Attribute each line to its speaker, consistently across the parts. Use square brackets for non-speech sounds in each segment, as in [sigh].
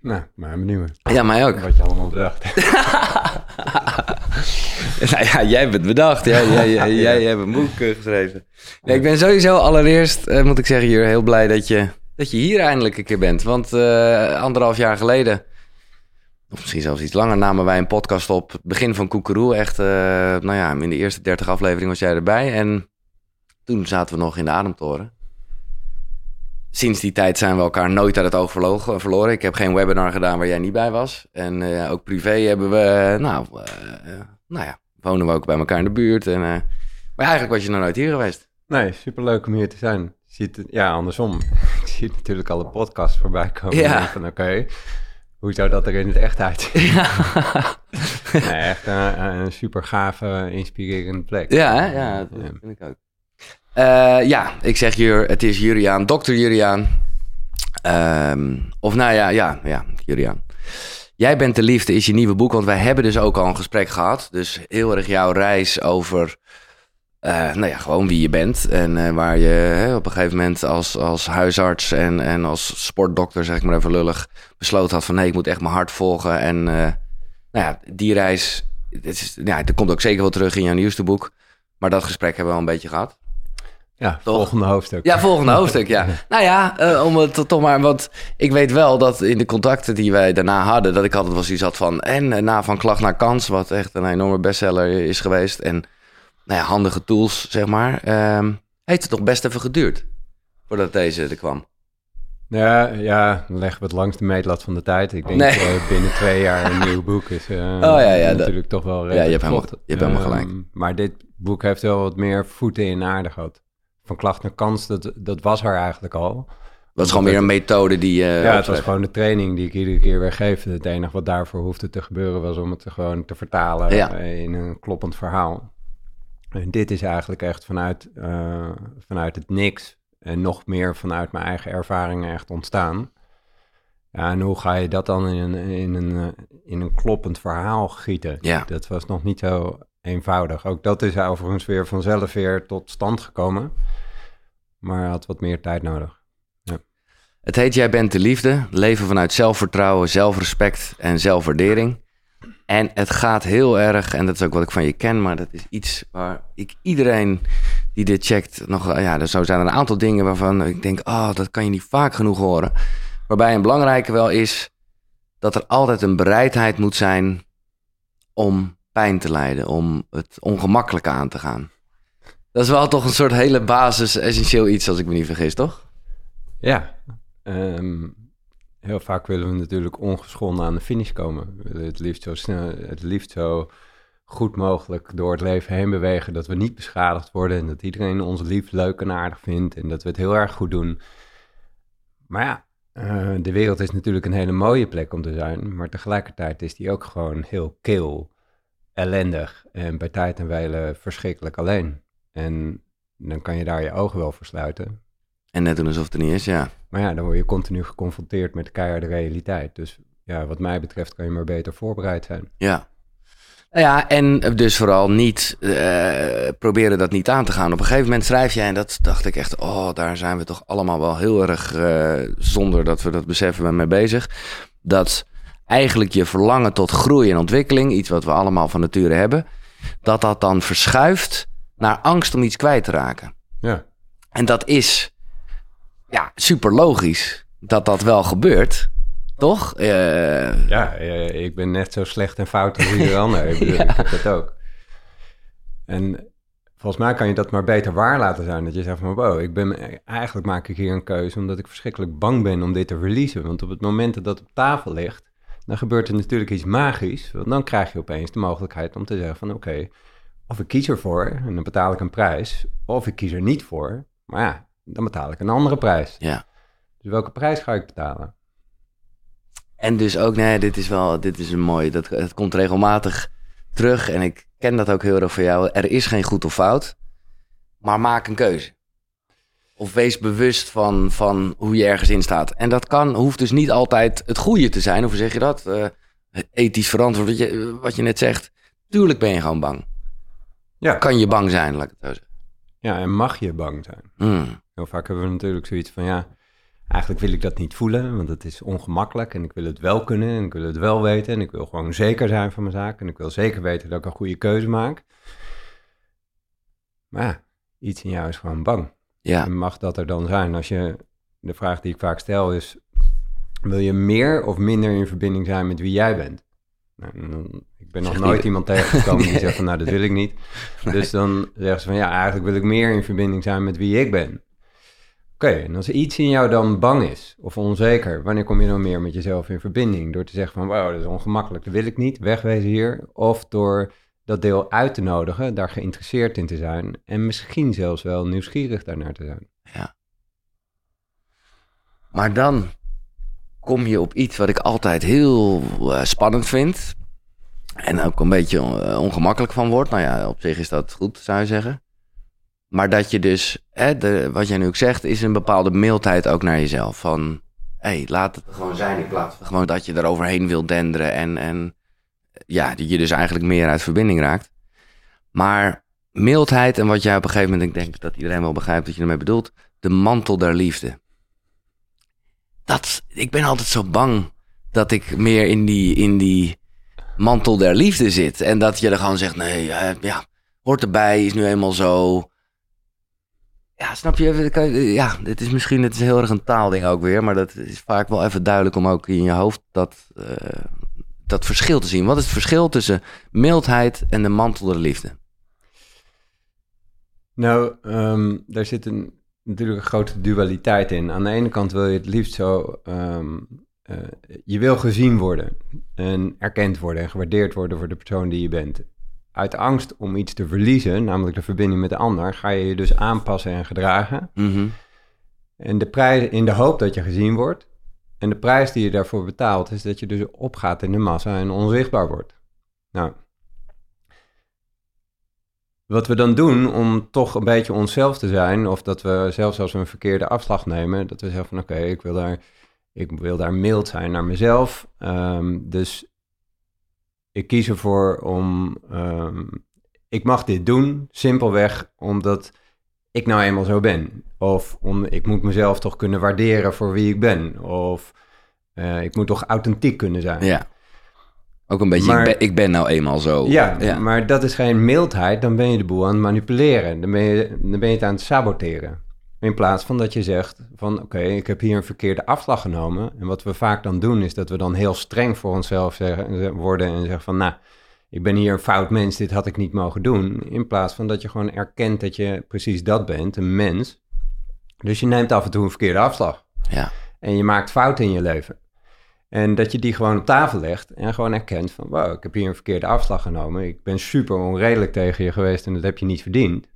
Speaker 1: Nou, maar benieuwd.
Speaker 2: Ja, mij ook.
Speaker 1: Wat je allemaal bedacht hebt. [laughs]
Speaker 2: nou ja, jij bent bedacht. Ja, jij, jij, jij, hebt een boek eh, geschreven. Nee, ik ben sowieso allereerst, eh, moet ik zeggen, hier heel blij dat je, dat je hier eindelijk een keer bent. Want eh, anderhalf jaar geleden, of misschien zelfs iets langer, namen wij een podcast op. Het begin van Koekeroe. Echt, eh, nou ja, in de eerste dertig afleveringen was jij erbij. En toen zaten we nog in de Ademtoren. Sinds die tijd zijn we elkaar nooit uit het oog verloren. Ik heb geen webinar gedaan waar jij niet bij was. En eh, ook privé hebben we, eh, nou, eh, nou ja, wonen we ook bij elkaar in de buurt. En, maar eigenlijk was je nog nooit hier geweest.
Speaker 1: Nee, superleuk om hier te zijn. Ziet het, ja, andersom. [laughs] Ik zie natuurlijk alle podcasts voorbij komen.
Speaker 2: Ja.
Speaker 1: Van oké, hoe zou dat er in het echt uitzien? [laughs] Nee, echt een, een super gave, inspirerende plek.
Speaker 2: Ja, hè? ja, dat
Speaker 1: Ja.
Speaker 2: vind ik ook. Eh, ja, ik zeg hier, het is Juriaan, dokter Juriaan. Ehm, of nou ja, ja, ja, Juriaan. Jij bent de liefde is je nieuwe boek, want wij hebben dus ook al een gesprek gehad. Dus heel erg jouw reis over, eh, nou ja, gewoon wie je bent. En eh, waar je hè, op een gegeven moment als, als huisarts en, en als sportdokter, zeg ik maar even lullig, besloten had van nee, ik moet echt mijn hart volgen. En nou ja, die reis, het is, ja, dat komt ook zeker wel terug in jouw nieuwste boek. Maar dat gesprek hebben we al een beetje gehad.
Speaker 1: Ja,
Speaker 2: Toch?
Speaker 1: volgende hoofdstuk.
Speaker 2: Ja, volgende hoofdstuk, [laughs] ja. Nou ja, eh, om het toch maar, want ik weet wel dat in de contacten die wij daarna hadden, dat ik altijd wel zoiets had van, en eh, na van klacht naar kans, wat echt een enorme bestseller is geweest, en nou ja, handige tools, zeg maar, ehm, heeft het toch best even geduurd voordat deze er kwam.
Speaker 1: Ja, ja, dan leggen we het langs de meetlat van de tijd. Ik denk
Speaker 2: Nee.
Speaker 1: eh, binnen twee jaar een nieuw boek is eh, [laughs]
Speaker 2: ja, ja, dat-
Speaker 1: natuurlijk toch wel
Speaker 2: Ja, je hebt helemaal-
Speaker 1: vlot.
Speaker 2: je hebt helemaal
Speaker 1: Ehm,
Speaker 2: gelijk.
Speaker 1: Maar dit boek heeft wel wat meer voeten in de aarde gehad. Van klacht naar kans, dat, dat was er eigenlijk al.
Speaker 2: Dat is gewoon weer een methode die je
Speaker 1: ja, het was gewoon de training die ik iedere keer weer geef. Het enige wat daarvoor hoefde te gebeuren was om het gewoon te vertalen
Speaker 2: Ja.
Speaker 1: eh, in een kloppend verhaal. En dit is eigenlijk echt vanuit, eh, vanuit het niks en nog meer vanuit mijn eigen ervaringen echt ontstaan. Ja, en hoe ga je dat dan in een, in een, eh, in een kloppend verhaal gieten?
Speaker 2: Ja.
Speaker 1: Dat was nog niet zo eenvoudig. Ook dat is overigens weer vanzelf weer tot stand gekomen. Maar had wat meer tijd nodig.
Speaker 2: Het heet Jij bent de liefde. Leven vanuit zelfvertrouwen, zelfrespect en zelfwaardering. En het gaat heel erg, en dat is ook wat ik van je ken, maar dat is iets waar ik iedereen die dit checkt nog, ja, er zo zijn er een aantal dingen waarvan ik denk, oh, dat kan je niet vaak genoeg horen. Waarbij een belangrijke wel is dat er altijd een bereidheid moet zijn om pijn te lijden, om het ongemakkelijke aan te gaan. Dat is wel toch een soort hele basis, essentieel iets, als ik me niet vergis, toch?
Speaker 1: Ja, ehm, heel vaak willen we natuurlijk ongeschonden aan de finish komen. We willen het liefst zo snel, het liefst zo goed mogelijk door het leven heen bewegen, dat we niet beschadigd worden en dat iedereen ons lief, leuk en aardig vindt en dat we het heel erg goed doen. Maar ja, eh, de wereld is natuurlijk een hele mooie plek om te zijn, maar tegelijkertijd is die ook gewoon heel kil, ellendig en bij tijd en wijle verschrikkelijk alleen. En dan kan je daar je ogen wel voor sluiten,
Speaker 2: En net doen alsof het er niet is, ja.
Speaker 1: maar ja, dan word je continu geconfronteerd met de keiharde realiteit. Dus ja, wat mij betreft kan je maar beter voorbereid zijn.
Speaker 2: Ja. Nou ja, en dus vooral niet eh, proberen dat niet aan te gaan. Op een gegeven moment schrijf jij, en dat dacht ik echt, oh, daar zijn we toch allemaal wel heel erg, eh, zonder dat we dat beseffen, mee bezig. Dat eigenlijk je verlangen tot groei en ontwikkeling, iets wat we allemaal van nature hebben, dat dat dan verschuift naar angst om iets kwijt te raken.
Speaker 1: Ja,
Speaker 2: En dat is ja, super logisch dat dat wel gebeurt, toch? Eh,
Speaker 1: ja ik ben net zo slecht en fout als ieder [laughs] ander. Ik, bedoel, ik heb dat ook. En volgens mij kan je dat maar beter waar laten zijn. Dat je zegt van, wow, ik ben, eigenlijk maak ik hier een keuze omdat ik verschrikkelijk bang ben om dit te releasen. Want op het moment dat dat op tafel ligt, dan gebeurt er natuurlijk iets magisch. Want dan krijg je opeens de mogelijkheid om te zeggen van, oké, of ik kies ervoor en dan betaal ik een prijs. Of ik kies er niet voor, maar ja, dan betaal ik een andere prijs.
Speaker 2: ja.
Speaker 1: Dus welke prijs ga ik betalen?
Speaker 2: En dus ook, nee, dit is wel, dit is een mooi, dat, het komt regelmatig terug en ik ken dat ook heel erg van jou. Er is geen goed of fout, maar maak een keuze. Of wees bewust van, van hoe je ergens in staat. En dat kan, hoeft dus niet altijd het goede te zijn, of hoe zeg je dat? Eh, ethisch verantwoord, wat je, wat je net zegt. Tuurlijk ben je gewoon bang.
Speaker 1: Ja.
Speaker 2: Kan je bang zijn, laat ik het zo zeggen.
Speaker 1: Ja, en mag je bang zijn?
Speaker 2: Hmm.
Speaker 1: Heel vaak hebben we natuurlijk zoiets van, ja, eigenlijk wil ik dat niet voelen, want het is ongemakkelijk en ik wil het wel kunnen en ik wil het wel weten en ik wil gewoon zeker zijn van mijn zaak en ik wil zeker weten dat ik een goede keuze maak. Maar ja, iets in jou is gewoon bang.
Speaker 2: Ja.
Speaker 1: En mag dat er dan zijn? Als je, de vraag die ik vaak stel is, wil je meer of minder in verbinding zijn met wie jij bent? Nou, dan- ik ben nog nooit
Speaker 2: niet-
Speaker 1: iemand tegengekomen die [laughs] zegt van, nou, dat wil ik niet. Dus dan zeggen ze van, ja, eigenlijk wil ik meer in verbinding zijn met wie ik ben. Oké, en als iets in jou dan bang is of onzeker, wanneer kom je dan meer met jezelf in verbinding? Door te zeggen van, wow, dat is ongemakkelijk, dat wil ik niet, wegwezen hier. Of door dat deel uit te nodigen, daar geïnteresseerd in te zijn en misschien zelfs wel nieuwsgierig daarnaar te zijn.
Speaker 2: Maar dan kom je op iets wat ik altijd heel eh, spannend vind. En ook een beetje eh, ongemakkelijk van word. Nou ja, op zich is dat goed, zou je zeggen. Maar dat je dus, hè, de, wat jij nu ook zegt, is een bepaalde mildheid ook naar jezelf. Van, hé, hey, laat het gewoon zijn in plaats van gewoon dat je er overheen wil denderen. En, en ja, dat je dus eigenlijk meer uit verbinding raakt. Maar mildheid en wat jij op een gegeven moment, ik denk dat iedereen wel begrijpt wat je ermee bedoelt, de mantel der liefde dat, ik ben altijd zo bang dat ik meer in die, in die mantel der liefde zit. En dat je er gewoon zegt, nee, eh, ja, hoort erbij, is nu eenmaal zo. Ja, snap je? je- Ja, dit is misschien het is heel erg een taalding ook weer. Maar dat is vaak wel even duidelijk om ook in je hoofd dat, eh, dat verschil te zien. Wat is het verschil tussen mildheid en de mantel der liefde?
Speaker 1: Nou, ehm, daar zit een, natuurlijk een grote dualiteit in. Aan de ene kant wil je het liefst zo... ehm, eh, je wil gezien worden en erkend worden en gewaardeerd worden voor de persoon die je bent. Uit angst om iets te verliezen, namelijk de verbinding met de ander, ga je je dus aanpassen en gedragen.
Speaker 2: Mhm.
Speaker 1: En de prijs, in de hoop dat je gezien wordt. En de prijs die je daarvoor betaalt, is dat je dus opgaat in de massa en onzichtbaar wordt. Nou, wat we dan doen om toch een beetje onszelf te zijn, of dat we zelfs als we een verkeerde afslag nemen, dat we zeggen van oké, ik wil daar, ik wil daar mild zijn naar mezelf. Ehm, dus ik kies ervoor om, ehm, ik mag dit doen, simpelweg omdat ik nou eenmaal zo ben. Of om, ik moet mezelf toch kunnen waarderen voor wie ik ben. Of eh, ik moet toch authentiek kunnen zijn.
Speaker 2: Ja. Ook een beetje,
Speaker 1: Maar-
Speaker 2: ik, ben, ik ben nou eenmaal zo.
Speaker 1: Ja,
Speaker 2: ja.
Speaker 1: maar dat is geen mildheid. Dan ben je de boel aan het manipuleren. Dan ben je, dan ben je het aan het saboteren. In plaats van dat je zegt van oké, ik heb hier een verkeerde afslag genomen. En wat we vaak dan doen is dat we dan heel streng voor onszelf zeggen, worden en zeggen van nou, ik ben hier een fout mens, dit had ik niet mogen doen. In plaats van dat je gewoon erkent dat je precies dat bent, een mens. Dus je neemt af en toe een verkeerde afslag.
Speaker 2: ja.
Speaker 1: En je maakt fouten in je leven. En dat je die gewoon op tafel legt en gewoon erkent van... wow, ik heb hier een verkeerde afslag genomen. Ik ben super onredelijk tegen je geweest en dat heb je niet verdiend.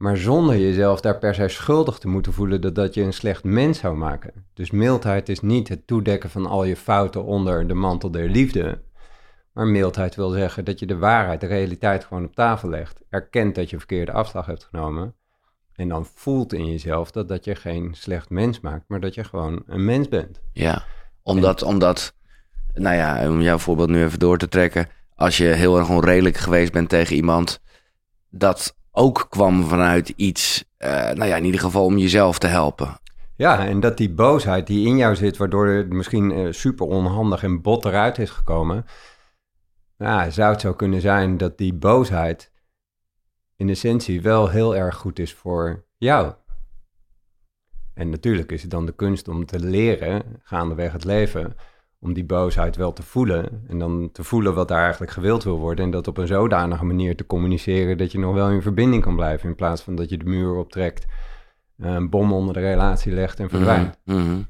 Speaker 1: Maar zonder jezelf daar per se schuldig te moeten voelen... dat dat je een slecht mens zou maken. Dus mildheid is niet het toedekken van al je fouten onder de mantel der liefde... Maar mildheid wil zeggen dat je de waarheid, de realiteit gewoon op tafel legt. Erkent dat je een verkeerde afslag hebt genomen. En dan voelt in jezelf dat, dat je geen slecht mens maakt, maar dat je gewoon een mens bent.
Speaker 2: Ja, omdat, omdat, nou ja, om jouw voorbeeld nu even door te trekken. Als je heel erg onredelijk geweest bent tegen iemand, dat ook kwam vanuit iets, eh, nou ja, in ieder geval om jezelf te helpen.
Speaker 1: Ja, en dat die boosheid die in jou zit, waardoor het misschien eh, super onhandig en bot eruit is gekomen. Ja, zou het zo kunnen zijn dat die boosheid in essentie wel heel erg goed is voor jou. En natuurlijk is het dan de kunst om te leren, gaandeweg het leven, om die boosheid wel te voelen. En dan te voelen wat daar eigenlijk gewild wil worden. En dat op een zodanige manier te communiceren dat je nog wel in verbinding kan blijven. In plaats van dat je de muur optrekt, een bom onder de relatie legt en verdwijnt.
Speaker 2: Mhm, mhm.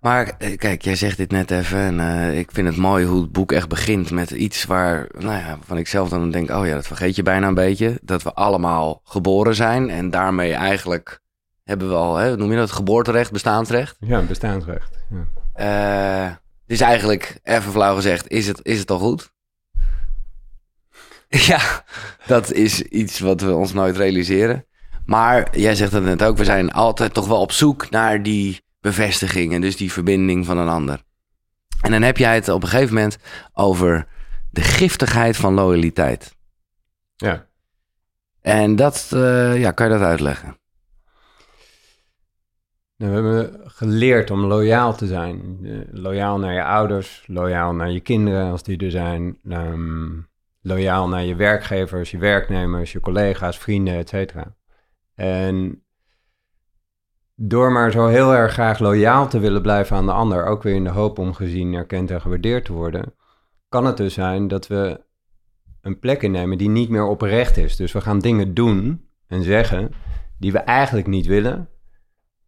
Speaker 2: Maar eh, kijk, jij zegt dit net even en eh, ik vind het mooi hoe het boek echt begint met iets waar, nou ja, van ik zelf dan denk, oh ja, dat vergeet je bijna een beetje. Dat we allemaal geboren zijn en daarmee eigenlijk hebben we al, hè, noem je dat, geboorterecht, bestaansrecht.
Speaker 1: Ja, bestaansrecht. Ja.
Speaker 2: Eh, dus eigenlijk, even flauw gezegd, is het, is het al goed? [laughs] ja, dat is iets wat we ons nooit realiseren. Maar jij zegt het net ook, we zijn altijd toch wel op zoek naar die bevestiging en dus die verbinding van een ander. En dan heb jij het op een gegeven moment over de giftigheid van loyaliteit.
Speaker 1: ja.
Speaker 2: En dat, eh, ja, kan je dat uitleggen?
Speaker 1: We hebben geleerd om loyaal te zijn. Eh, loyaal naar je ouders, loyaal naar je kinderen als die er zijn. ehm, loyaal naar je werkgevers, je werknemers, je collega's, vrienden, et cetera. En door maar zo heel erg graag loyaal te willen blijven aan de ander, ook weer in de hoop om gezien, erkend en gewaardeerd te worden, kan het dus zijn dat we een plek innemen die niet meer oprecht is. Dus we gaan dingen doen en zeggen die we eigenlijk niet willen,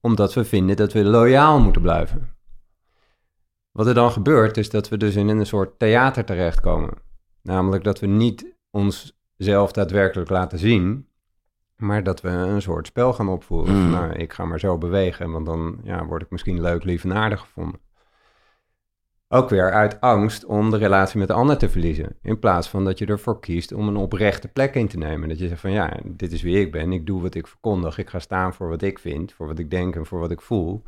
Speaker 1: omdat we vinden dat we loyaal moeten blijven. Wat er dan gebeurt, is dat we dus in een soort theater terechtkomen. Namelijk dat we niet onszelf daadwerkelijk laten zien, maar dat we een soort spel gaan opvoeren.
Speaker 2: Mm.
Speaker 1: Van, nou, ik ga maar zo bewegen, want dan ja, word ik misschien leuk, lief en aardig gevonden. Ook weer uit angst om de relatie met de ander te verliezen. In plaats van dat je ervoor kiest om een oprechte plek in te nemen. Dat je zegt van ja, dit is wie ik ben. Ik doe wat ik verkondig. Ik ga staan voor wat ik vind, voor wat ik denk en voor wat ik voel.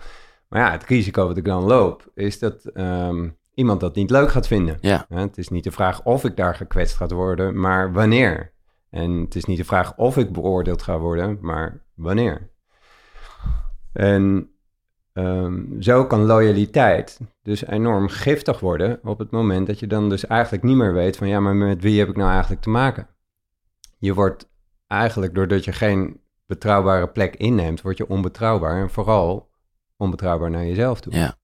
Speaker 1: Maar ja, het risico wat ik dan loop, is dat ehm, iemand dat niet leuk gaat vinden.
Speaker 2: Ja.
Speaker 1: Het is niet de vraag of ik daar gekwetst gaat worden, maar wanneer. En het is niet de vraag of ik beoordeeld ga worden, maar wanneer. En ehm, zo kan loyaliteit dus enorm giftig worden op het moment dat je dan dus eigenlijk niet meer weet van ja, maar met wie heb ik nou eigenlijk te maken? Je wordt eigenlijk doordat je geen betrouwbare plek inneemt, word je onbetrouwbaar en vooral onbetrouwbaar naar jezelf toe.
Speaker 2: Ja.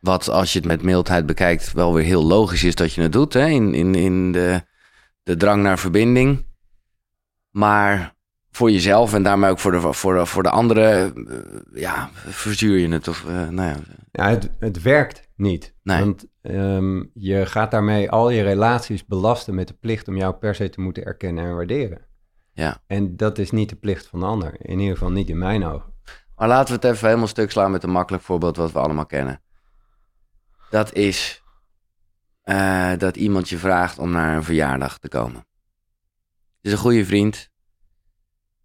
Speaker 2: Wat als je het met mildheid bekijkt wel weer heel logisch is dat je het doet. Hè? In, in, in de, de drang naar verbinding. Maar voor jezelf en daarmee ook voor de, voor de, voor de anderen, eh, ja, verzuur je het. Of, eh, nou ja,
Speaker 1: Ja, het, het werkt niet.
Speaker 2: Nee.
Speaker 1: Want ehm, je gaat daarmee al je relaties belasten met de plicht om jou per se te moeten erkennen en waarderen.
Speaker 2: ja.
Speaker 1: En dat is niet de plicht van de ander. In ieder geval niet in mijn ogen.
Speaker 2: Maar laten we het even helemaal stuk slaan met een makkelijk voorbeeld wat we allemaal kennen. Dat is eh, dat iemand je vraagt om naar een verjaardag te komen. Het is een goede vriend.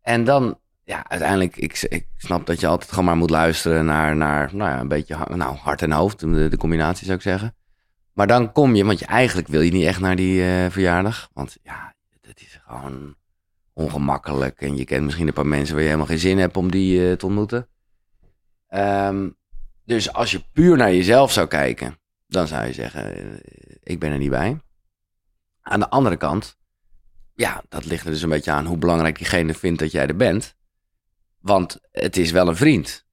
Speaker 2: En dan, ja, uiteindelijk, ik, ik snap dat je altijd gewoon maar moet luisteren naar, naar nou ja, een beetje nou, hart en hoofd, de, combinatie zou ik zeggen. Maar dan kom je, want je eigenlijk wil je niet echt naar die eh, verjaardag. Want ja, het is gewoon ongemakkelijk. En je kent misschien een paar mensen waar je helemaal geen zin hebt om die eh, te ontmoeten. Ehm, dus als je puur naar jezelf zou kijken, dan zou je zeggen, eh, ik ben er niet bij. Aan de andere kant, ja, dat ligt er dus een beetje aan hoe belangrijk diegene vindt dat jij er bent. Want het is wel een vriend.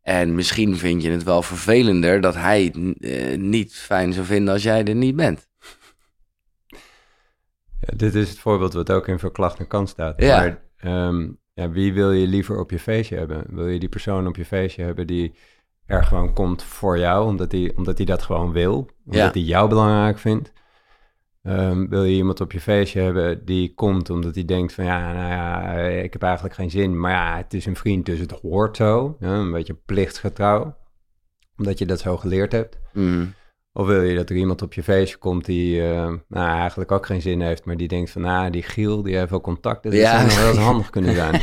Speaker 2: En misschien vind je het wel vervelender dat hij het eh, niet fijn zou vinden als jij er niet bent.
Speaker 1: Ja, dit is het voorbeeld wat ook in Verklacht en Kant staat.
Speaker 2: Ja.
Speaker 1: Maar ehm, ja, wie wil je liever op je feestje hebben? Wil je die persoon op je feestje hebben die er gewoon komt voor jou, omdat hij omdat die dat gewoon wil, omdat
Speaker 2: Ja.
Speaker 1: hij jou belangrijk vindt? Ehm, wil je iemand op je feestje hebben die komt omdat hij denkt van ja, nou ja, eh, ik heb eigenlijk geen zin, maar ja, het is een vriend, dus het hoort zo. Ja, een beetje plichtsgetrouw, omdat je dat zo geleerd hebt.
Speaker 2: Mm.
Speaker 1: Of wil je dat er iemand op je feestje komt die eh, nou, eigenlijk ook geen zin heeft, maar die denkt van, nou, die Giel, die heeft wel contacten, dat
Speaker 2: Ja.
Speaker 1: zou nog wel eens [laughs] handig kunnen zijn.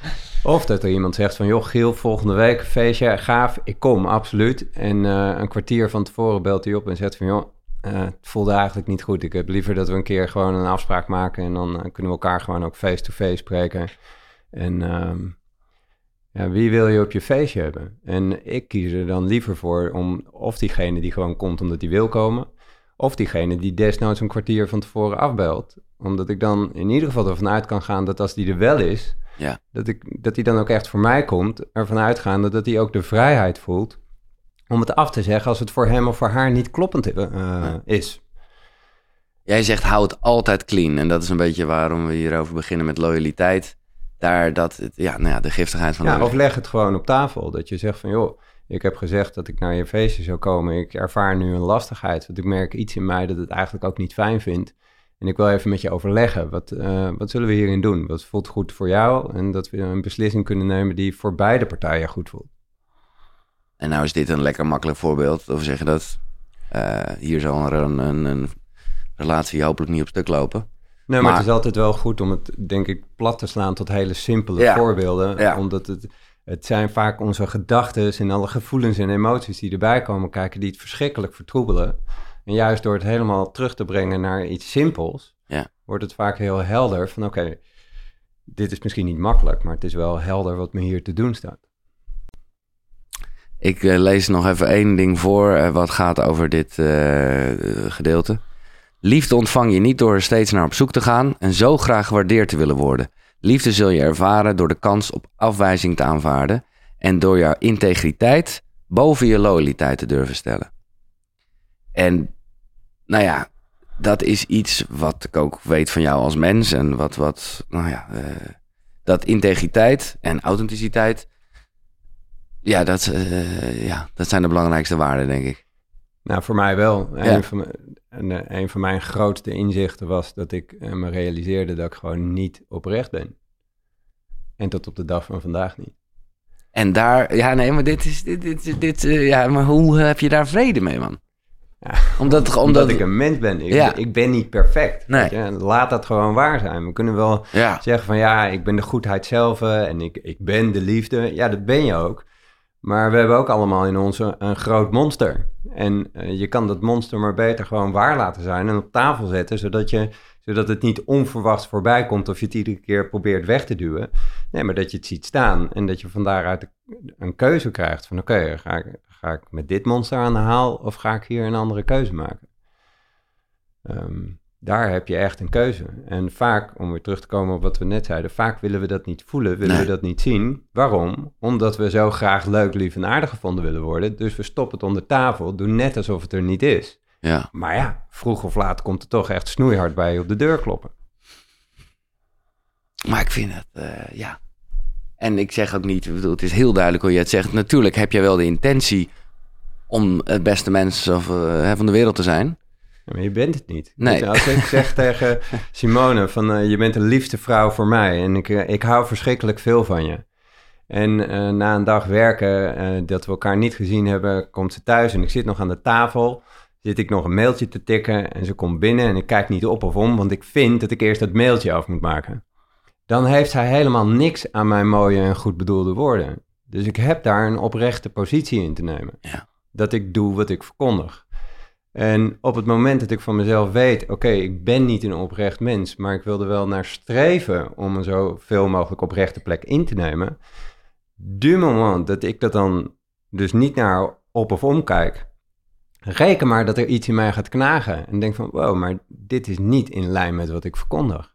Speaker 1: [laughs] of dat er iemand zegt van, joh, Giel, volgende week feestje, gaaf, ik kom, absoluut. En eh, een kwartier van tevoren belt hij op en zegt van, joh, eh, het voelde eigenlijk niet goed. Ik heb liever dat we een keer gewoon een afspraak maken en dan eh, kunnen we elkaar gewoon ook face-to-face spreken. En ehm, ja, wie wil je op je feestje hebben? En ik kies er dan liever voor om of diegene die gewoon komt omdat hij wil komen, of diegene die desnoods een kwartier van tevoren afbelt. Omdat ik dan in ieder geval ervan uit kan gaan dat als die er wel is,
Speaker 2: Ja.
Speaker 1: dat, ik, dat hij dan ook echt voor mij komt. Ervan uitgaande dat hij ook de vrijheid voelt om het af te zeggen als het voor hem of voor haar niet kloppend eh, is.
Speaker 2: Jij zegt hou het altijd clean. En dat is een beetje waarom we hierover beginnen met loyaliteit. Daar dat, ja, nou ja, de giftigheid van
Speaker 1: Ja,
Speaker 2: de
Speaker 1: of leg het gewoon op tafel. Dat je zegt van, joh, ik heb gezegd dat ik naar je feestje zou komen. Ik ervaar nu een lastigheid, want ik merk iets in mij dat het eigenlijk ook niet fijn vindt. En ik wil even met je overleggen. Wat, eh, wat zullen we hierin doen? Wat voelt goed voor jou? En dat we een beslissing kunnen nemen die voor beide partijen goed voelt.
Speaker 2: En nou is dit een lekker makkelijk voorbeeld. Of zeg je dat? eh, hier zal een, een, een relatie hopelijk niet op stuk lopen.
Speaker 1: Nee, maar,
Speaker 2: Maar-
Speaker 1: het is altijd wel goed om het, denk ik, plat te slaan tot hele simpele
Speaker 2: Ja.
Speaker 1: voorbeelden.
Speaker 2: Ja.
Speaker 1: Omdat het, het zijn vaak onze gedachten en alle gevoelens en emoties die erbij komen kijken, die het verschrikkelijk vertroebelen. En juist door het helemaal terug te brengen naar iets simpels,
Speaker 2: Ja.
Speaker 1: wordt het vaak heel helder van oké, dit is misschien niet makkelijk, maar het is wel helder wat me hier te doen staat.
Speaker 2: Ik eh, lees nog even één ding voor eh, wat gaat over dit eh, gedeelte. Liefde ontvang je niet door er steeds naar op zoek te gaan en zo graag gewaardeerd te willen worden. Liefde zul je ervaren door de kans op afwijzing te aanvaarden en door jouw integriteit boven je loyaliteit te durven stellen. En nou ja, dat is iets wat ik ook weet van jou als mens en wat, wat nou ja, dat integriteit en authenticiteit, ja dat, eh, ja, dat zijn de belangrijkste waarden, denk ik.
Speaker 1: Nou, voor mij wel.
Speaker 2: Ja.
Speaker 1: Een, van, mijn- en, eh, een van mijn grootste inzichten was dat ik eh, me realiseerde dat ik gewoon niet oprecht ben. En tot op de dag van vandaag niet.
Speaker 2: En daar, ja, nee, maar dit is, dit, dit, dit, ja, maar hoe heb je daar vrede mee, man?
Speaker 1: Ja,
Speaker 2: Omdat, omdat,
Speaker 1: Omdat ik een mens ben. Ik,
Speaker 2: Ja.
Speaker 1: ik ben niet perfect.
Speaker 2: Nee.
Speaker 1: je. Laat dat gewoon waar zijn. We kunnen wel
Speaker 2: ja,
Speaker 1: zeggen van ja, ik ben de goedheid zelf en ik, ik ben de liefde. Ja, dat ben je ook. Maar we hebben ook allemaal in ons een, groot monster. En eh, je kan dat monster maar beter gewoon waar laten zijn en op tafel zetten, zodat, je, zodat het niet onverwachts voorbij komt of je het iedere keer probeert weg te duwen. Nee, maar dat je het ziet staan en dat je van daaruit een keuze krijgt van oké, ga, ik, ga ik met dit monster aan de haal of ga ik hier een andere keuze maken? Ehm, daar heb je echt een keuze. En vaak, om weer terug te komen op wat we net zeiden, vaak willen we dat niet voelen, willen
Speaker 2: Nee.
Speaker 1: we dat niet zien. Waarom? Omdat we zo graag leuk, lief en aardig gevonden willen worden. Dus we stoppen het onder tafel, doen net alsof het er niet is.
Speaker 2: ja.
Speaker 1: Maar ja, vroeg of laat komt het toch echt snoeihard bij je op de deur kloppen.
Speaker 2: Maar ik vind het, eh, ja. En ik zeg ook niet, ik bedoel, het is heel duidelijk hoe je het zegt. Natuurlijk heb je wel de intentie om het beste mens of, eh, van de wereld te zijn.
Speaker 1: Ja, maar je bent het niet.
Speaker 2: Nee.
Speaker 1: Dus als ik zeg [laughs] tegen Simone van eh, je bent de liefste vrouw voor mij en ik, eh, ik hou verschrikkelijk veel van je. En eh, na een dag werken, dat we elkaar niet gezien hebben, komt ze thuis en ik zit nog aan de tafel. Zit ik nog een mailtje te tikken en ze komt binnen en ik kijk niet op of om, want ik vind dat ik eerst dat mailtje af moet maken. Dan heeft zij helemaal niks aan mijn mooie en goed bedoelde woorden. Dus ik heb daar een oprechte positie in te nemen.
Speaker 2: Ja.
Speaker 1: Dat ik doe wat ik verkondig. En op het moment dat ik van mezelf weet, oké, ik ben niet een oprecht mens, maar ik wil er wel naar streven om een zoveel mogelijk oprechte plek in te nemen. Du moment dat ik dat dan dus niet naar op of omkijk, reken maar dat er iets in mij gaat knagen. En denk van, wow, maar dit is niet in lijn met wat ik verkondig.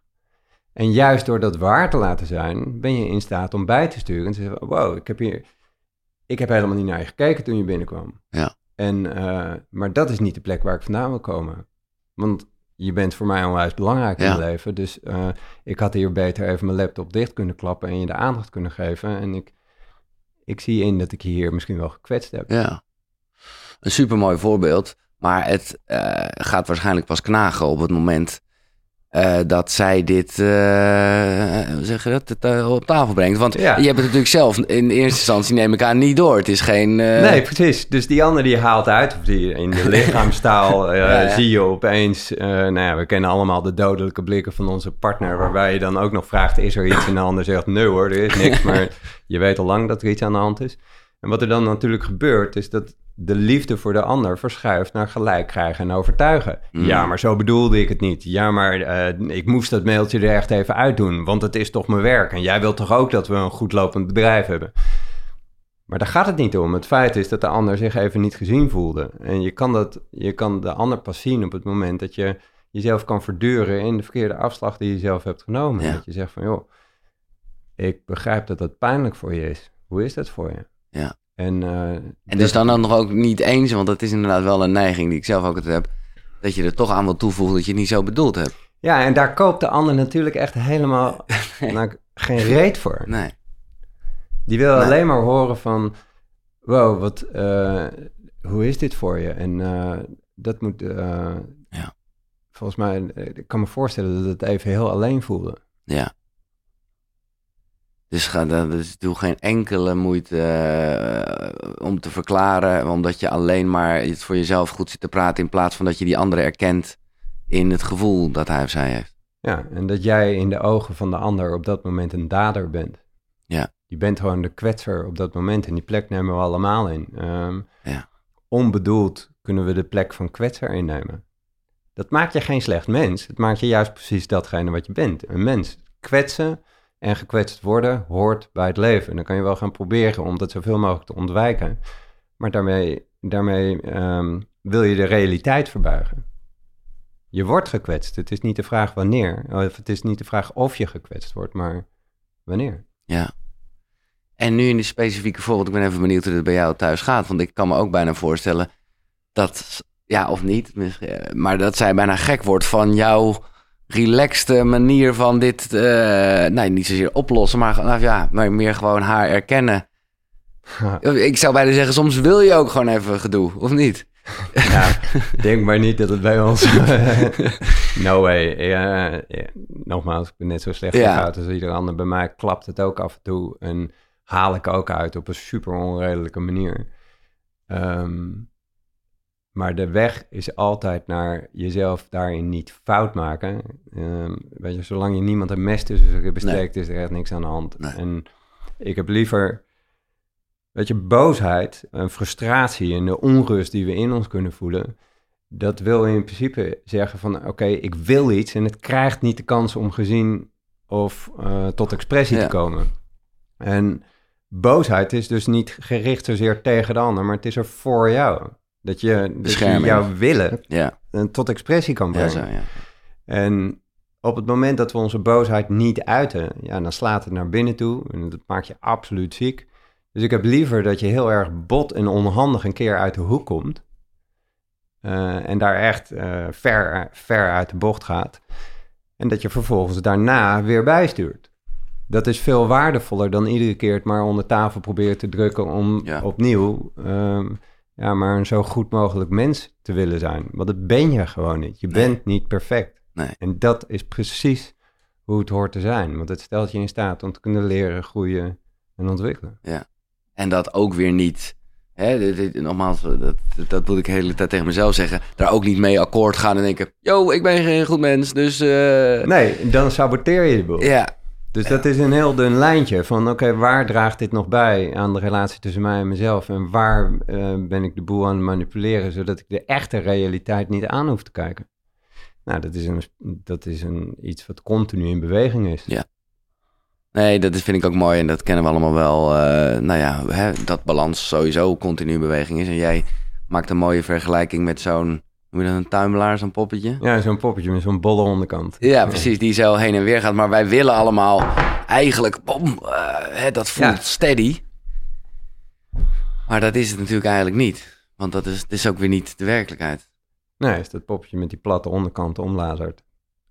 Speaker 1: En juist door dat waar te laten zijn, ben je in staat om bij te sturen en te zeggen, wow, ik heb hier, ik heb helemaal niet naar je gekeken toen je binnenkwam.
Speaker 2: Ja.
Speaker 1: En, eh, maar dat is niet de plek waar ik vandaan wil komen. Want je bent voor mij onwijs belangrijk in
Speaker 2: Ja.
Speaker 1: het leven. Dus eh, ik had hier beter even mijn laptop dicht kunnen klappen en je de aandacht kunnen geven. En ik, ik zie in dat ik je hier misschien wel gekwetst heb.
Speaker 2: Ja. Een supermooi voorbeeld. Maar het eh, gaat waarschijnlijk pas knagen op het moment eh, dat zij dit eh, zeg je dat, het, eh, op tafel brengt. Want
Speaker 1: Ja.
Speaker 2: je hebt het natuurlijk zelf in eerste instantie, neem ik aan, niet door. Het is geen...
Speaker 1: Nee, precies. Dus die ander die haalt uit, of die in de [laughs] lichaamstaal
Speaker 2: Ja, ja.
Speaker 1: zie je opeens, nou ja, we kennen allemaal de dodelijke blikken van onze partner, waarbij je dan ook nog vraagt, is er iets? En de ander zegt, nee hoor, er is niks, [laughs] maar je weet al lang dat er iets aan de hand is. En wat er dan natuurlijk gebeurt, is dat de liefde voor de ander verschuift naar gelijk krijgen en overtuigen.
Speaker 2: Mm.
Speaker 1: Ja, maar zo bedoelde ik het niet. Ja, maar eh, ik moest dat mailtje er echt even uitdoen, want het is toch mijn werk. En jij wilt toch ook dat we een goed lopend bedrijf hebben? Maar daar gaat het niet om. Het feit is dat de ander zich even niet gezien voelde. En je kan, dat, je kan de ander pas zien op het moment dat je jezelf kan verduren in de verkeerde afslag die je zelf hebt genomen.
Speaker 2: Ja.
Speaker 1: Dat je zegt van, joh, ik begrijp dat dat pijnlijk voor je is. Hoe is dat voor je?
Speaker 2: Ja.
Speaker 1: En, eh,
Speaker 2: En dus dan dan nog ook niet eens, want dat is inderdaad wel een neiging die ik zelf ook altijd heb, dat je er toch aan wil toevoegen dat je het niet zo bedoeld hebt.
Speaker 1: Ja, en daar koopt de ander natuurlijk echt helemaal [laughs] nou, geen reet voor.
Speaker 2: Nee.
Speaker 1: Die wil
Speaker 2: Nee.
Speaker 1: alleen maar horen van, wow, wat, eh, hoe is dit voor je? En eh, dat moet,
Speaker 2: Ja.
Speaker 1: volgens mij, ik kan me voorstellen dat het even heel alleen voelde.
Speaker 2: Ja. Dus, ga, dus doe geen enkele moeite eh, om te verklaren, omdat je alleen maar het voor jezelf goed zit te praten, in plaats van dat je die andere erkent in het gevoel dat hij of zij heeft.
Speaker 1: Ja, en dat jij in de ogen van de ander op dat moment een dader bent.
Speaker 2: Ja.
Speaker 1: Je bent gewoon de kwetser op dat moment en die plek nemen we allemaal in. Ehm,
Speaker 2: Ja.
Speaker 1: Onbedoeld kunnen we de plek van kwetser innemen. Dat maakt je geen slecht mens. Het maakt je juist precies datgene wat je bent. Een mens. Kwetsen en gekwetst worden hoort bij het leven. En dan kan je wel gaan proberen om dat zoveel mogelijk te ontwijken. Maar daarmee, daarmee ehm, wil je de realiteit verbuigen. Je wordt gekwetst. Het is niet de vraag wanneer. Of het is niet de vraag of je gekwetst wordt, maar wanneer.
Speaker 2: Ja. En nu in die specifieke voorbeeld, ik ben even benieuwd hoe het bij jou thuis gaat. Want ik kan me ook bijna voorstellen dat, ja of niet, maar dat zij bijna gek wordt van jouw relaxte manier van dit, uh, nee, niet zozeer oplossen, maar, nou, ja, maar meer gewoon haar erkennen. Ik zou bijna zeggen, soms wil je ook gewoon even gedoe, of niet?
Speaker 1: Ja, denk maar niet dat het bij ons... [laughs] no way. Ja, nogmaals, ik ben net zo slecht ja. als ieder ander. Bij mij klapt het ook af en toe en haal ik ook uit op een super onredelijke manier. Um, maar de weg is altijd naar jezelf daarin niet fout maken. Um, weet je, zolang je niemand een mes tussen besteekt, is er echt niks aan de hand. En ik heb liever, weet je, boosheid en frustratie en de onrust die we in ons kunnen voelen. Dat wil in principe zeggen van, oké, ik wil iets en het krijgt niet de kans om gezien of uh, tot expressie te komen. En boosheid is dus niet gericht zozeer tegen de ander, maar het is er voor jou. Dat je, dat je jouw willen ja. tot expressie kan brengen. Ja, zo, ja. En op het moment dat we onze boosheid niet uiten, ja, dan slaat het naar binnen toe. En dat maakt je absoluut ziek. Dus ik heb liever dat je heel erg bot en onhandig een keer uit de hoek komt. Uh, en daar echt uh, ver, ver uit de bocht gaat. En dat je vervolgens daarna weer bijstuurt. Dat is veel waardevoller dan iedere keer het maar onder tafel proberen te drukken om opnieuw um, ja, maar een zo goed mogelijk mens te willen zijn. Want dat ben je gewoon niet. Je bent niet perfect.
Speaker 2: Nee.
Speaker 1: En dat is precies hoe het hoort te zijn. Want het stelt je in staat om te kunnen leren, groeien en ontwikkelen.
Speaker 2: Ja. En dat ook weer niet. Hè, nogmaals, dat, dat moet ik de hele tijd tegen mezelf zeggen. Daar ook niet mee akkoord gaan en denken: Yo, ik ben geen goed mens. Dus. Uh...
Speaker 1: Nee, dan saboteer je de boel.
Speaker 2: Ja,
Speaker 1: dus dat is een heel dun lijntje van oké, waar draagt dit nog bij aan de relatie tussen mij en mezelf? En waar uh, ben ik de boel aan het manipuleren, zodat ik de echte realiteit niet aan hoef te kijken? Nou, dat is, een, dat is een, iets wat continu in beweging is.
Speaker 2: Ja. Nee, dat vind ik ook mooi en dat kennen we allemaal wel. Uh, nou ja, hè, dat balans sowieso continu in beweging is. En jij maakt een mooie vergelijking met zo'n hoe je dat, een tuimelaar, zo'n poppetje?
Speaker 1: Ja, zo'n poppetje met zo'n bolle onderkant.
Speaker 2: Ja, precies, die zo heen en weer gaat. Maar wij willen allemaal eigenlijk, bom, uh, dat voelt steady. Maar dat is het natuurlijk eigenlijk niet. Want dat is, is ook weer niet de werkelijkheid.
Speaker 1: Nee, is dat poppetje met die platte onderkant omlazert.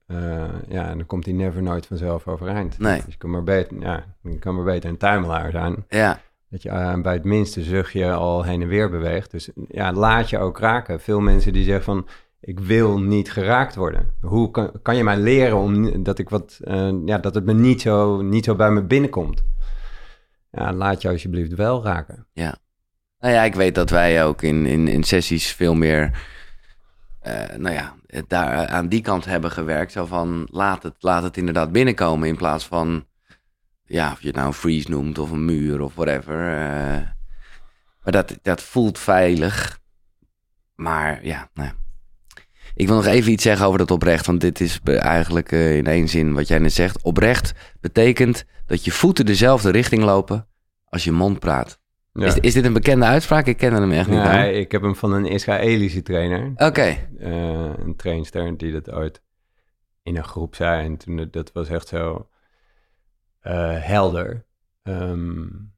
Speaker 1: Uh, ja, en dan komt hij never nooit vanzelf overeind.
Speaker 2: Nee.
Speaker 1: Dus je kan maar beter, ja, je kan maar beter een tuimelaar zijn.
Speaker 2: Ja.
Speaker 1: Dat je uh, bij het minste zuchtje al heen en weer beweegt. Dus ja, laat je ook raken. Veel mensen die zeggen van, ik wil niet geraakt worden. Hoe kan, kan je mij leren om, dat, ik wat, uh, ja, dat het me niet zo, niet zo bij me binnenkomt? Ja, laat je alsjeblieft wel raken.
Speaker 2: Ja. Nou ja, ik weet dat wij ook in, in, in sessies veel meer... Uh, nou ja, daar aan die kant hebben gewerkt. Zo van, laat het, laat het inderdaad binnenkomen in plaats van ja, of je het nou een freeze noemt of een muur of whatever. Uh, maar dat, dat voelt veilig. Maar ja, nou Ik wil nog even iets zeggen over dat oprecht. Want dit is eigenlijk uh, in één zin wat jij net zegt. Oprecht betekent dat je voeten dezelfde richting lopen als je mond praat. Ja. Is, is, dit een bekende uitspraak? Ik ken hem echt niet.
Speaker 1: Nee, ik heb hem van een Israëlische trainer.
Speaker 2: Oké. Okay.
Speaker 1: Uh, een trainster die dat ooit in een groep zei. En toen, dat was echt zo uh, helder. Um,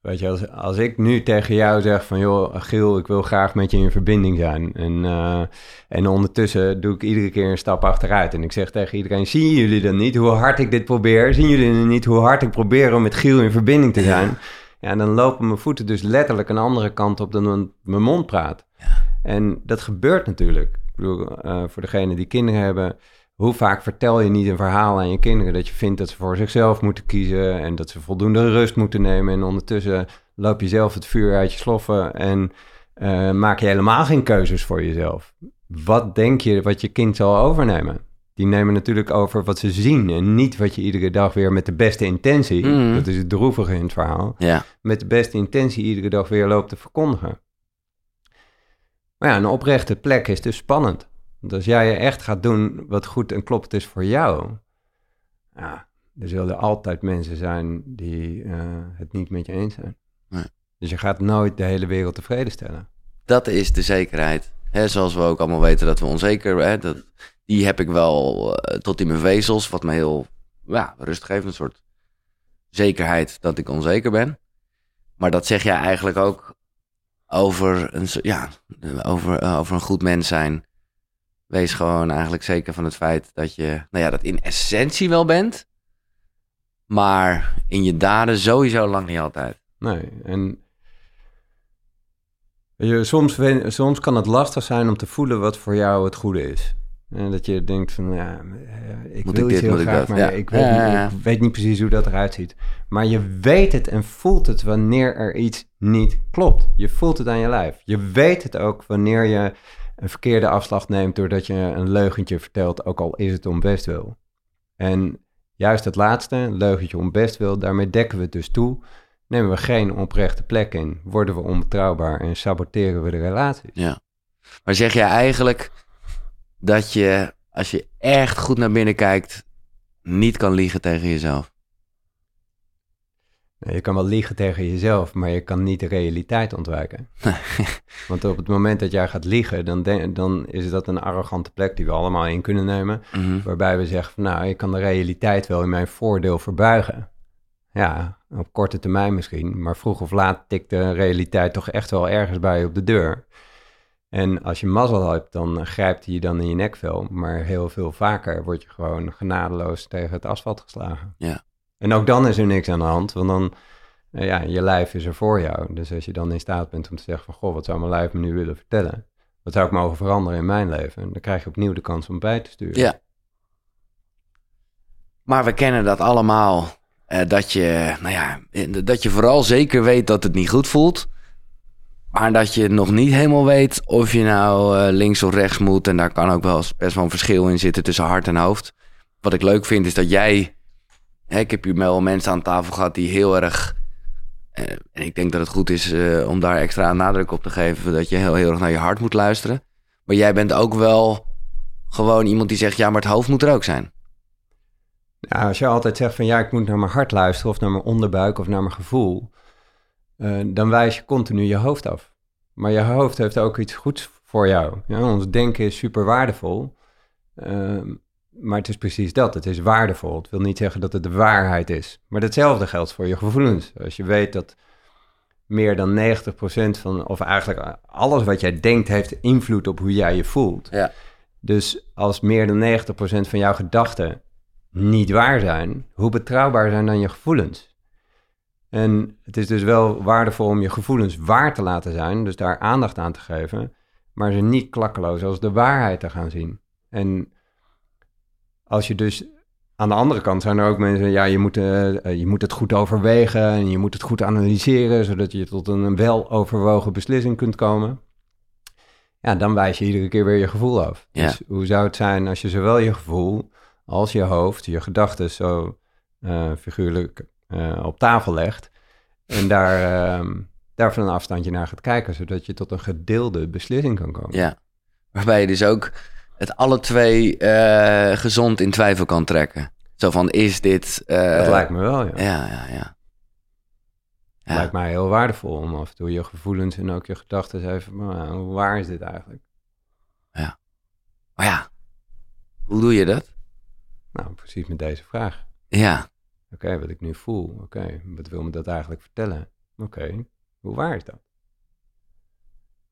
Speaker 1: weet je, als, als ik nu tegen jou zeg van... joh, Giel, ik wil graag met je in verbinding zijn. En, uh, en ondertussen doe ik iedere keer een stap achteruit. En ik zeg tegen iedereen, zien jullie dan niet hoe hard ik dit probeer? Zien jullie dan niet hoe hard ik probeer om met Giel in verbinding te zijn? Ja, dan lopen mijn voeten dus letterlijk een andere kant op dan mijn mond praat. Ja. En dat gebeurt natuurlijk. Ik bedoel, uh, voor degenen die kinderen hebben hoe vaak vertel je niet een verhaal aan je kinderen dat je vindt dat ze voor zichzelf moeten kiezen en dat ze voldoende rust moeten nemen en ondertussen loop je zelf het vuur uit je sloffen en uh, maak je helemaal geen keuzes voor jezelf. Wat denk je wat je kind zal overnemen? Die nemen natuurlijk over wat ze zien en niet wat je iedere dag weer met de beste intentie, mm. dat is het droevige in het verhaal,
Speaker 2: ja.
Speaker 1: met de beste intentie iedere dag weer loopt te verkondigen. Maar ja, een oprechte plek is dus spannend. Want als jij echt gaat doen wat goed en klopt is voor jou, ja, er zullen altijd mensen zijn die uh, het niet met je eens zijn.
Speaker 2: Nee.
Speaker 1: Dus je gaat nooit de hele wereld tevreden stellen.
Speaker 2: Dat is de zekerheid. Hè, zoals we ook allemaal weten dat we onzeker... Hè, dat, die heb ik wel eh, tot in mijn vezels, wat me heel ja, rust geeft. Een soort zekerheid dat ik onzeker ben. Maar dat zeg jij eigenlijk ook over een, ja, over, eh, over een goed mens zijn. Wees gewoon eigenlijk zeker van het feit dat je, nou ja, dat in essentie wel bent. Maar in je daden sowieso lang niet altijd.
Speaker 1: Nee, en je, soms, soms kan het lastig zijn om te voelen wat voor jou het goede is. En dat je denkt van, ja, eh, ik moet wil ik dit, heel graag, maar ik, weet niet, ik weet niet precies hoe dat eruit ziet. Maar je weet het en voelt het wanneer er iets niet klopt. Je voelt het aan je lijf. Je weet het ook wanneer je een verkeerde afslag neemt doordat je een leugentje vertelt, ook al is het om best wil. En juist het laatste, een leugentje om best wil, daarmee dekken we het dus toe. Nemen we geen oprechte plek in, worden we onbetrouwbaar en saboteren we de relatie.
Speaker 2: Ja. Maar zeg jij eigenlijk dat je, als je echt goed naar binnen kijkt, niet kan liegen tegen jezelf?
Speaker 1: Je kan wel liegen tegen jezelf, maar je kan niet de realiteit ontwijken. [laughs] Want op het moment dat jij gaat liegen, dan, dan is dat een arrogante plek die we allemaal in kunnen nemen. Mhm. Waarbij we zeggen van nou, ik kan de realiteit wel in mijn voordeel verbuigen. Ja, op korte termijn misschien, maar vroeg of laat tikt de realiteit toch echt wel ergens bij je op de deur. En als je mazzel hebt, dan grijpt hij je dan in je nekvel. Maar heel veel vaker word je gewoon genadeloos tegen het asfalt geslagen.
Speaker 2: Ja.
Speaker 1: En ook dan is er niks aan de hand, want dan, uh, ja, je lijf is er voor jou. Dus als je dan in staat bent om te zeggen van, goh, wat zou mijn lijf me nu willen vertellen? Wat zou ik mogen veranderen in mijn leven? Dan krijg je opnieuw de kans om bij te sturen.
Speaker 2: Ja. Maar we kennen dat allemaal, uh, dat, je, nou ja, dat je vooral zeker weet dat het niet goed voelt. Maar dat je nog niet helemaal weet of je nou uh, links of rechts moet. En daar kan ook wel best wel een verschil in zitten tussen hart en hoofd. Wat ik leuk vind is dat jij ik heb hier wel mensen aan tafel gehad die heel erg. Eh, en ik denk dat het goed is eh, om daar extra nadruk op te geven. Dat je heel, heel erg naar je hart moet luisteren. Maar jij bent ook wel gewoon iemand die zegt: ja, maar het hoofd moet er ook zijn.
Speaker 1: Als je altijd zegt van ja, ik moet naar mijn hart luisteren, of naar mijn onderbuik of naar mijn gevoel, uh, dan wijs je continu je hoofd af. Maar je hoofd heeft ook iets goeds voor jou. Ja, ons denken is super waardevol. Ehm, maar het is precies dat. Het is waardevol. Het wil niet zeggen dat het de waarheid is. Maar hetzelfde geldt voor je gevoelens. Als je weet dat meer dan 90% van, of eigenlijk alles wat jij denkt, heeft invloed op hoe jij je voelt.
Speaker 2: Ja.
Speaker 1: Dus als meer dan 90% van jouw gedachten niet waar zijn, hoe betrouwbaar zijn dan je gevoelens? En het is dus wel waardevol om je gevoelens waar te laten zijn, dus daar aandacht aan te geven, maar ze niet klakkeloos als de waarheid te gaan zien. En als je dus aan de andere kant zijn er ook mensen, ja, je moet, uh, je moet het goed overwegen en je moet het goed analyseren, zodat je tot een wel overwogen beslissing kunt komen. Ja, dan wijs je iedere keer weer je gevoel af.
Speaker 2: Ja.
Speaker 1: Dus hoe zou het zijn als je zowel je gevoel als je hoofd, je gedachten zo uh, figuurlijk uh, op tafel legt en daar, uh, daar van een afstandje naar gaat kijken, zodat je tot een gedeelde beslissing kan komen.
Speaker 2: Ja, waarbij je dus ook het alle twee uh, gezond in twijfel kan trekken. Zo van, is dit...
Speaker 1: Uh, dat lijkt me wel, ja.
Speaker 2: Ja, ja, ja.
Speaker 1: ja. Lijkt mij heel waardevol om af en toe je gevoelens en ook je gedachten even... Maar, hoe waar is dit eigenlijk?
Speaker 2: Ja. Maar ja, hoe doe je dat?
Speaker 1: Nou, precies met deze vraag.
Speaker 2: Ja.
Speaker 1: Oké, wat ik nu voel. Oké, wat wil me dat eigenlijk vertellen? Oké, hoe waar is dat?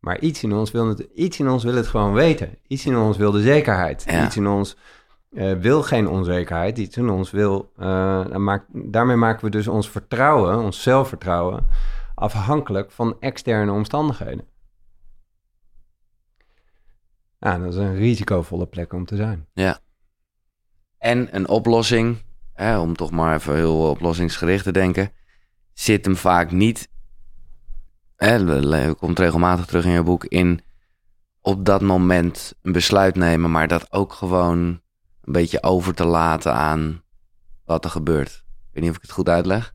Speaker 1: Maar iets in ons wil het, iets in ons wil het gewoon weten. Iets in ons wil de zekerheid. Iets in ons uh, wil geen onzekerheid. Iets in ons wil. Uh, maak, daarmee maken we dus ons vertrouwen, ons zelfvertrouwen, afhankelijk van externe omstandigheden. Ja, dat is een risicovolle plek om te zijn.
Speaker 2: Ja. En een oplossing, hè, om toch maar even heel oplossingsgericht te denken, zit hem vaak niet hè, komt regelmatig terug in je boek, in op dat moment een besluit nemen, maar dat ook gewoon een beetje over te laten aan wat er gebeurt. Ik weet niet of ik het goed uitleg.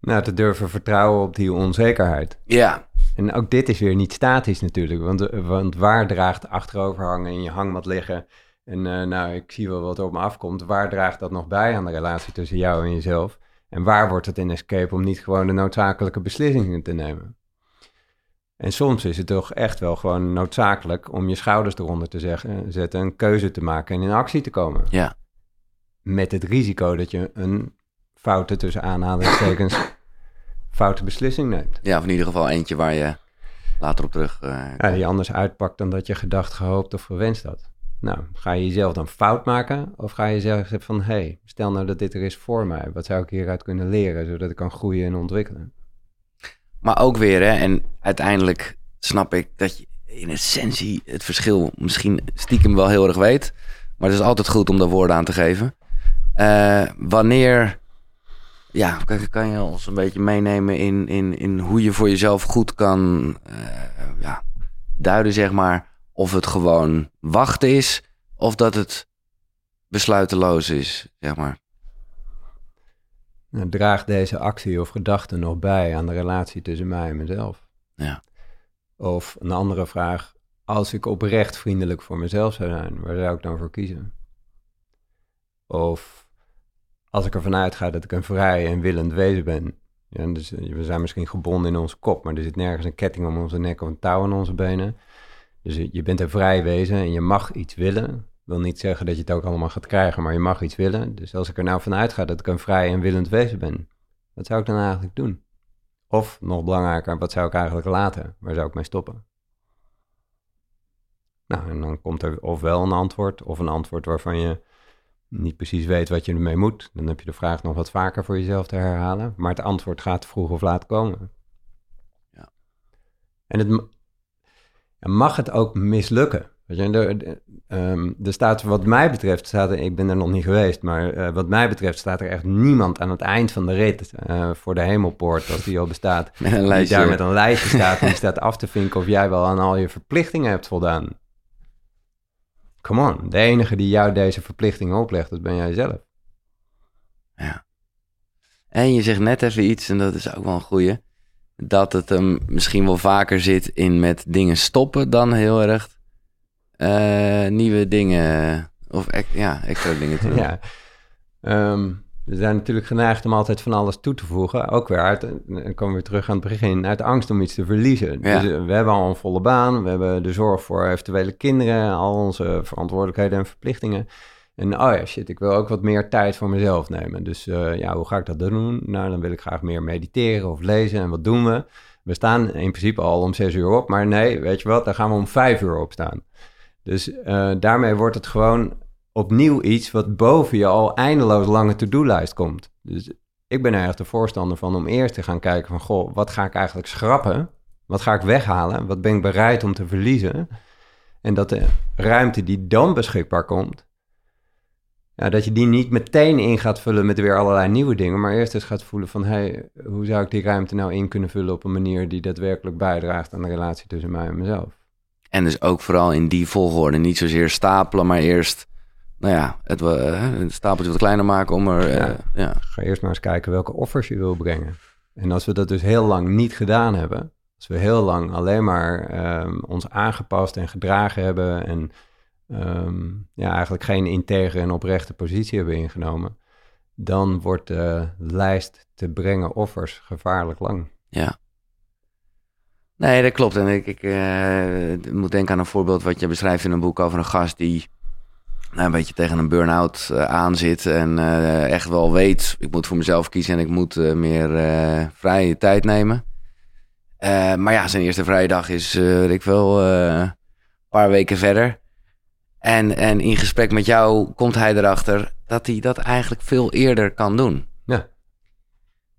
Speaker 1: Nou, te durven vertrouwen op die onzekerheid.
Speaker 2: Ja.
Speaker 1: En ook dit is weer niet statisch natuurlijk, want, want waar draagt achteroverhangen in je hangmat liggen en uh, nou, ik zie wel wat er op me afkomt, waar draagt dat nog bij aan de relatie tussen jou en jezelf? En waar wordt het een escape om niet gewoon de noodzakelijke beslissingen te nemen? En soms is het toch echt wel gewoon noodzakelijk om je schouders eronder te zeggen, zetten, een keuze te maken en in actie te komen.
Speaker 2: Ja.
Speaker 1: Met het risico dat je een foute, tussen aanhalingstekens, [laughs] foute beslissing neemt.
Speaker 2: Ja, of in ieder geval eentje waar je later op terug... Uh,
Speaker 1: ja, die anders uitpakt dan dat je gedacht, gehoopt of gewenst had. Nou, ga je jezelf dan fout maken? Of ga je zeggen van, hé, hey, stel nou dat dit er is voor mij. Wat zou ik hieruit kunnen leren, zodat ik kan groeien en ontwikkelen?
Speaker 2: Maar ook weer, hè, en uiteindelijk snap ik dat je in essentie het verschil misschien stiekem wel heel erg weet. Maar het is altijd goed om daar woorden aan te geven. Uh, wanneer, ja, kan, kan, je ons een beetje meenemen in, in, in hoe je voor jezelf goed kan uh, ja, duiden, zeg maar, of het gewoon wachten is of dat het besluiteloos is, zeg maar.
Speaker 1: Nou, draagt deze actie of gedachte nog bij aan de relatie tussen mij en mezelf?
Speaker 2: Ja.
Speaker 1: Of een andere vraag, als ik oprecht vriendelijk voor mezelf zou zijn, waar zou ik dan voor kiezen? Of als ik ervan uitga dat ik een vrij en willend wezen ben. Ja, dus eh, we zijn misschien gebonden in onze kop, maar er zit nergens een ketting om onze nek of een touw aan onze benen. Dus je bent een vrij wezen en je mag iets willen wil niet zeggen dat je het ook allemaal gaat krijgen, maar je mag iets willen. Dus als ik er nou vanuit ga dat ik een vrij en willend wezen ben, wat zou ik dan eigenlijk doen? Of nog belangrijker, wat zou ik eigenlijk laten? Waar zou ik mee stoppen? Nou, en dan komt er ofwel een antwoord, of een antwoord waarvan je niet precies weet wat je ermee moet. Dan heb je de vraag nog wat vaker voor jezelf te herhalen. Maar het antwoord gaat vroeg of laat komen.
Speaker 2: Ja.
Speaker 1: En het mag het ook mislukken. Weet je, er, um, er staat, wat mij betreft, staat er, ik ben er nog niet geweest, maar uh, wat mij betreft staat er echt niemand aan het eind van de rit uh, voor de hemelpoort, als die al bestaat,
Speaker 2: met een lijstje.
Speaker 1: die daar met een lijstje staat en die staat af te vinken of jij wel aan al je verplichtingen hebt voldaan. Come on, de enige die jou deze verplichtingen oplegt, dat ben jij zelf.
Speaker 2: Ja. En je zegt net even iets, en dat is ook wel een goeie, dat het hem misschien wel vaker zit in met dingen stoppen dan heel erg uh, nieuwe dingen of ja, extra dingen te [laughs] doen.
Speaker 1: Ja. Um, we zijn natuurlijk geneigd om altijd van alles toe te voegen. Ook weer uit, dan komen we weer terug aan het begin, uit angst om iets te verliezen.
Speaker 2: Ja.
Speaker 1: Dus we hebben al een volle baan, we hebben de zorg voor eventuele kinderen, al onze verantwoordelijkheden en verplichtingen. En oh ja, shit, ik wil ook wat meer tijd voor mezelf nemen. Dus uh, ja, hoe ga ik dat doen? Nou, dan wil ik graag meer mediteren of lezen. En wat doen we? We staan in principe al om zes uur op, maar nee, weet je wat, dan gaan we om vijf uur opstaan. Dus uh, daarmee wordt het gewoon opnieuw iets wat boven je al eindeloos lange to-do-lijst komt. Dus ik ben er echt de voorstander van om eerst te gaan kijken van... goh, wat ga ik eigenlijk schrappen? Wat ga ik weghalen? Wat ben ik bereid om te verliezen? En dat de ruimte die dan beschikbaar komt... Ja, dat je die niet meteen in gaat vullen met weer allerlei nieuwe dingen... maar eerst eens gaat voelen van... hé, hey, hoe zou ik die ruimte nou in kunnen vullen op een manier... die daadwerkelijk bijdraagt aan de relatie tussen mij en mezelf?
Speaker 2: En dus ook vooral in die volgorde. Niet zozeer stapelen, maar eerst nou ja, het, het stapeltje wat kleiner maken om er... Uh, ja. ja.
Speaker 1: Ga eerst maar eens kijken welke offers je wil brengen. En als we dat dus heel lang niet gedaan hebben... als we heel lang alleen maar um, ons aangepast en gedragen hebben... en um, ja, eigenlijk geen integere en oprechte positie hebben ingenomen... dan wordt de lijst te brengen offers gevaarlijk lang.
Speaker 2: Ja. Nee, dat klopt. En ik, ik uh, moet denken aan een voorbeeld wat je beschrijft in een boek over een gast die nou, een beetje tegen een burn-out uh, aan zit. En uh, echt wel weet, ik moet voor mezelf kiezen en ik moet meer vrije tijd nemen. maar ja, zijn eerste vrije dag is, ik wel, een paar weken verder. En, en in gesprek met jou komt hij erachter dat hij dat eigenlijk veel eerder kan doen.
Speaker 1: Ja.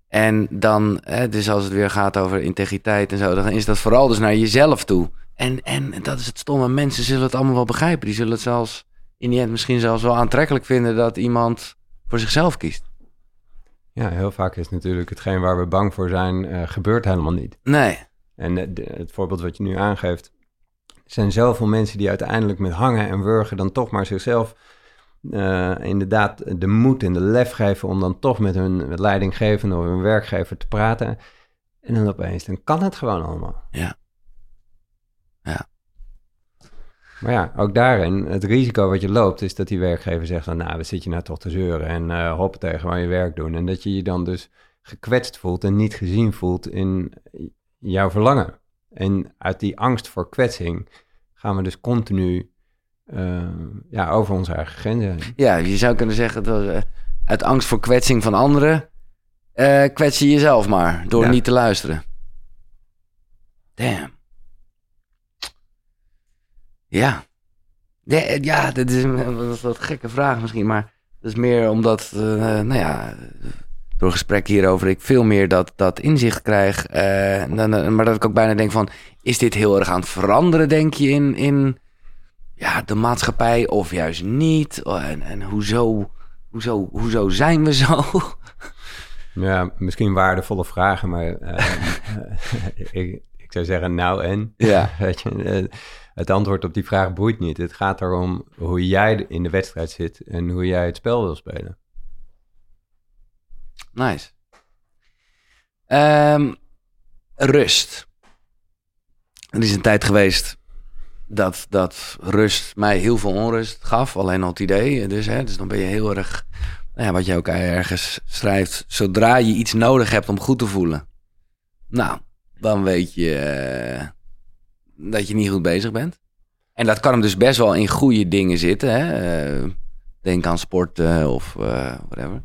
Speaker 2: En dan, hè, dus als het weer gaat over integriteit en zo, dan is dat vooral dus naar jezelf toe. En, en dat is het stomme. Mensen zullen het allemaal wel begrijpen. Die zullen het zelfs in die end misschien zelfs wel aantrekkelijk vinden dat iemand voor zichzelf kiest.
Speaker 1: Ja, heel vaak is natuurlijk hetgeen waar we bang voor zijn, uh, gebeurt helemaal niet.
Speaker 2: Nee.
Speaker 1: En de, het voorbeeld wat je nu aangeeft, zijn zoveel mensen die uiteindelijk met hangen en wurgen dan toch maar zichzelf uh, inderdaad de moed en de lef geven om dan toch met hun leidinggevende of hun werkgever te praten. En dan opeens, dan kan het gewoon allemaal.
Speaker 2: Ja. Ja.
Speaker 1: Maar ja, ook daarin, het risico wat je loopt, is dat die werkgever zegt van, nou, we zit je nou toch te zeuren en uh, hoppen tegen waar je werk doen. En dat je je dan dus gekwetst voelt en niet gezien voelt in jouw verlangen. En uit die angst voor kwetsing gaan we dus continu uh, ja, over onze eigen grenzen
Speaker 2: Ja, je zou kunnen zeggen dat uh, uit angst voor kwetsing van anderen uh, kwets je jezelf maar door ja. niet te luisteren. Damn. Ja. Ja, ja dat is een wat gekke vraag misschien, maar dat is meer omdat, nou ja, door gesprek hierover ik veel meer dat, dat inzicht krijg. dan, maar dat ik ook bijna denk van, is dit heel erg aan het veranderen, denk je, in, in ja, de maatschappij of juist niet? En, en hoezo, hoezo, hoezo zijn we zo? [laughs]
Speaker 1: Ja, misschien waardevolle vragen, maar uh, [laughs] ik, ik zou zeggen nou en.
Speaker 2: Ja. [laughs]
Speaker 1: Weet je, uh, het antwoord op die vraag boeit niet. Het gaat erom hoe jij in de wedstrijd zit en hoe jij het spel wil spelen.
Speaker 2: Nice. Um, rust. Er is een tijd geweest dat, dat rust mij heel veel onrust gaf. Alleen al het idee. Dus, hè, dus dan ben je heel erg, nou ja, wat je ook ergens schrijft. Zodra je iets nodig hebt om goed te voelen. Nou, dan weet je uh, dat je niet goed bezig bent. En dat kan hem dus best wel in goede dingen zitten. Hè? Uh, denk aan sporten of uh, whatever.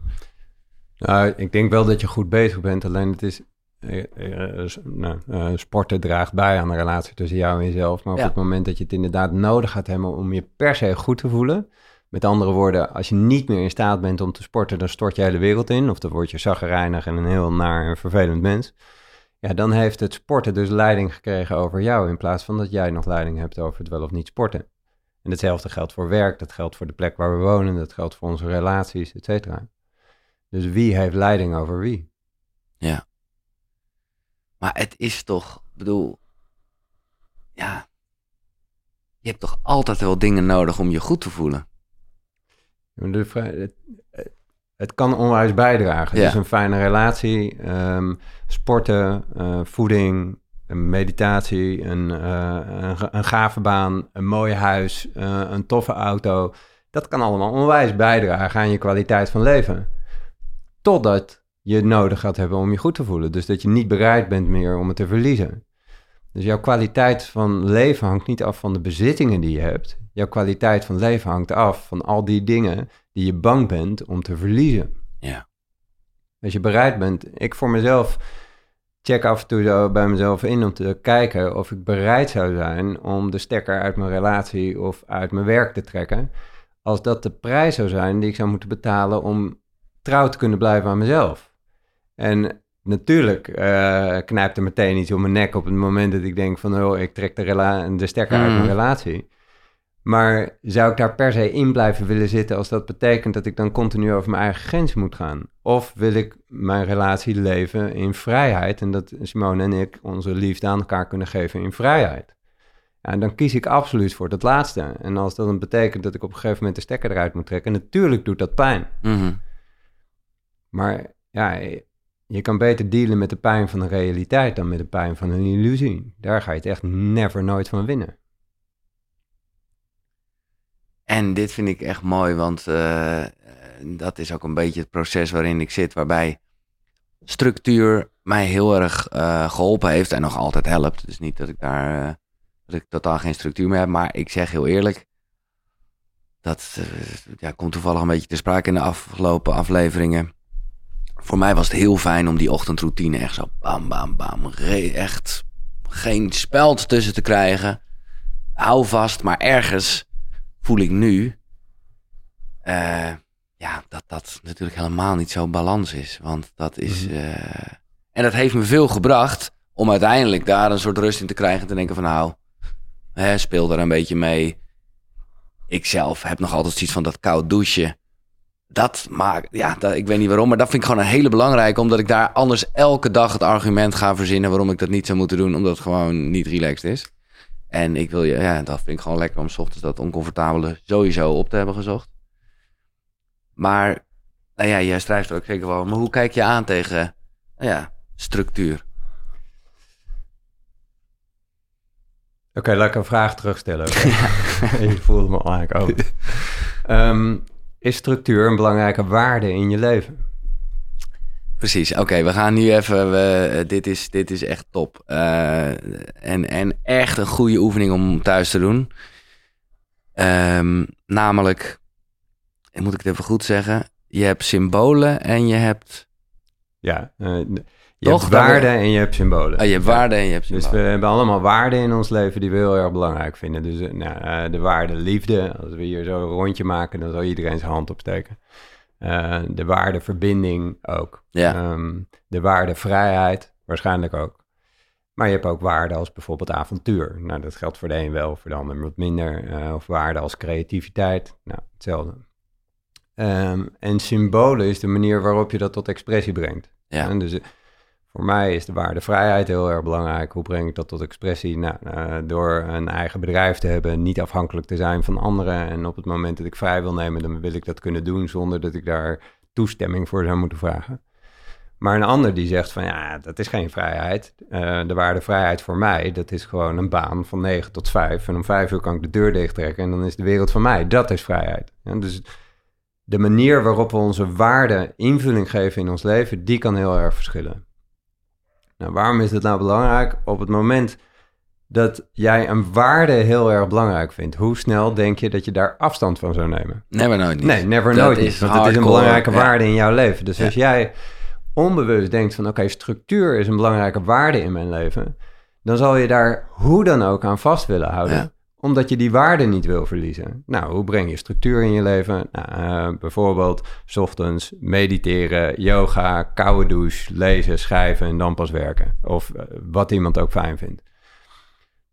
Speaker 1: Nou, ik denk wel dat je goed bezig bent. Alleen het is uh, nou, uh, sporten draagt bij aan de relatie tussen jou en jezelf. Maar op het moment dat je het inderdaad nodig gaat hebben om je per se goed te voelen. Met andere woorden, als je niet meer in staat bent om te sporten, dan stort je hele wereld in. Of dan word je zaggerijnig en een heel naar en vervelend mens. Ja, dan heeft het sporten dus leiding gekregen over jou. In plaats van dat jij nog leiding hebt over het wel of niet sporten. En hetzelfde geldt voor werk, dat geldt voor de plek waar we wonen, dat geldt voor onze relaties, et cetera. Dus wie heeft leiding over wie?
Speaker 2: Ja. Maar het is toch, bedoel, ja, je hebt toch altijd wel dingen nodig om je goed te voelen.
Speaker 1: Het, het kan onwijs bijdragen. Ja. Dus een fijne relatie, um, sporten, uh, voeding, meditatie, een, uh, een, een, gave baan, een mooi huis, uh, een toffe auto. Dat kan allemaal onwijs bijdragen aan je kwaliteit van leven. Totdat je nodig gaat hebben om je goed te voelen. Dus dat je niet bereid bent meer om het te verliezen. Dus jouw kwaliteit van leven hangt niet af van de bezittingen die je hebt. Jouw kwaliteit van leven hangt af van al die dingen die je bang bent om te verliezen.
Speaker 2: Ja.
Speaker 1: Als je bereid bent, ik voor mezelf check af en toe bij mezelf in om te kijken of ik bereid zou zijn om de stekker uit mijn relatie of uit mijn werk te trekken. Als dat de prijs zou zijn die ik zou moeten betalen om trouw te kunnen blijven aan mezelf. En natuurlijk uh, knijpt er meteen iets om mijn nek op het moment dat ik denk van... oh, ik trek de, rela de stekker uit mijn mm. relatie. Maar zou ik daar per se in blijven willen zitten als dat betekent dat ik dan continu over mijn eigen grenzen moet gaan? Of wil ik mijn relatie leven in vrijheid en dat Simone en ik onze liefde aan elkaar kunnen geven in vrijheid? Ja, dan kies ik absoluut voor dat laatste. En als dat dan betekent dat ik op een gegeven moment de stekker eruit moet trekken, natuurlijk doet dat pijn.
Speaker 2: Mm
Speaker 1: Maar ja, je kan beter dealen met de pijn van de realiteit dan met de pijn van een illusie. Daar ga je het echt never nooit van winnen.
Speaker 2: En dit vind ik echt mooi, want uh, dat is ook een beetje het proces waarin ik zit, waarbij structuur mij heel erg uh, geholpen heeft en nog altijd helpt. Dus niet dat ik daar uh, dat ik totaal geen structuur meer heb, maar ik zeg heel eerlijk, dat ja, komt toevallig een beetje te sprake in de afgelopen afleveringen voor mij was het heel fijn om die ochtendroutine echt zo bam, bam, bam. Echt geen speld tussen te krijgen. Hou vast, maar ergens voel ik nu uh, ja, dat dat natuurlijk helemaal niet zo balans is. Want dat is. Uh, en dat heeft me veel gebracht om uiteindelijk daar een soort rust in te krijgen. En te denken van nou, hè, speel er een beetje mee. Ik zelf heb nog altijd zoiets van dat koud douchen dat maakt, ja, dat, ik weet niet waarom, maar dat vind ik gewoon een hele belangrijke, omdat ik daar anders elke dag het argument ga verzinnen waarom ik dat niet zou moeten doen, omdat het gewoon niet relaxed is. En ik wil je, ja, dat vind ik gewoon lekker om s ochtends dat oncomfortabele sowieso op te hebben gezocht. Maar, nou ja, jij strijft er ook zeker wel, maar hoe kijk je aan tegen, nou ja, structuur?
Speaker 1: Oké, laat ik een vraag terugstellen. [laughs] je voelde me eigenlijk ook. [laughs] Ehm, is structuur een belangrijke waarde in je leven?
Speaker 2: Precies, oké, we gaan nu even, we, dit, is, dit is echt top. Uh, en, en echt een goede oefening om thuis te doen. Um, namelijk, moet ik het even goed zeggen, je hebt symbolen en je hebt...
Speaker 1: Ja, uh, je Toch? hebt waarden en je hebt symbolen.
Speaker 2: Oh, je hebt waarden en je hebt symbolen.
Speaker 1: Dus we hebben allemaal waarden in ons leven die we heel erg belangrijk vinden. Dus nou, de waarde liefde, als we hier zo een rondje maken, dan zal iedereen zijn hand opsteken. Uh, de waarde verbinding ook.
Speaker 2: Ja. Um,
Speaker 1: de waarde vrijheid waarschijnlijk ook. Maar je hebt ook waarden als bijvoorbeeld avontuur. Nou, dat geldt voor de een wel, voor de ander wat minder. Uh, of waarden als creativiteit. Nou, hetzelfde. Um, en symbolen is de manier waarop je dat tot expressie brengt.
Speaker 2: Ja. En
Speaker 1: dus voor mij is de waarde vrijheid heel erg belangrijk. Hoe breng ik dat tot expressie? Nou, uh, door een eigen bedrijf te hebben, niet afhankelijk te zijn van anderen. En op het moment dat ik vrij wil nemen, dan wil ik dat kunnen doen zonder dat ik daar toestemming voor zou moeten vragen. Maar een ander die zegt van ja, dat is geen vrijheid. Uh, de waarde vrijheid voor mij, dat is gewoon een baan van 9 tot 5. En om 5 uur kan ik de deur dicht trekken en dan is de wereld van mij. Dat is vrijheid. Ja, dus de manier waarop we onze waarden invulling geven in ons leven, die kan heel erg verschillen. Nou, waarom is het nou belangrijk? Op het moment dat jij een waarde heel erg belangrijk vindt, hoe snel denk je dat je daar afstand van zou nemen?
Speaker 2: Never nooit niet.
Speaker 1: Nee, never nooit niet. Want het is een belangrijke waarde in jouw leven. Dus als jij onbewust denkt van oké, structuur is een belangrijke waarde in mijn leven, dan zal je daar hoe dan ook aan vast willen houden omdat je die waarde niet wil verliezen. Nou, hoe breng je structuur in je leven? Nou, uh, bijvoorbeeld, ochtends mediteren, yoga, koude douche, lezen, schrijven en dan pas werken. Of uh, wat iemand ook fijn vindt.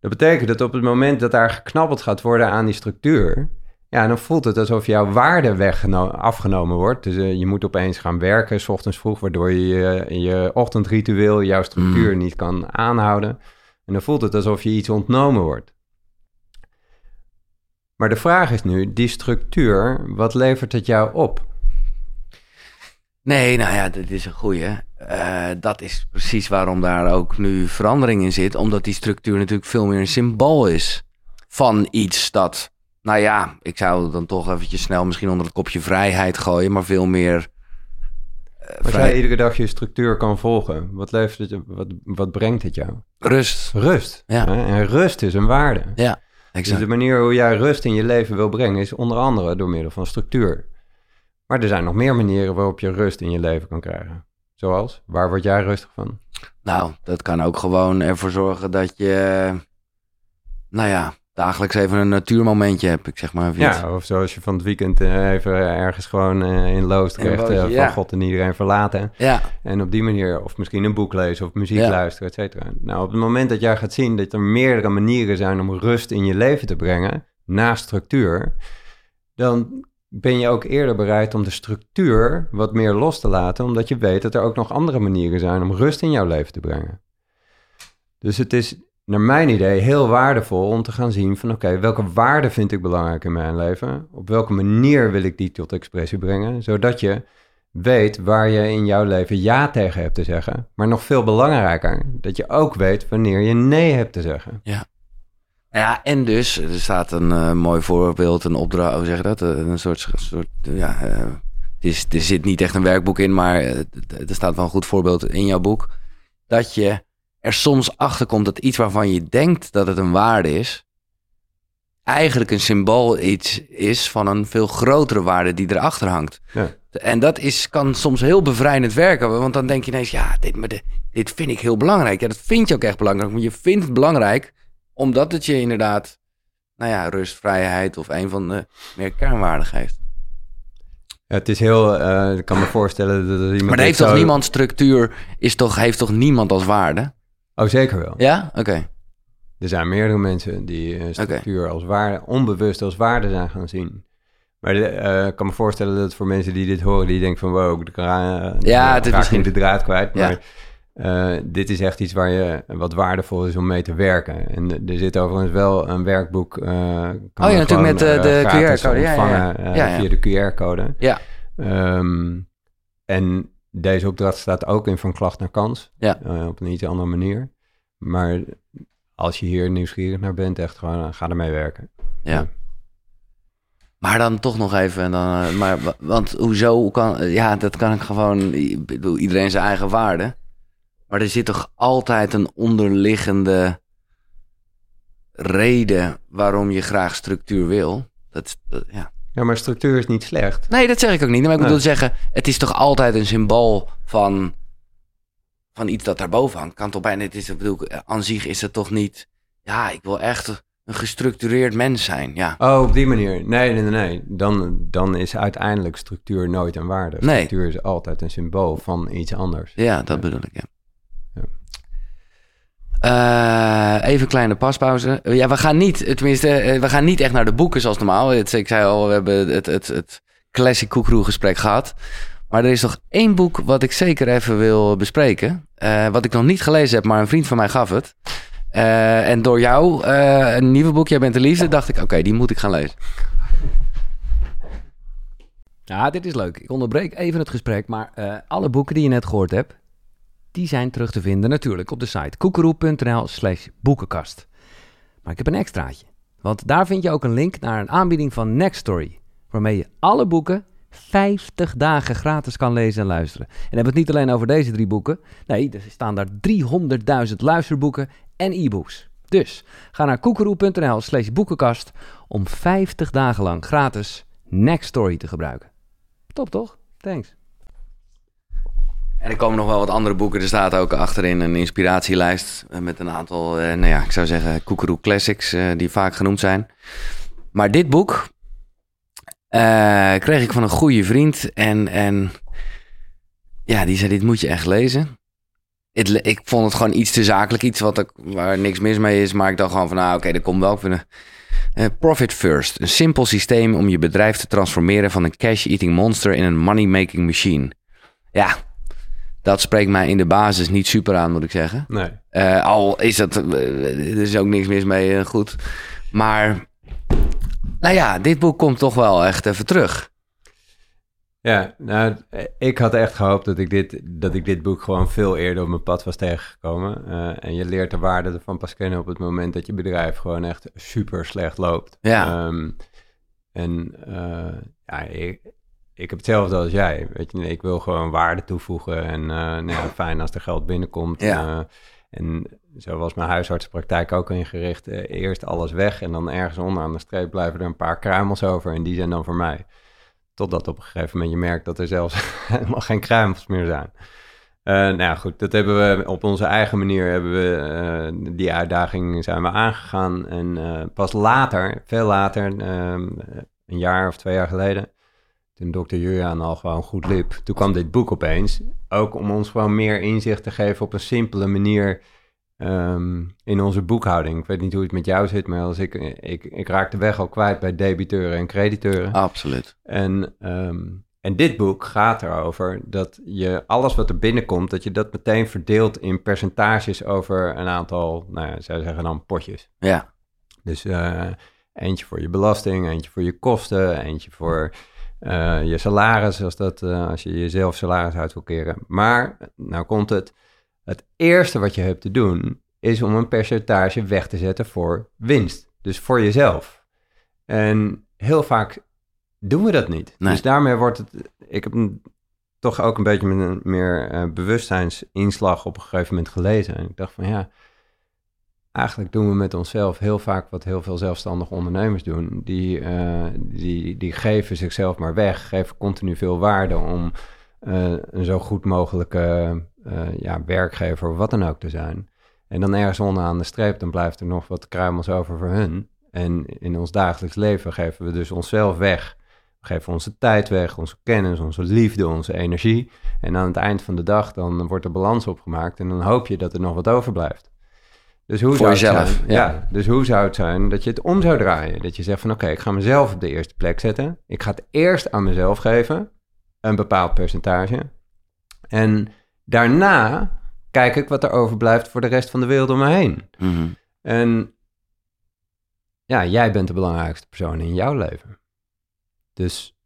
Speaker 1: Dat betekent dat op het moment dat daar geknabbeld gaat worden aan die structuur, ja, dan voelt het alsof jouw waarde weg afgenomen wordt. Dus uh, je moet opeens gaan werken, s ochtends vroeg, waardoor je je, je ochtendritueel, jouw structuur mm. niet kan aanhouden. En dan voelt het alsof je iets ontnomen wordt. Maar de vraag is nu, die structuur, wat levert het jou op?
Speaker 2: Nee, nou ja, dat is een goeie. Uh, dat is precies waarom daar ook nu verandering in zit. Omdat die structuur natuurlijk veel meer een symbool is van iets dat... Nou ja, ik zou dan toch eventjes snel misschien onder het kopje vrijheid gooien, maar veel meer...
Speaker 1: Uh, Als jij iedere dag je structuur kan volgen, wat, levert het, wat, wat brengt het jou?
Speaker 2: Rust.
Speaker 1: Rust. Ja. En rust is een waarde.
Speaker 2: Ja.
Speaker 1: Dus de manier hoe jij rust in je leven wil brengen is onder andere door middel van structuur. Maar er zijn nog meer manieren waarop je rust in je leven kan krijgen. Zoals, waar word jij rustig van?
Speaker 2: Nou, dat kan ook gewoon ervoor zorgen dat je, nou ja, dagelijks even een natuurmomentje heb, ik zeg maar.
Speaker 1: Ja, of zoals je van het weekend eh, even ergens gewoon uh, in Loost krijgt van God en iedereen verlaten.
Speaker 2: Ja.
Speaker 1: En op die manier, of misschien een boek lezen of muziek luisteren, et cetera. Nou, op het moment dat jij gaat zien dat er meerdere manieren zijn om rust in je leven te brengen, naast structuur, dan ben je ook eerder bereid om de structuur wat meer los te laten, omdat je weet dat er ook nog andere manieren zijn om rust in jouw leven te brengen. Dus het is naar mijn idee heel waardevol om te gaan zien van oké, welke waarden vind ik belangrijk in mijn leven? Op welke manier wil ik die tot expressie brengen? Zodat je weet waar je in jouw leven ja tegen hebt te zeggen. Maar nog veel belangrijker, dat je ook weet wanneer je nee hebt te zeggen.
Speaker 2: Ja. Ja, en dus, er staat een uh, mooi voorbeeld, een opdracht, hoe zeg dat? Een soort, soort ja, uh, is, er zit niet echt een werkboek in, maar uh, er staat wel een goed voorbeeld in jouw boek. Dat je er soms achter komt dat iets waarvan je denkt dat het een waarde is, eigenlijk een symbool iets is van een veel grotere waarde die erachter hangt.
Speaker 1: Ja.
Speaker 2: En dat is, kan soms heel bevrijdend werken, want dan denk je ineens, ja, dit, maar dit, dit vind ik heel belangrijk. Ja, dat vind je ook echt belangrijk, maar je vindt het belangrijk omdat het je inderdaad, nou ja, rust, vrijheid of een van de meer kernwaarden geeft.
Speaker 1: Ja, het is heel, uh, ik kan me voorstellen dat er iemand...
Speaker 2: Maar heeft toch niemand structuur, is toch, heeft toch niemand als waarde?
Speaker 1: Oh, zeker wel.
Speaker 2: Ja? Oké.
Speaker 1: Er zijn meerdere mensen die uh, structuur als waarde, onbewust als waarde zijn gaan zien. Maar uh, ik kan me voorstellen dat voor mensen die dit horen, die denken van wow, ik uh,
Speaker 2: ja, het is misschien
Speaker 1: de draad kwijt. Maar ja. dit is echt iets waar je wat waardevol is om mee te werken. En er zit overigens wel een werkboek. kan
Speaker 2: oh ja, natuurlijk met de QR-code.
Speaker 1: Ja, ja, via de QR-code.
Speaker 2: Ja.
Speaker 1: Um, en deze opdracht staat ook in van klacht naar kans.
Speaker 2: Ja.
Speaker 1: op een iets andere manier. Maar als je hier nieuwsgierig naar bent, echt gewoon uh, ga ermee werken.
Speaker 2: Ja. ja. Maar dan toch nog even, en dan, uh, maar, want hoezo kan, ja, dat kan ik gewoon, ik bedoel, iedereen zijn eigen waarde. Maar er zit toch altijd een onderliggende reden waarom je graag structuur wil. Dat, dat ja.
Speaker 1: Ja, maar structuur is niet slecht.
Speaker 2: Nee, dat zeg ik ook niet. Maar ik bedoel zeggen, het is toch altijd een symbool van, van iets dat daarboven hangt. Kan toch bijna, het is, ik bedoel, aan zich is het toch niet, ja, ik wil echt een gestructureerd mens zijn, ja.
Speaker 1: Oh, op die manier. Nee, nee, nee. Dan, dan is uiteindelijk structuur nooit een waarde. Structuur is altijd een symbool van iets anders.
Speaker 2: Ja, dat bedoel ik, ja. Uh, even een kleine paspauze. Ja, we gaan niet, tenminste, eh, we gaan niet echt naar de boeken zoals normaal. Ik zei al, we hebben het, het, het classic koekroe gesprek gehad. Maar er is nog één boek wat ik zeker even wil bespreken. Wat ik nog niet gelezen heb, maar een vriend van mij gaf het. En door jou, een nieuwe boek, Jij bent de liefde, dacht ik, oké, die moet ik gaan lezen. Ja, dit is leuk. Ik onderbreek even het gesprek, maar alle boeken die je net gehoord hebt, die zijn terug te vinden natuurlijk op de site koekeroe.nl slash boekenkast. Maar ik heb een extraatje, want daar vind je ook een link naar een aanbieding van Nextory, waarmee je alle boeken 50 dagen gratis kan lezen en luisteren. En hebben het niet alleen over deze drie boeken. Nee, er staan daar 300.000 luisterboeken en e-books. Dus ga naar koekeroe.nl slash boekenkast om 50 dagen lang gratis Nextory te gebruiken. Top toch? Thanks. En er komen nog wel wat andere boeken. Er staat ook achterin een inspiratielijst eh, met een aantal, eh, nou ja, ik zou zeggen, Koekeroe Classics eh, die vaak genoemd zijn. Maar dit boek kreeg ik van een goede vriend en, en ja, die zei, dit moet je echt lezen. Ik vond het gewoon iets te zakelijk, iets wat ik, waar niks mis mee is. Maar ik dacht gewoon van, nou oké, okay, dat komt wel. Uh, Profit First, een simpel systeem om je bedrijf te transformeren van een cash-eating monster in een money-making machine. Ja, dat spreekt mij in de basis niet super aan, moet ik zeggen.
Speaker 1: Nee.
Speaker 2: Uh, al is dat, uh, er is ook niks mis mee, uh, goed. Maar, nou ja, dit boek komt toch wel echt even terug.
Speaker 1: Ja, nou, ik had echt gehoopt dat ik dit, dat ik dit boek gewoon veel eerder op mijn pad was tegengekomen. en je leert de waarde ervan pas kennen op het moment dat je bedrijf gewoon echt super slecht loopt.
Speaker 2: Ja.
Speaker 1: Um, en ja, ik, ik heb hetzelfde als jij. Weet je, ik wil gewoon waarde toevoegen. En uh, nou ja, fijn als er geld binnenkomt.
Speaker 2: Ja.
Speaker 1: Uh, en zo was mijn huisartsenpraktijk ook ingericht. Uh, eerst alles weg en dan ergens onderaan de streep blijven er een paar kruimels over. En die zijn dan voor mij. Totdat op een gegeven moment je merkt dat er zelfs [laughs] helemaal geen kruimels meer zijn. nou ja, goed, dat hebben we op onze eigen manier hebben we die uitdaging zijn we aangegaan. En pas later, veel later, een jaar of twee jaar geleden, toen dokter Julian al gewoon goed liep, toen kwam dit boek opeens. Ook om ons gewoon meer inzicht te geven op een simpele manier um, in onze boekhouding. Ik weet niet hoe het met jou zit, maar als ik, ik, ik raak de weg al kwijt bij debiteuren en crediteuren.
Speaker 2: Absoluut.
Speaker 1: En, um, en dit boek gaat erover dat je alles wat er binnenkomt, dat je dat meteen verdeelt in percentages over een aantal, nou ja, zou zeggen dan potjes.
Speaker 2: Ja.
Speaker 1: Dus uh, eentje voor je belasting, eentje voor je kosten, eentje voor uh, je salaris, als, dat, uh, als je jezelf salaris uit wil keren. Maar, nou komt het, het eerste wat je hebt te doen, is om een percentage weg te zetten voor winst. Dus voor jezelf. En heel vaak doen we dat niet.
Speaker 2: Nee.
Speaker 1: Dus daarmee wordt het, ik heb een, toch ook een beetje met een meer uh, bewustzijnsinslag op een gegeven moment gelezen. En ik dacht van ja, eigenlijk doen we met onszelf heel vaak wat heel veel zelfstandige ondernemers doen. Die, uh, die, die geven zichzelf maar weg, geven continu veel waarde om uh, een zo goed mogelijke uh, ja, werkgever of wat dan ook te zijn. En dan ergens onderaan de streep, dan blijft er nog wat kruimels over voor hun. En in ons dagelijks leven geven we dus onszelf weg. We geven onze tijd weg, onze kennis, onze liefde, onze energie. En aan het eind van de dag dan wordt er balans opgemaakt en dan hoop je dat er nog wat overblijft. Dus hoe
Speaker 2: Voor
Speaker 1: zou
Speaker 2: jezelf,
Speaker 1: het zijn,
Speaker 2: ja.
Speaker 1: Dus hoe zou het zijn dat je het om zou draaien? Dat je zegt van oké, ik ga mezelf op de eerste plek zetten. Ik ga het eerst aan mezelf geven, een bepaald percentage. En daarna kijk ik wat er overblijft voor de rest van de wereld om me heen.
Speaker 2: Mm -hmm.
Speaker 1: En ja, jij bent de belangrijkste persoon in jouw leven. Dus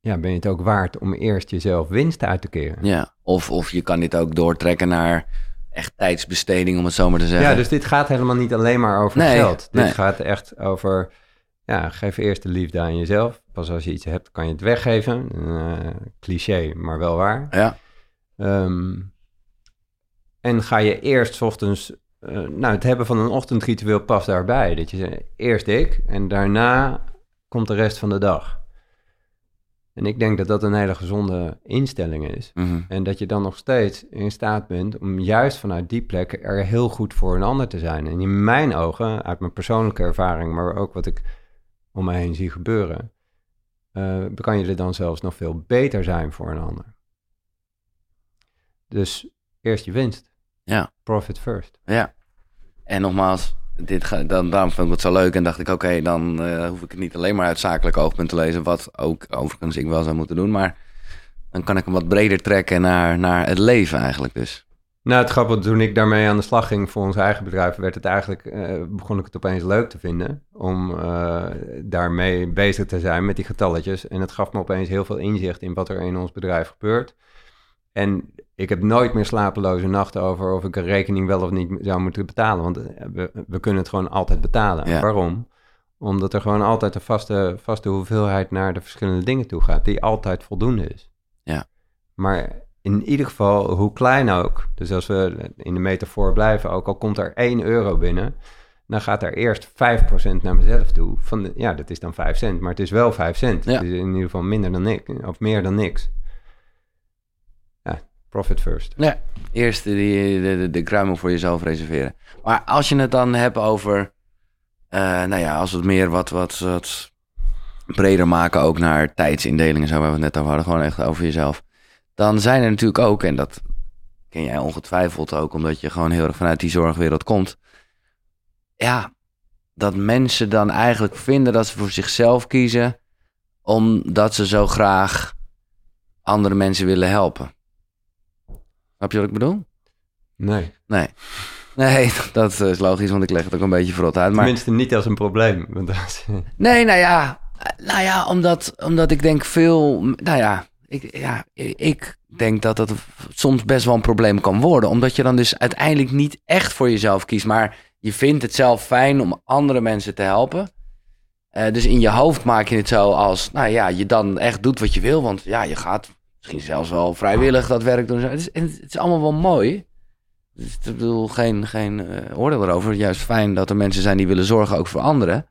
Speaker 1: ja, ben je het ook waard om eerst jezelf winst uit te keren?
Speaker 2: Ja, of, of je kan dit ook doortrekken naar echt tijdsbesteding, om het zo maar te zeggen.
Speaker 1: Ja, dus dit gaat helemaal niet alleen maar over
Speaker 2: Nee,
Speaker 1: geld. Dit
Speaker 2: nee.
Speaker 1: gaat echt over, ja, geef eerst de liefde aan jezelf. Pas als je iets hebt, kan je het weggeven. Eh, cliché, maar wel waar.
Speaker 2: Ja,
Speaker 1: Ehm, en ga je eerst 's ochtends, eh, nou, het hebben van een ochtendritueel past daarbij. Dat je zegt, eerst ik en daarna komt de rest van de dag. En ik denk dat dat een hele gezonde instelling is.
Speaker 2: mhm.
Speaker 1: En dat je dan nog steeds in staat bent om juist vanuit die plek er heel goed voor een ander te zijn. En in mijn ogen, uit mijn persoonlijke ervaring, maar ook wat ik om mij heen zie gebeuren, eh, kan je er dan zelfs nog veel beter zijn voor een ander. Dus eerst je winst.
Speaker 2: Ja.
Speaker 1: Profit first.
Speaker 2: ja. En nogmaals, dit dan, daarom vond ik het zo leuk en dacht ik, oké, dan eh, hoef ik het niet alleen maar uit zakelijk oogpunt te lezen, wat ook overigens ik wel zou moeten doen, maar dan kan ik hem wat breder trekken naar, naar het leven eigenlijk dus.
Speaker 1: Nou, het grappige, toen ik daarmee aan de slag ging voor ons eigen bedrijf, werd het eigenlijk, eh, begon ik het opeens leuk te vinden om eh, daarmee bezig te zijn met die getalletjes. En het gaf me opeens heel veel inzicht in wat er in ons bedrijf gebeurt. En ik heb nooit meer slapeloze nachten over of ik een rekening wel of niet zou moeten betalen. Want eh, we, we kunnen het gewoon altijd betalen.
Speaker 2: Ja.
Speaker 1: Waarom? Omdat er gewoon altijd een vaste, vaste hoeveelheid naar de verschillende dingen toe gaat, die altijd voldoende is.
Speaker 2: Ja.
Speaker 1: Maar in ieder geval, hoe klein ook, dus als we in de metafoor blijven, ook al komt er 1 euro binnen, dan gaat er eerst 5% naar mezelf toe. Van de, ja, dat is dan 5 cent, maar het is wel 5 cent.
Speaker 2: Ja.
Speaker 1: Het is in ieder geval minder dan niks, of meer dan niks. Profit first.
Speaker 2: Ja, eerst die, de, de, de kruimel voor jezelf reserveren. Maar als je het dan hebt over, eh, nou ja, als we het meer wat, wat, wat breder maken, ook naar tijdsindelingen, zo waar we het net over hadden, gewoon echt over jezelf. Dan zijn er natuurlijk ook, en dat ken jij ongetwijfeld ook, omdat je gewoon heel erg vanuit die zorgwereld komt. Ja, dat mensen dan eigenlijk vinden dat ze voor zichzelf kiezen, omdat ze zo graag andere mensen willen helpen. Snap je wat ik bedoel?
Speaker 1: Nee,
Speaker 2: Nee. Nee, [laughs] dat is logisch, want ik leg het ook een beetje verrot uit. Maar
Speaker 1: tenminste niet als een probleem. [laughs]
Speaker 2: Nee, nou ja, nou ja, omdat, omdat ik denk veel, nou ja ik, ja, ik denk dat dat soms best wel een probleem kan worden, omdat je dan dus uiteindelijk niet echt voor jezelf kiest, maar je vindt het zelf fijn om andere mensen te helpen. Eh, dus in je hoofd maak je het zo als, nou ja, je dan echt doet wat je wil, want ja, je gaat misschien zelfs wel vrijwillig dat werk doen. Het is, en het is allemaal wel mooi. Dus ik bedoel, geen, geen eh, oordeel erover. Juist fijn dat er mensen zijn die willen zorgen ook voor anderen.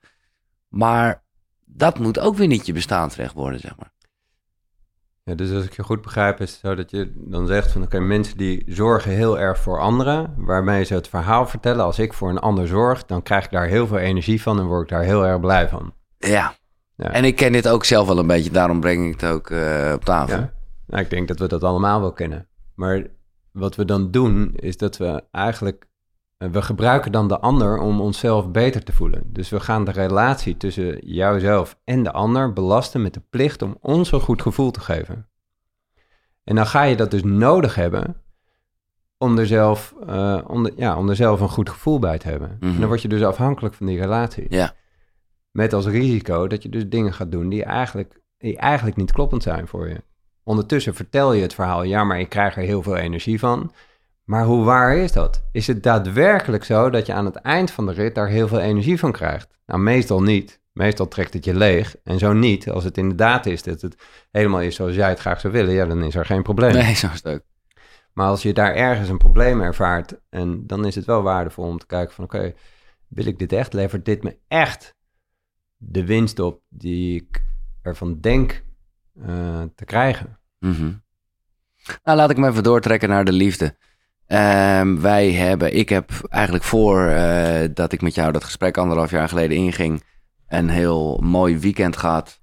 Speaker 2: Maar dat moet ook weer niet je bestaansrecht worden, zeg maar.
Speaker 1: Ja, dus als ik je goed begrijp, is het zo dat je dan zegt van oké, mensen die zorgen heel erg voor anderen, waarmee ze het verhaal vertellen, als ik voor een ander zorg, dan krijg ik daar heel veel energie van en word ik daar heel erg blij van.
Speaker 2: Ja.
Speaker 1: Ja.
Speaker 2: En ik ken dit ook zelf wel een beetje, daarom breng ik het ook eh, op tafel.
Speaker 1: Ja. Nou, ik denk dat we dat allemaal wel kennen. Maar wat we dan doen, is dat we eigenlijk, eh, we gebruiken dan de ander om onszelf beter te voelen. Dus we gaan de relatie tussen jouzelf en de ander belasten met de plicht om ons een goed gevoel te geven. En dan ga je dat dus nodig hebben om er zelf, eh, om de- ja, om er zelf een goed gevoel bij te hebben.
Speaker 2: Mhm.
Speaker 1: En dan word je dus afhankelijk van die relatie.
Speaker 2: Ja.
Speaker 1: Met als risico dat je dus dingen gaat doen die eigenlijk, die eigenlijk niet kloppend zijn voor je. Ondertussen vertel je het verhaal, ja, maar ik krijg er heel veel energie van. Maar hoe waar is dat? Is het daadwerkelijk zo dat je aan het eind van de rit daar heel veel energie van krijgt? Nou, meestal niet. Meestal trekt het je leeg. En zo niet. Als het inderdaad is dat het helemaal is zoals jij het graag zou willen, ja, dan is er geen probleem.
Speaker 2: Nee, zo is het ook.
Speaker 1: Maar als je daar ergens een probleem ervaart, en dan is het wel waardevol om te kijken van oké, wil ik dit echt? Levert dit me echt de winst op die ik ervan denk eh, te krijgen?
Speaker 2: Mhm. Nou, laat ik me even doortrekken naar de liefde. Ehm, wij hebben, ik heb eigenlijk voor eh, dat ik met jou dat gesprek anderhalf jaar geleden inging, een heel mooi weekend gehad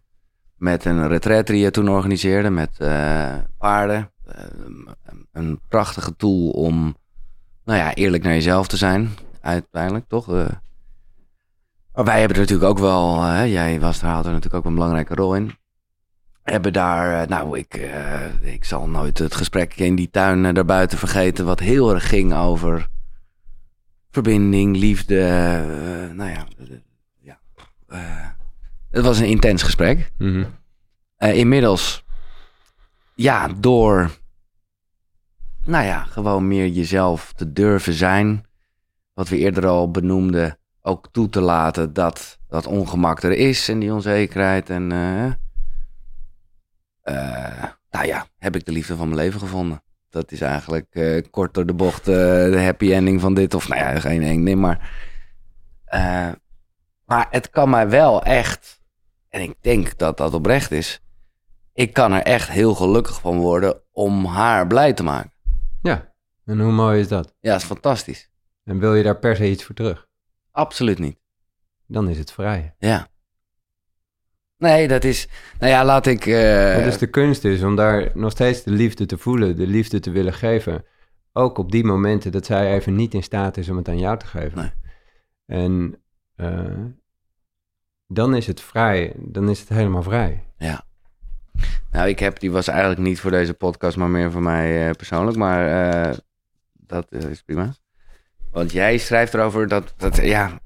Speaker 2: met een retreat die je toen organiseerde met eh, paarden. Eh, een prachtige tool om, nou ja, eerlijk naar jezelf te zijn, uiteindelijk, toch? Maar wij hebben er natuurlijk ook wel, jij was daar, had er natuurlijk ook een belangrijke rol in hebben daar, eh, nou, ik, eh, ik zal nooit het gesprek in die tuin eh, daarbuiten vergeten, wat heel erg ging over verbinding, liefde. nou ja, ja. het was een intens gesprek. Eh, inmiddels, ja, door nou ja, gewoon meer jezelf te durven zijn. Wat we eerder al benoemden, ook toe te laten dat dat ongemak er is en die onzekerheid. En eh, nou ja, heb ik de liefde van mijn leven gevonden. Dat is eigenlijk eh, kort door de bocht eh, de happy ending van dit. Of nou ja, geen ending, maar... maar het kan mij wel echt... En ik denk dat dat oprecht is. Ik kan er echt heel gelukkig van worden om haar blij te maken.
Speaker 1: Ja, en hoe mooi is dat?
Speaker 2: Ja, dat is fantastisch.
Speaker 1: En wil je daar per se iets voor terug?
Speaker 2: Absoluut niet.
Speaker 1: Dan is het vrij.
Speaker 2: Ja. Nee, dat is... Nou ja, laat ik...
Speaker 1: Wat dus de kunst is om daar nog steeds de liefde te voelen, de liefde te willen geven. Ook op die momenten dat zij even niet in staat is om het aan jou te geven.
Speaker 2: Nee.
Speaker 1: En eh, dan is het vrij, dan is het helemaal vrij.
Speaker 2: Ja. Nou, ik heb, die was eigenlijk niet voor deze podcast, maar meer voor mij eh, persoonlijk. Maar dat is prima. Want jij schrijft erover dat, dat, ja,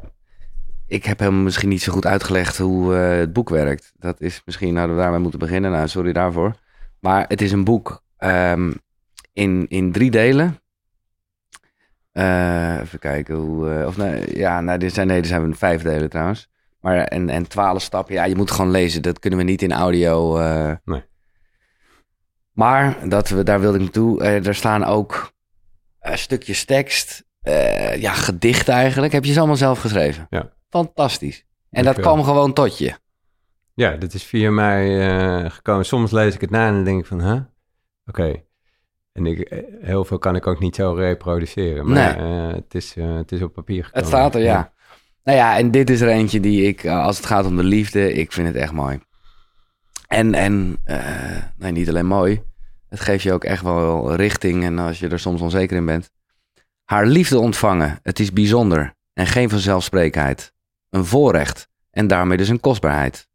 Speaker 2: ik heb hem misschien niet zo goed uitgelegd hoe eh, het boek werkt. Dat is misschien, nou, daarmee moeten beginnen. Nou, sorry daarvoor. Maar het is een boek ehm, in, in drie delen. Eh, even kijken hoe, eh, of nee, ja, nou, dit zijn, nee, er zijn vijf delen trouwens. Maar en, en twaalf stappen, ja, je moet gewoon lezen. Dat kunnen we niet in audio.
Speaker 1: Nee.
Speaker 2: Maar dat we, daar wilde ik naartoe. Er staan ook stukjes tekst, ja, gedicht eigenlijk. Heb je ze allemaal zelf geschreven?
Speaker 1: Ja.
Speaker 2: Fantastisch. En dat kwam gewoon tot je.
Speaker 1: Ja, dat is via mij eh, gekomen. Soms lees ik het na en dan denk ik van, huh? Oké. En ik, eh, heel veel kan ik ook niet zo reproduceren. Maar eh, het, is, het is op papier gekomen.
Speaker 2: Het staat er, ja. Nou ja, en dit is er eentje die ik, als het gaat om de liefde, ik vind het echt mooi. En, en nee, niet alleen mooi. Het geeft je ook echt wel richting en als je er soms onzeker in bent. Haar liefde ontvangen, het is bijzonder en geen vanzelfsprekendheid. Een voorrecht en daarmee dus een kostbaarheid.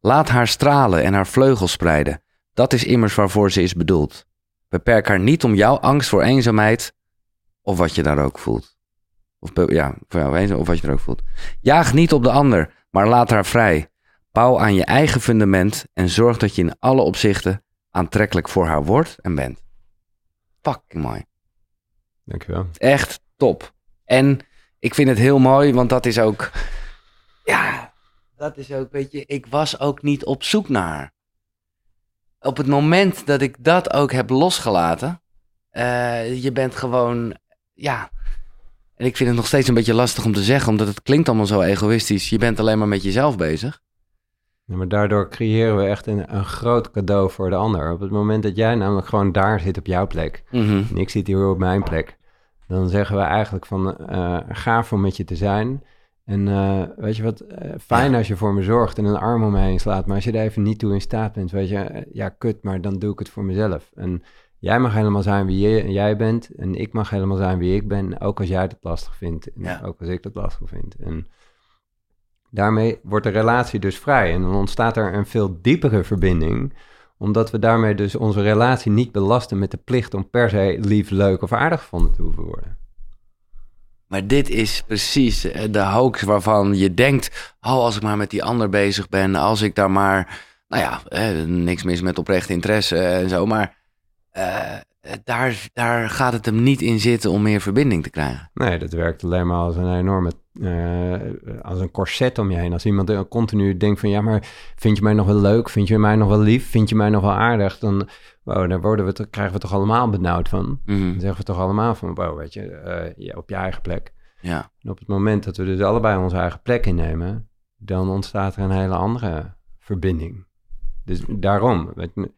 Speaker 2: Laat haar stralen en haar vleugels spreiden. Dat is immers waarvoor ze is bedoeld. Beperk haar niet om jouw angst voor eenzaamheid of wat je daar ook voelt. Of ja, of wat je er ook voelt. Jaag niet op de ander, maar laat haar vrij. Bouw aan je eigen fundament en zorg dat je in alle opzichten aantrekkelijk voor haar wordt en bent. Fucking mooi.
Speaker 1: Dankjewel.
Speaker 2: Echt top. En ik vind het heel mooi, want dat is ook. Ja, dat is ook, weet je, ik was ook niet op zoek naar. Op het moment dat ik dat ook heb losgelaten, eh, je bent gewoon, ja. En ik vind het nog steeds een beetje lastig om te zeggen, omdat het klinkt allemaal zo egoïstisch. Je bent alleen maar met jezelf bezig.
Speaker 1: Ja, maar daardoor creëren we echt een, een groot cadeau voor de ander. Op het moment dat jij namelijk gewoon daar zit op jouw plek
Speaker 2: Mhm.
Speaker 1: en ik zit hier op mijn plek, dan zeggen we eigenlijk van eh gaaf om met je te zijn. En eh, weet je wat, eh, fijn als je voor me zorgt en een arm om me heen slaat. Maar als je er even niet toe in staat bent, weet je, eh, ja kut, maar dan doe ik het voor mezelf. En jij mag helemaal zijn wie je, jij bent en ik mag helemaal zijn wie ik ben. Ook als jij dat lastig vindt en
Speaker 2: Ja.
Speaker 1: ook als ik dat lastig vind. En daarmee wordt de relatie dus vrij en dan ontstaat er een veel diepere verbinding omdat we daarmee dus onze relatie niet belasten met de plicht om per se lief, leuk of aardig gevonden te hoeven worden.
Speaker 2: Maar dit is precies eh, de hoax waarvan je denkt: oh, als ik maar met die ander bezig ben, als ik daar maar, nou ja, eh, niks mis met oprechte interesse en zo, maar eh, daar, daar gaat het hem niet in zitten om meer verbinding te krijgen.
Speaker 1: Nee, dat werkt alleen maar als een enorme, eh, als een corset om je heen. Als iemand continu denkt van, ja, maar vind je mij nog wel leuk? Vind je mij nog wel lief? Vind je mij nog wel aardig? Dan, wow, daar worden we, krijgen we toch allemaal benauwd van.
Speaker 2: Mhm,
Speaker 1: Dan zeggen we toch allemaal van, wow, weet je, eh, ja, op je eigen plek.
Speaker 2: Ja,
Speaker 1: En op het moment dat we dus allebei onze eigen plek innemen, dan ontstaat er een hele andere verbinding. Dus daarom, je,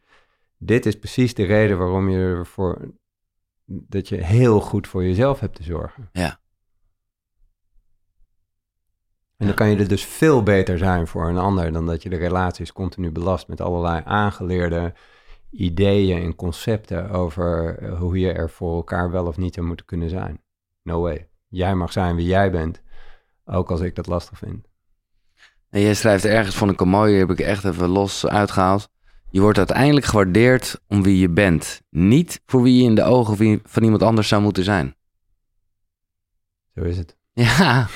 Speaker 1: dit is precies de reden waarom je ervoor, dat je heel goed voor jezelf hebt te zorgen.
Speaker 2: Ja.
Speaker 1: En dan kan je er dus veel beter zijn voor een ander dan dat je de relaties continu belast met allerlei aangeleerde ideeën en concepten over eh, hoe je er voor elkaar wel of niet zou moeten kunnen zijn. No way. Jij mag zijn wie jij bent, ook als ik dat lastig vind.
Speaker 2: En jij schrijft ergens, vond ik een mooie, heb ik echt even los uitgehaald. Je wordt uiteindelijk gewaardeerd om wie je bent. Niet voor wie je in de ogen van- van iemand anders zou moeten zijn.
Speaker 1: Zo is het.
Speaker 2: Ja,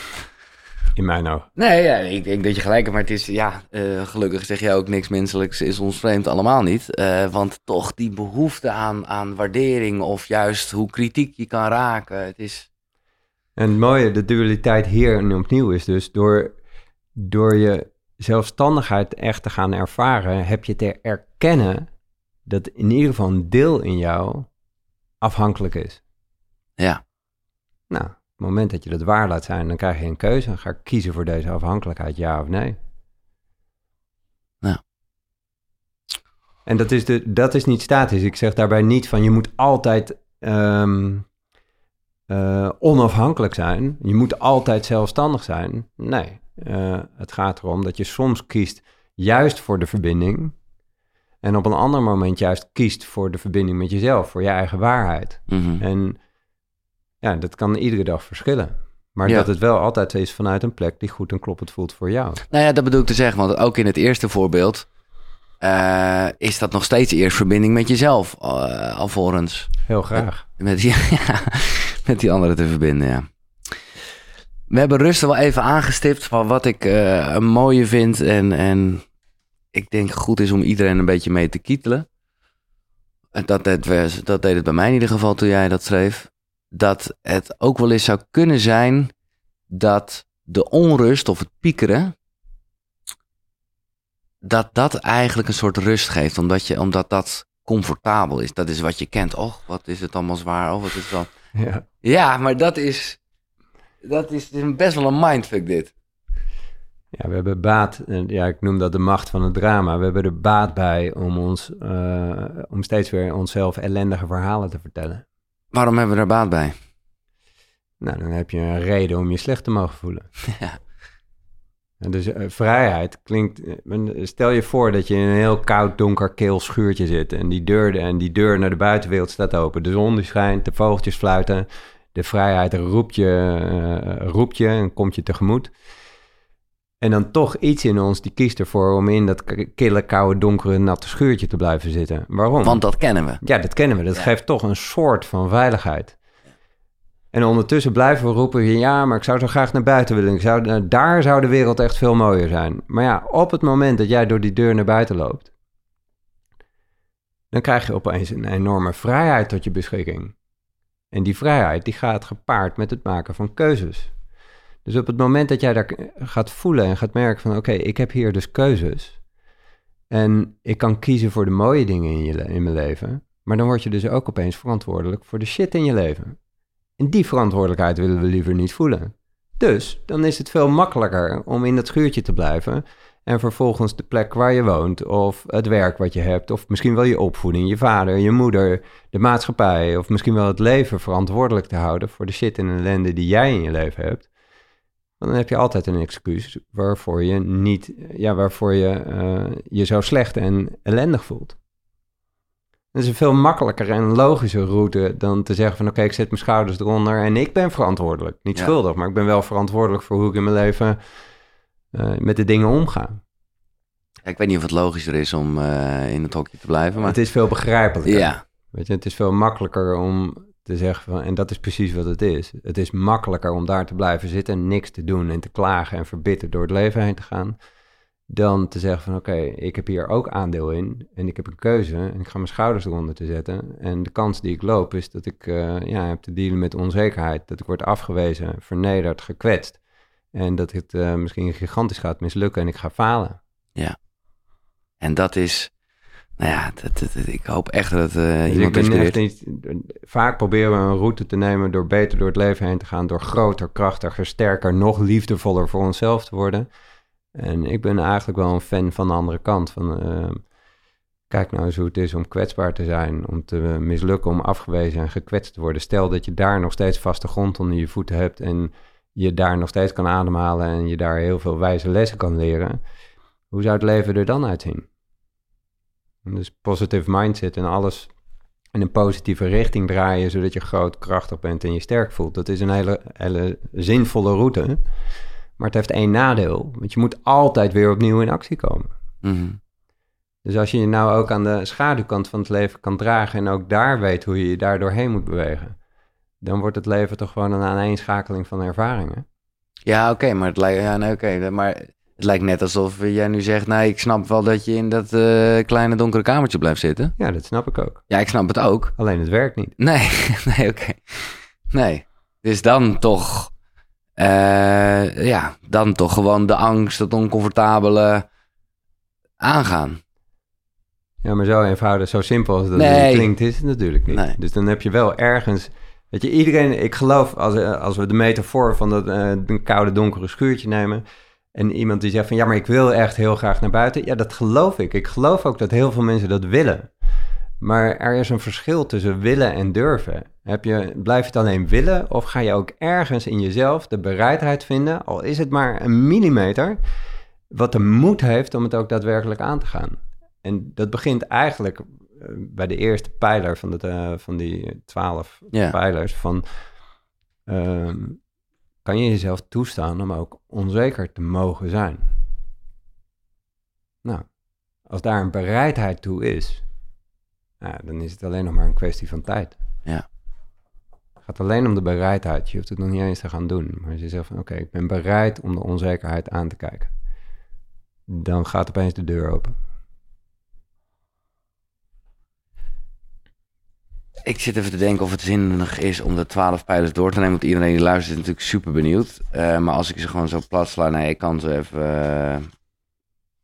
Speaker 1: in mijn ogen.
Speaker 2: Nee, ja, ik denk dat je gelijk hebt, maar het is, ja, eh, gelukkig zeg jij ook niks menselijks is ons vreemd, allemaal niet. Eh, want toch die behoefte aan, aan waardering of juist hoe kritiek je kan raken, het is...
Speaker 1: En het mooie, de dualiteit hier en opnieuw is dus door, door je zelfstandigheid echt te gaan ervaren, heb je te erkennen dat in ieder geval een deel in jou afhankelijk is.
Speaker 2: Ja.
Speaker 1: Nou, het moment dat je dat waar laat zijn, dan krijg je een keuze. Dan ga ik kiezen voor deze afhankelijkheid, ja of nee.
Speaker 2: Ja.
Speaker 1: En dat is, de, dat is niet statisch. Ik zeg daarbij niet van je moet altijd ehm, eh, onafhankelijk zijn. Je moet altijd zelfstandig zijn. Nee, uh, het gaat erom dat je soms kiest juist voor de verbinding. En op een ander moment juist kiest voor de verbinding met jezelf, voor je eigen waarheid.
Speaker 2: Mhm.
Speaker 1: En ja, dat kan iedere dag verschillen. Maar
Speaker 2: Ja.
Speaker 1: dat het wel altijd is vanuit een plek die goed en kloppend voelt voor jou.
Speaker 2: Nou ja, dat bedoel ik te zeggen, want ook in het eerste voorbeeld eh, is dat nog steeds eerst verbinding met jezelf, eh, alvorens
Speaker 1: Heel graag.
Speaker 2: met die, [laughs] ja, met die anderen te verbinden, ja. We hebben Rusten wel even aangestipt van wat ik eh, een mooie vind en, en ik denk goed is om iedereen een beetje mee te kietelen. En Dat, deed, dat deed het bij mij in ieder geval toen jij dat schreef. Dat het ook wel eens zou kunnen zijn dat de onrust of het piekeren, dat dat eigenlijk een soort rust geeft. Omdat, je, omdat dat comfortabel is. Dat is wat je kent. Och, wat is het allemaal zwaar. Oh, wat is dat? [laughs]
Speaker 1: Ja.
Speaker 2: Ja, maar dat is, dat is, best wel een mindfuck dit.
Speaker 1: ja, we hebben baat, en ja, ik noem dat de macht van het drama. We hebben er baat bij om, ons, eh, om steeds weer onszelf ellendige verhalen te vertellen.
Speaker 2: Waarom hebben we er baat bij?
Speaker 1: Nou, dan heb je een reden om je slecht te mogen voelen. [laughs]
Speaker 2: Ja.
Speaker 1: En dus eh, vrijheid klinkt. eh, Stel je voor dat je in een heel koud, donker, keel schuurtje zit. En die deur, en die deur naar de buitenwereld staat open. De zon die schijnt, de vogeltjes fluiten. De vrijheid roept je, eh, roept je en komt je tegemoet. En dan toch iets in ons die kiest ervoor om in dat kille, koude, donkere, natte schuurtje te blijven zitten. Waarom?
Speaker 2: Want dat kennen we.
Speaker 1: Ja, dat kennen we. Dat
Speaker 2: Ja.
Speaker 1: geeft toch een soort van veiligheid. En ondertussen blijven we roepen, ja, maar ik zou zo graag naar buiten willen. Ik zou, eh, daar zou de wereld echt veel mooier zijn. Maar ja, op het moment dat jij door die deur naar buiten loopt, dan krijg je opeens een enorme vrijheid tot je beschikking. En die vrijheid die gaat gepaard met het maken van keuzes. Dus op het moment dat jij daar gaat voelen en gaat merken van oké, ik heb hier dus keuzes. En ik kan kiezen voor de mooie dingen in, je, in mijn leven. Maar dan word je dus ook opeens verantwoordelijk voor de shit in je leven. En die verantwoordelijkheid willen we liever niet voelen. Dus dan is het veel makkelijker om in dat schuurtje te blijven. En vervolgens de plek waar je woont, of het werk wat je hebt, of misschien wel je opvoeding, je vader, je moeder, de maatschappij, of misschien wel het leven verantwoordelijk te houden voor de shit en ellende die jij in je leven hebt. Want dan heb je altijd een excuus waarvoor je niet, ja, waarvoor je eh, je zo slecht en ellendig voelt. Dat is een veel makkelijker en logischer route dan te zeggen van oké, ik zet mijn schouders eronder en ik ben verantwoordelijk. Niet
Speaker 2: Ja.
Speaker 1: schuldig, maar ik ben wel verantwoordelijk voor hoe ik in mijn leven eh, met de dingen omga.
Speaker 2: Ik weet niet of het logischer is om eh, in het hokje te blijven, maar...
Speaker 1: het is veel begrijpelijker.
Speaker 2: Ja,
Speaker 1: Weet je, het is veel makkelijker om te zeggen van, en dat is precies wat het is. Het is makkelijker om daar te blijven zitten en niks te doen en te klagen en verbitterd door het leven heen te gaan, dan te zeggen van, oké, ik heb hier ook aandeel in en ik heb een keuze en ik ga mijn schouders eronder te zetten. En de kans die ik loop is dat ik eh, ja, heb te dealen met onzekerheid, dat ik word afgewezen, vernederd, gekwetst. En dat het eh, misschien gigantisch gaat mislukken en ik ga falen.
Speaker 2: en dat is... Nou ja, dat, dat- dat- ik hoop echt dat eh
Speaker 1: Dus
Speaker 2: iemand inspireert.
Speaker 1: echt niet, vaak proberen we een route te nemen door beter door het leven heen te gaan, door groter, krachtiger, sterker, nog liefdevoller voor onszelf te worden. En ik ben eigenlijk wel een fan van de andere kant. Van, eh, kijk nou eens hoe het is om kwetsbaar te zijn, om te mislukken, om afgewezen en gekwetst te worden. Stel dat je daar nog steeds vaste grond onder je voeten hebt en je daar nog steeds kan ademhalen en je daar heel veel wijze lessen kan leren. Hoe zou het leven er dan uitzien? Dus positive mindset en alles in een positieve richting draaien, zodat je groot, krachtig bent en je sterk voelt. Dat is een hele, hele zinvolle route. Maar het heeft één nadeel, want je moet altijd weer opnieuw in actie komen.
Speaker 2: Mhm.
Speaker 1: Dus als je je nou ook aan de schaduwkant van het leven kan dragen en ook daar weet hoe je je daar doorheen moet bewegen, dan wordt het leven toch gewoon een aaneenschakeling van ervaringen.
Speaker 2: Ja, oké, maar het lijkt, ja, nee, oké, maar het lijkt net alsof jij nu zegt, nee, ik snap wel dat je in dat eh, kleine donkere kamertje blijft zitten.
Speaker 1: Ja, dat snap ik ook.
Speaker 2: Ja, ik snap het ook.
Speaker 1: Alleen het werkt niet.
Speaker 2: Nee, [laughs] nee, oké. Nee, dus dan toch, eh, ja, dan toch gewoon de angst, het oncomfortabele aangaan.
Speaker 1: Ja, maar zo eenvoudig, zo simpel als dat
Speaker 2: Nee.
Speaker 1: klinkt, is het natuurlijk niet.
Speaker 2: Nee.
Speaker 1: Dus dan heb je wel ergens... Weet je, iedereen... Ik geloof, als, eh, als we de metafoor van dat een koude donkere schuurtje nemen... en iemand die zegt van... ja, maar ik wil echt heel graag naar buiten. Ja, dat geloof ik. Ik geloof ook dat heel veel mensen dat willen. Maar er is een verschil tussen willen en durven. Heb je, blijf je het alleen willen of ga je ook ergens in jezelf de bereidheid vinden... al is het maar een millimeter... wat de moed heeft om het ook daadwerkelijk aan te gaan. En dat begint eigenlijk eh, bij de eerste pijler van, het, eh, van die twaalf
Speaker 2: Ja.
Speaker 1: pijlers. Van, ehm, kan je jezelf toestaan om ook onzeker te mogen zijn? Nou, als daar een bereidheid toe is, ja, dan is het alleen nog maar een kwestie van tijd.
Speaker 2: Ja.
Speaker 1: Het gaat alleen om de bereidheid. Je hoeft het nog niet eens te gaan doen. Maar als je zegt van oké, ik ben bereid om de onzekerheid aan te kijken. Dan gaat opeens de deur open.
Speaker 2: Ik zit even te denken of het zinnig is om de twaalf pijlers door te nemen. Want iedereen die luistert is natuurlijk super benieuwd. Eh, maar als ik ze gewoon zo plat sla, nee, ik kan ze even... eh,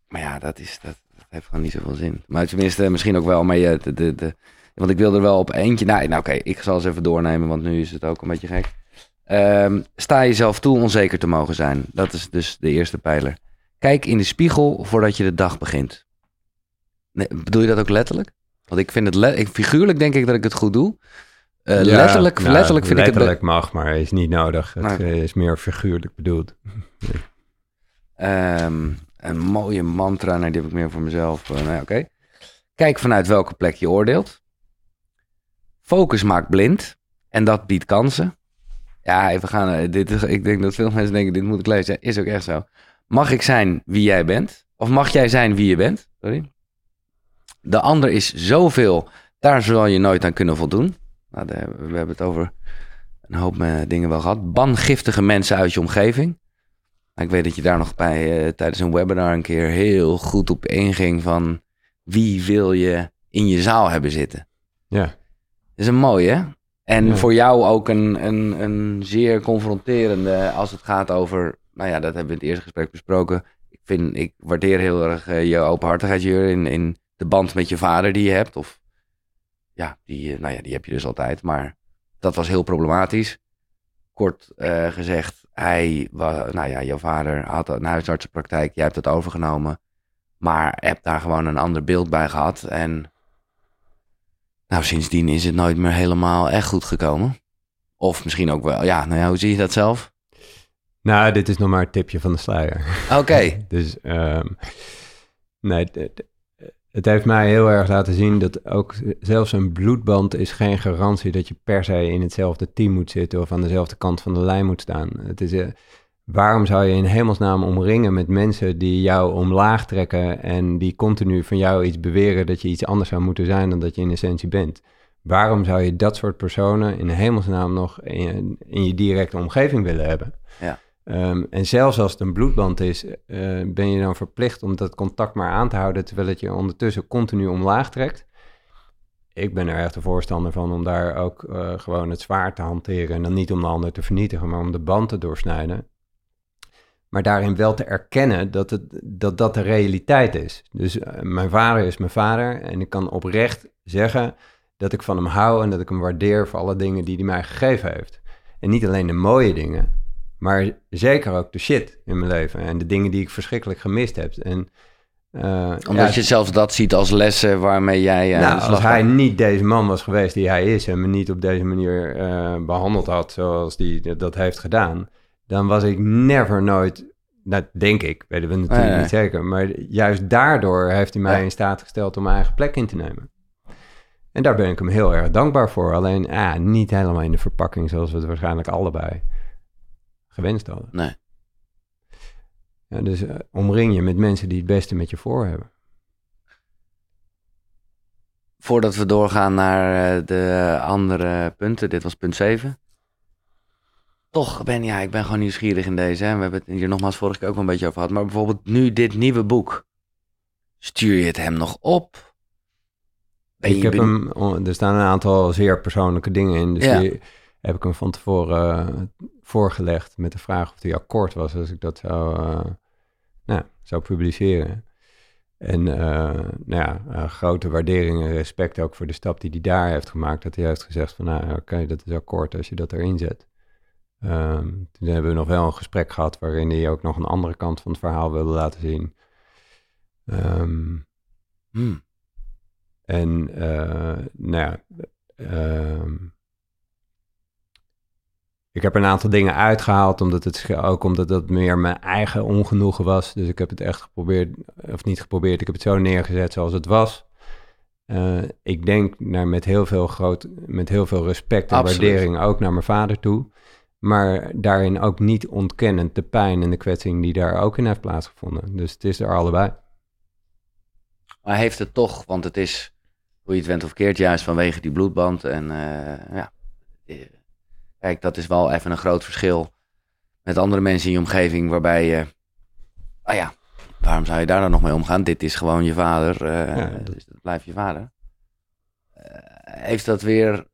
Speaker 2: Maar ja, dat, is, dat, heeft gewoon niet zoveel zin. Maar tenminste, misschien ook wel. Maar je, de, de, de- want ik wil er wel op eentje... Nou, nou oké, ik zal ze even doornemen, want nu is het ook een beetje gek. Ehm, sta jezelf toe onzeker te mogen zijn. Dat is dus de eerste pijler. Kijk in de spiegel voordat je de dag begint. Nee, bedoel je dat ook letterlijk? Want ik vind het ik, figuurlijk denk ik dat ik het goed doe. Eh,
Speaker 1: Ja,
Speaker 2: letterlijk,
Speaker 1: nou,
Speaker 2: letterlijk vind
Speaker 1: letterlijk
Speaker 2: ik het.
Speaker 1: mag, maar is niet nodig. Het
Speaker 2: Nou.
Speaker 1: eh, is meer figuurlijk bedoeld.
Speaker 2: be- [laughs] Ehm, een mooie mantra, nee, die heb ik meer voor mezelf. Eh, nou oké. Kijk vanuit welke plek je oordeelt. Focus maakt blind en dat biedt kansen. Ja, even gaan. Dit is, ik denk dat veel mensen denken: dit moet ik lezen. Is ook echt zo. Mag ik zijn wie jij bent? Of mag jij zijn wie je bent? Sorry. De ander is zoveel, daar zal je nooit aan kunnen voldoen. Nou, we, hebben het over een hoop eh, dingen wel gehad. Ban giftige mensen uit je omgeving. Nou, ik weet dat je daar nog bij eh, tijdens een webinar een keer heel goed op inging van wie wil je in je zaal hebben zitten.
Speaker 1: Ja.
Speaker 2: Dat is een mooie, hè? En
Speaker 1: Ja.
Speaker 2: voor jou ook een, een, een zeer confronterende als het gaat over... Nou ja, dat hebben we in het eerste gesprek besproken. Ik, vind, ik waardeer heel erg eh, je openhartigheid, Jur, in, in de band met je vader die je hebt. Of ja, die, eh, nou ja, die heb je dus altijd. Maar dat was heel problematisch. Kort eh, gezegd, hij, wa- nou ja, jouw vader had een huisartsenpraktijk. Jij hebt het overgenomen. Maar hebt daar gewoon een ander beeld bij gehad. En nou, sindsdien is het nooit meer helemaal echt goed gekomen. Of misschien ook wel. Ja, nou ja, hoe zie je dat zelf?
Speaker 1: Nou, dit is nog maar een tipje van de sluier.
Speaker 2: Oké. [laughs]
Speaker 1: Dus ehm, nee, het- heeft mij heel erg laten zien dat ook zelfs een bloedband is geen garantie dat je per se in hetzelfde team moet zitten of aan dezelfde kant van de lijn moet staan. Het is, eh, waarom zou je in hemelsnaam omringen met mensen die jou omlaag trekken en die continu van jou iets beweren dat je iets anders zou moeten zijn dan dat je in essentie bent? Waarom zou je dat soort personen in hemelsnaam nog in in je directe omgeving willen hebben? Ehm, en zelfs als het een bloedband is, eh, ben je dan verplicht om dat contact maar aan te houden, terwijl het je ondertussen continu omlaag trekt. Ik ben er echt een voorstander van om daar ook eh, gewoon het zwaar te hanteren. En dan niet om de ander te vernietigen, maar om de band te doorsnijden. Maar daarin wel te erkennen dat het, dat, dat de realiteit is. Dus eh, mijn vader is mijn vader en ik kan oprecht zeggen dat ik van hem hou en dat ik hem waardeer voor alle dingen die hij mij gegeven heeft. En niet alleen de mooie dingen, maar zeker ook de shit in mijn leven en de dingen die ik verschrikkelijk gemist heb. En, eh,
Speaker 2: Omdat
Speaker 1: ja,
Speaker 2: je zelfs dat ziet als lessen waarmee jij eh,
Speaker 1: nou, als hij niet deze man was geweest die hij is en me niet op deze manier eh, behandeld had zoals hij dat heeft gedaan, dan was ik never nooit, dat denk ik, weten we natuurlijk niet zeker, maar juist daardoor heeft hij mij
Speaker 2: Ja.
Speaker 1: in staat gesteld om mijn eigen plek in te nemen. En daar ben ik hem heel erg dankbaar voor. Alleen ah, niet helemaal in de verpakking zoals we het waarschijnlijk allebei gewenst hadden.
Speaker 2: Nee.
Speaker 1: Ja, dus eh, omring je met mensen die het beste met je voor hebben.
Speaker 2: Voordat we doorgaan naar eh, de andere punten. Dit was punt 7. toch ben, ja, ik ben gewoon nieuwsgierig in deze. Hè. We hebben het hier nogmaals vorige keer ook wel een beetje over gehad. Maar bijvoorbeeld nu dit nieuwe boek. Stuur je het hem nog op? Ben
Speaker 1: ik heb
Speaker 2: ben-
Speaker 1: hem, er staan een aantal zeer persoonlijke dingen in. Dus
Speaker 2: Ja.
Speaker 1: Heb ik hem van tevoren eh, voorgelegd met de vraag of hij akkoord was als ik dat zou, eh, nou, zou publiceren. En eh, nou ja, grote waardering en respect ook voor de stap die hij daar heeft gemaakt. Dat hij heeft gezegd van, nou oké, dat is akkoord als je dat erin zet. Ehm, toen hebben we nog wel een gesprek gehad waarin hij ook nog een andere kant van het verhaal wilde laten zien. Ehm,
Speaker 2: Hmm.
Speaker 1: en nou ja, ehm, ik heb er een aantal dingen uitgehaald, omdat het ook omdat het meer mijn eigen ongenoegen was. Dus ik heb het echt geprobeerd, of niet geprobeerd, ik heb het zo neergezet zoals het was. Eh, ik denk naar, met, heel veel groot, met heel veel respect en
Speaker 2: Absoluut.
Speaker 1: waardering ook naar mijn vader toe. Maar daarin ook niet ontkennend de pijn en de kwetsing die daar ook in heeft plaatsgevonden. Dus het is er allebei.
Speaker 2: Maar heeft het toch, want het is, hoe je het went of keert, juist vanwege die bloedband. En eh, ja, eh, kijk, dat is wel even een groot verschil met andere mensen in je omgeving, waarbij je, nou ja, waarom zou je daar dan nog mee omgaan? Dit is gewoon je vader,
Speaker 1: Ja, dat-
Speaker 2: dus dat blijft je vader. Eh, heeft dat weer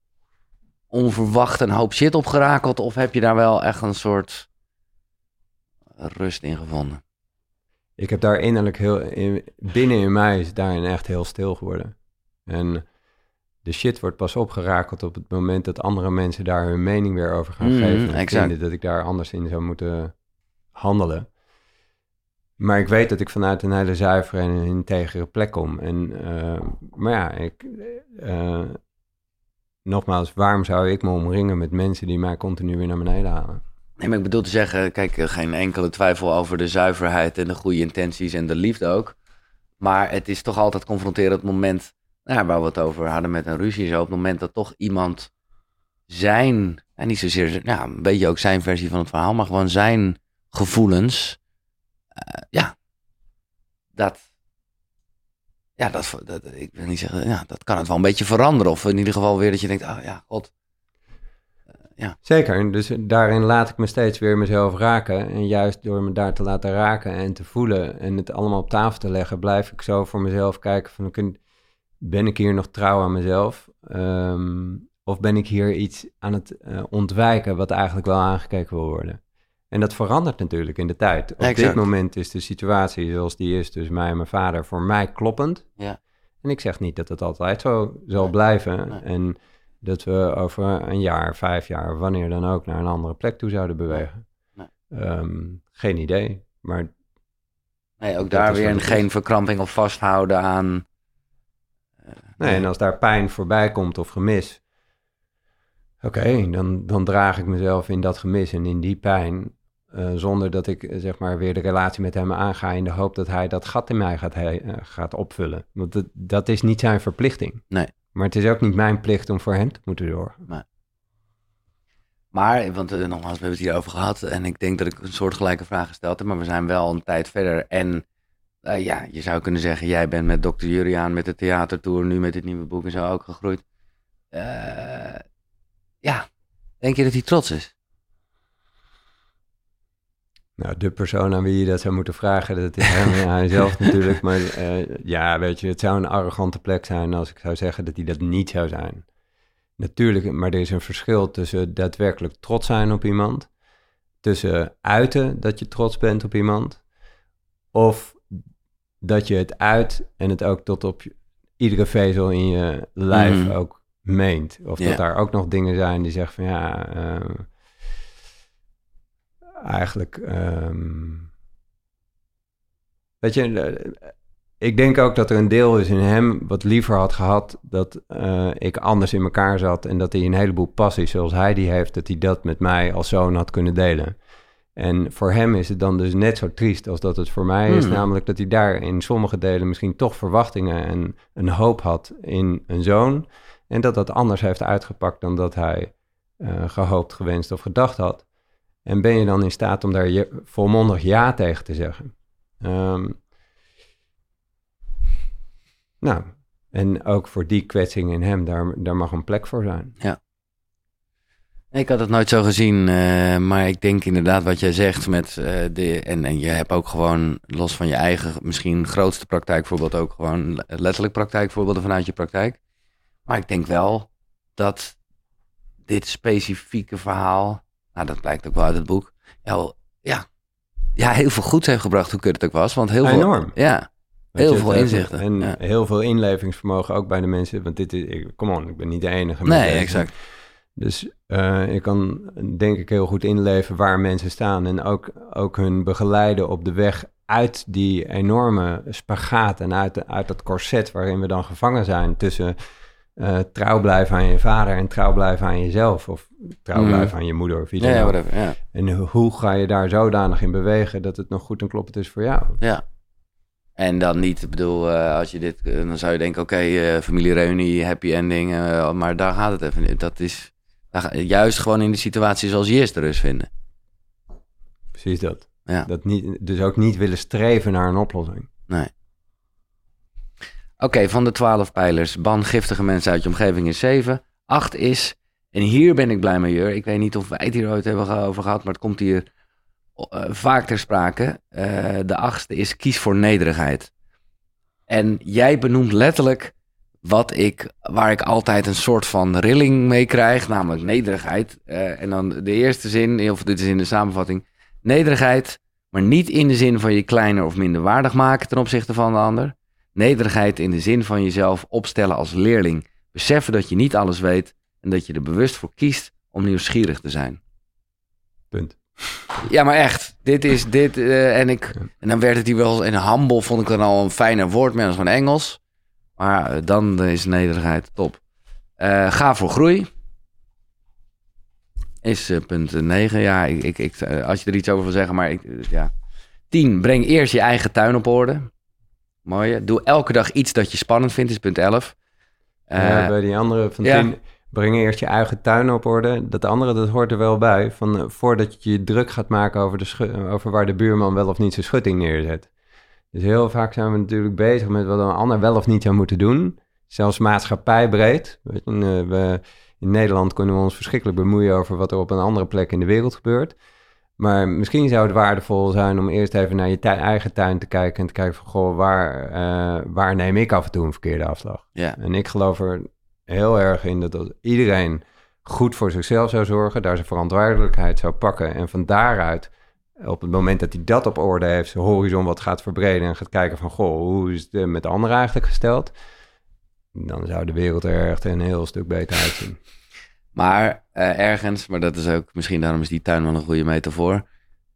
Speaker 2: onverwacht een hoop shit opgerakeld, of heb je daar wel echt een soort rust in gevonden?
Speaker 1: Ik heb daar innerlijk heel, in, binnen in mij is daarin echt heel stil geworden. En de shit wordt pas opgerakeld op het moment dat andere mensen daar hun mening weer over gaan
Speaker 2: Mhm,
Speaker 1: geven. En
Speaker 2: exact.
Speaker 1: vinden dat ik daar anders in zou moeten handelen. Maar ik weet dat ik vanuit een hele zuivere en een integere plek kom. En, eh, maar ja, ik, eh, nogmaals, waarom zou ik me omringen met mensen die mij continu weer naar beneden halen?
Speaker 2: Nee, maar ik bedoel te zeggen, kijk, eh, geen enkele twijfel over de zuiverheid en de goede intenties en de liefde ook. Maar het is toch altijd confronterend op het moment, nou, ja, waar we het over hadden met een ruzie, zo, op het moment dat toch iemand zijn, en niet zozeer, ja, een beetje ook zijn versie van het verhaal, maar gewoon zijn gevoelens, eh, ja, dat, ja, dat, dat, ik wil niet zeggen, ja, dat kan het wel een beetje veranderen. Of in ieder geval weer dat je denkt, oh ja, god,
Speaker 1: Zeker, en dus daarin laat ik me steeds weer mezelf raken. En juist door me daar te laten raken en te voelen en het allemaal op tafel te leggen, blijf ik zo voor mezelf kijken van, oké, ben ik hier nog trouw aan mezelf? Ehm, of ben ik hier iets aan het eh, ontwijken wat eigenlijk wel aangekeken wil worden? En dat verandert natuurlijk in de tijd. Op dit moment is de situatie zoals die is tussen mij en mijn vader voor mij kloppend.
Speaker 2: Ja.
Speaker 1: En ik zeg niet dat het altijd zo zal blijven.
Speaker 2: Nee.
Speaker 1: En dat we over een jaar, vijf jaar, wanneer dan ook, naar een andere plek toe zouden bewegen.
Speaker 2: Nee.
Speaker 1: Ehm, geen idee. Maar
Speaker 2: nee, ook daar weer geen verkramping of vasthouden aan...
Speaker 1: nee, en als daar pijn voorbij komt of gemis, oké, dan, dan draag ik mezelf in dat gemis en in die pijn. eh, zonder dat ik eh, zeg maar weer de relatie met hem aanga in de hoop dat hij dat gat in mij gaat, he- eh, gaat opvullen. Want dat, dat is niet zijn verplichting.
Speaker 2: Nee.
Speaker 1: Maar het is ook niet mijn plicht om voor hem te moeten zorgen.
Speaker 2: Maar, want nogmaals, we hebben het hier over gehad. En ik denk dat ik een soort gelijke vraag gesteld heb. Maar we zijn wel een tijd verder. En eh, ja, je zou kunnen zeggen, jij bent met Dr. Juriaan met de theatertour, nu met dit nieuwe boek en zo ook gegroeid. Eh, ja, denk je dat hij trots is?
Speaker 1: Nou, de persoon aan wie je dat zou moeten vragen, dat is hem ja, hij zelf [laughs] natuurlijk. Maar eh, ja, weet je, het zou een arrogante plek zijn als ik zou zeggen dat hij dat niet zou zijn. Natuurlijk, maar er is een verschil tussen daadwerkelijk trots zijn op iemand, tussen uiten dat je trots bent op iemand, of dat je het uit en het ook tot op iedere vezel in je lijf
Speaker 2: Mhm.
Speaker 1: ook meent. Of dat daar ook nog dingen zijn die zeggen van ja, eh, eigenlijk. ehm, weet je, eh, ik denk ook dat er een deel is in hem wat liever had gehad dat eh, ik anders in elkaar zat en dat hij een heleboel passies zoals hij die heeft, dat hij dat met mij als zoon had kunnen delen. En voor hem is het dan dus net zo triest als dat het voor mij is,
Speaker 2: Hmm.
Speaker 1: namelijk dat hij daar in sommige delen misschien toch verwachtingen en een hoop had in een zoon. En dat dat anders heeft uitgepakt dan dat hij eh, gehoopt, gewenst of gedacht had. En ben je dan in staat om daar je, volmondig ja tegen te zeggen? Ehm, nou, en ook voor die kwetsing in hem, daar, daar mag een plek voor zijn.
Speaker 2: Ik had het nooit zo gezien, eh, maar ik denk inderdaad wat jij zegt met eh, de en, en je hebt ook gewoon los van je eigen misschien grootste praktijkvoorbeeld ook gewoon letterlijk praktijkvoorbeelden vanuit je praktijk. Maar ik denk wel dat dit specifieke verhaal, nou dat blijkt ook wel uit het boek, ja, ja, ja heel veel goed heeft gebracht hoe kut het ook was, want heel
Speaker 1: Enorm.
Speaker 2: veel, ja, heel veel inzichten.
Speaker 1: En
Speaker 2: ja.
Speaker 1: heel veel inlevingsvermogen ook bij de mensen. Want dit is, ik, come on, ik ben niet de enige. met
Speaker 2: Nee, exact.
Speaker 1: Dus eh, ik kan denk ik heel goed inleven waar mensen staan. En ook, ook hun begeleiden op de weg uit die enorme spagaat en uit, de- uit dat corset waarin we dan gevangen zijn tussen eh, trouw blijven aan je vader en trouw blijven aan jezelf. Of trouw
Speaker 2: Mm.
Speaker 1: blijven aan je moeder of iets
Speaker 2: Ja.
Speaker 1: En hoe ga je daar zodanig in bewegen dat het nog goed en kloppend is voor jou?
Speaker 2: Ja. En dan niet, ik bedoel, eh, als je dit, dan zou je denken, oké, eh, familiereunie, happy ending, maar daar gaat het even niet. Dat is juist gewoon in de situatie zoals je eerst de rust vinden.
Speaker 1: Precies dat.
Speaker 2: Ja.
Speaker 1: dat niet, dus ook niet willen streven naar een oplossing.
Speaker 2: Nee. Oké, van de twaalf pijlers, ban giftige mensen uit je omgeving is zeven. Acht is, en hier ben ik blij mee, Jur. Ik weet niet of wij het hier ooit hebben over gehad, maar het komt hier eh, vaak ter sprake. Eh, de achtste is, kies voor nederigheid. En jij benoemt letterlijk wat ik, waar ik altijd een soort van rilling mee krijg, namelijk nederigheid. Eh, en dan de eerste zin, of dit is in de samenvatting, nederigheid, maar niet in de zin van je kleiner of minder waardig maken ten opzichte van de ander. Nederigheid in de zin van jezelf opstellen als leerling. Beseffen dat je niet alles weet en dat je er bewust voor kiest om nieuwsgierig te zijn.
Speaker 1: Punt.
Speaker 2: Ja, maar echt. Dit is dit. eh, en, ik, en dan werd het hier wel. En humble vond ik dan al een fijner woord, meer dan van Engels. Maar dan is nederigheid top. Eh, ga voor groei. Is eh, punt 9. Ja, ik, ik, ik, eh, als je er iets over wil zeggen, maar ik, ja. 10. Breng eerst je eigen tuin op orde. Mooi. Doe elke dag iets dat je spannend vindt, is punt 11. Eh,
Speaker 1: ja, bij die andere van
Speaker 2: ja.
Speaker 1: tien, breng eerst je eigen tuin op orde. Dat andere, dat hoort er wel bij. Van, voordat je je druk gaat maken over, de over waar de buurman wel of niet zijn schutting neerzet. Dus heel vaak zijn we natuurlijk bezig met wat een ander wel of niet zou moeten doen. Zelfs maatschappijbreed. Eh, we, in Nederland kunnen we ons verschrikkelijk bemoeien over wat er op een andere plek in de wereld gebeurt. Maar misschien zou het waardevol zijn om eerst even naar je eigen tuin te kijken en te kijken van, goh, waar, eh, waar neem ik af en toe een verkeerde afslag?
Speaker 2: ja.
Speaker 1: En ik geloof er heel erg in dat als iedereen goed voor zichzelf zou zorgen, daar zijn verantwoordelijkheid zou pakken en van daaruit, op het moment dat hij dat op orde heeft, zijn horizon wat gaat verbreden en gaat kijken van, goh, hoe is het met de anderen eigenlijk gesteld? Dan zou de wereld er echt een heel stuk beter uitzien. [laughs]
Speaker 2: Maar eh, ergens, maar dat is ook, misschien daarom is die tuin wel een goede metafoor.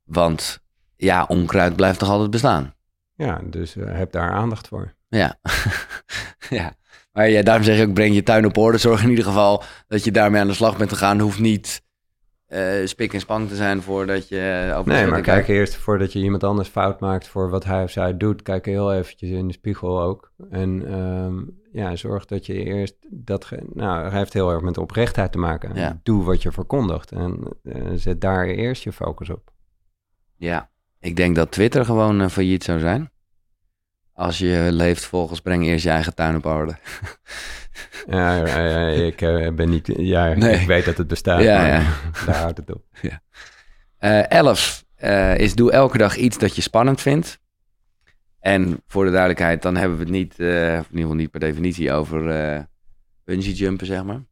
Speaker 2: Want ja, onkruid blijft toch altijd bestaan.
Speaker 1: Ja, dus eh, heb daar aandacht voor.
Speaker 2: Ja. [laughs] ja. Maar ja, daarom zeg je ook, breng je tuin op orde. Zorg in ieder geval dat je daarmee aan de slag bent te gaan. Hoeft niet eh, spik en span te zijn voordat je over de
Speaker 1: Nee, maar kijk eerst voordat je iemand anders fout maakt voor wat hij of zij doet. Kijk heel eventjes in de spiegel ook. En ehm, ja, zorg dat je eerst dat... ge- Nou, hij heeft heel erg met oprechtheid te maken.
Speaker 2: Ja.
Speaker 1: Doe wat je verkondigt en eh, zet daar eerst je focus op.
Speaker 2: Ja, ik denk dat Twitter gewoon eh, failliet zou zijn. Als je leeft volgens breng eerst je eigen tuin op orde.
Speaker 1: Ja, ja, ja, ik eh, ben niet... Ja,
Speaker 2: Nee.
Speaker 1: ik weet dat het bestaat,
Speaker 2: Ja,
Speaker 1: maar
Speaker 2: ja.
Speaker 1: daar houdt het op.
Speaker 2: Eh, elf eh, is doe elke dag iets dat je spannend vindt. En voor de duidelijkheid, dan hebben we het niet, of in ieder geval niet per definitie, over bungee jumpen, zeg maar.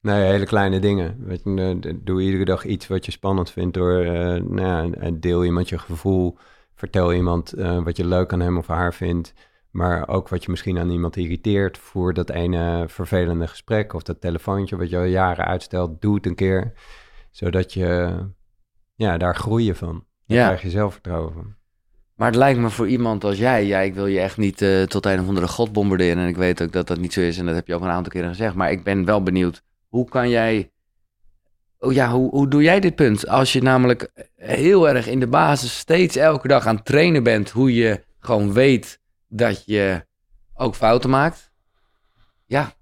Speaker 1: Nee, hele kleine dingen. Weet je, doe iedere dag iets wat je spannend vindt door... nou, ja, deel iemand je gevoel. Vertel iemand eh, wat je leuk aan hem of haar vindt. Maar ook wat je misschien aan iemand irriteert. Voer dat ene vervelende gesprek of dat telefoontje wat je al jaren uitstelt. Doe het een keer. Zodat je ja, daar groeien van. Daar
Speaker 2: Ja.
Speaker 1: krijg je zelfvertrouwen van.
Speaker 2: Maar het lijkt me voor iemand als jij, ja, ik wil je echt niet eh, tot een of andere god bombarderen. En ik weet ook dat dat niet zo is en dat heb je ook een aantal keren gezegd. Maar ik ben wel benieuwd, hoe kan jij, oh ja, hoe, hoe doe jij dit punt? Als je namelijk heel erg in de basis steeds elke dag aan het trainen bent, hoe je gewoon weet dat je ook fouten maakt. Ja,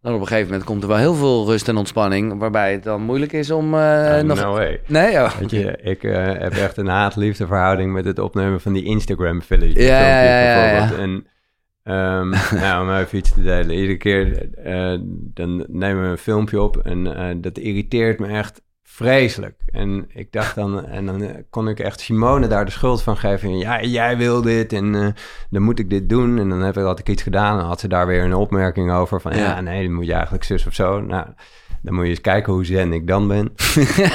Speaker 2: dan op een gegeven moment komt er wel heel veel rust en ontspanning, waarbij het dan moeilijk is om
Speaker 1: Oh,
Speaker 2: nog...
Speaker 1: no way.
Speaker 2: Nee, oh.
Speaker 1: Weet je, ik eh, heb echt een haat-liefde verhouding met het opnemen van die Instagram village.
Speaker 2: Ja, ja, ja, ja, ja.
Speaker 1: En Ehm, [laughs] nou, om even iets te delen. Iedere keer eh, dan nemen we een filmpje op en eh, dat irriteert me echt vreselijk. En ik dacht dan, en dan eh, kon ik echt Simone daar de schuld van geven. Ja, jij wil dit en dan moet ik dit doen. En dan heb ik, had ik iets gedaan en had ze daar weer een opmerking over van... Ja, nee, dan moet je eigenlijk zus of zo. Nou, dan moet je eens kijken hoe zen ik dan ben.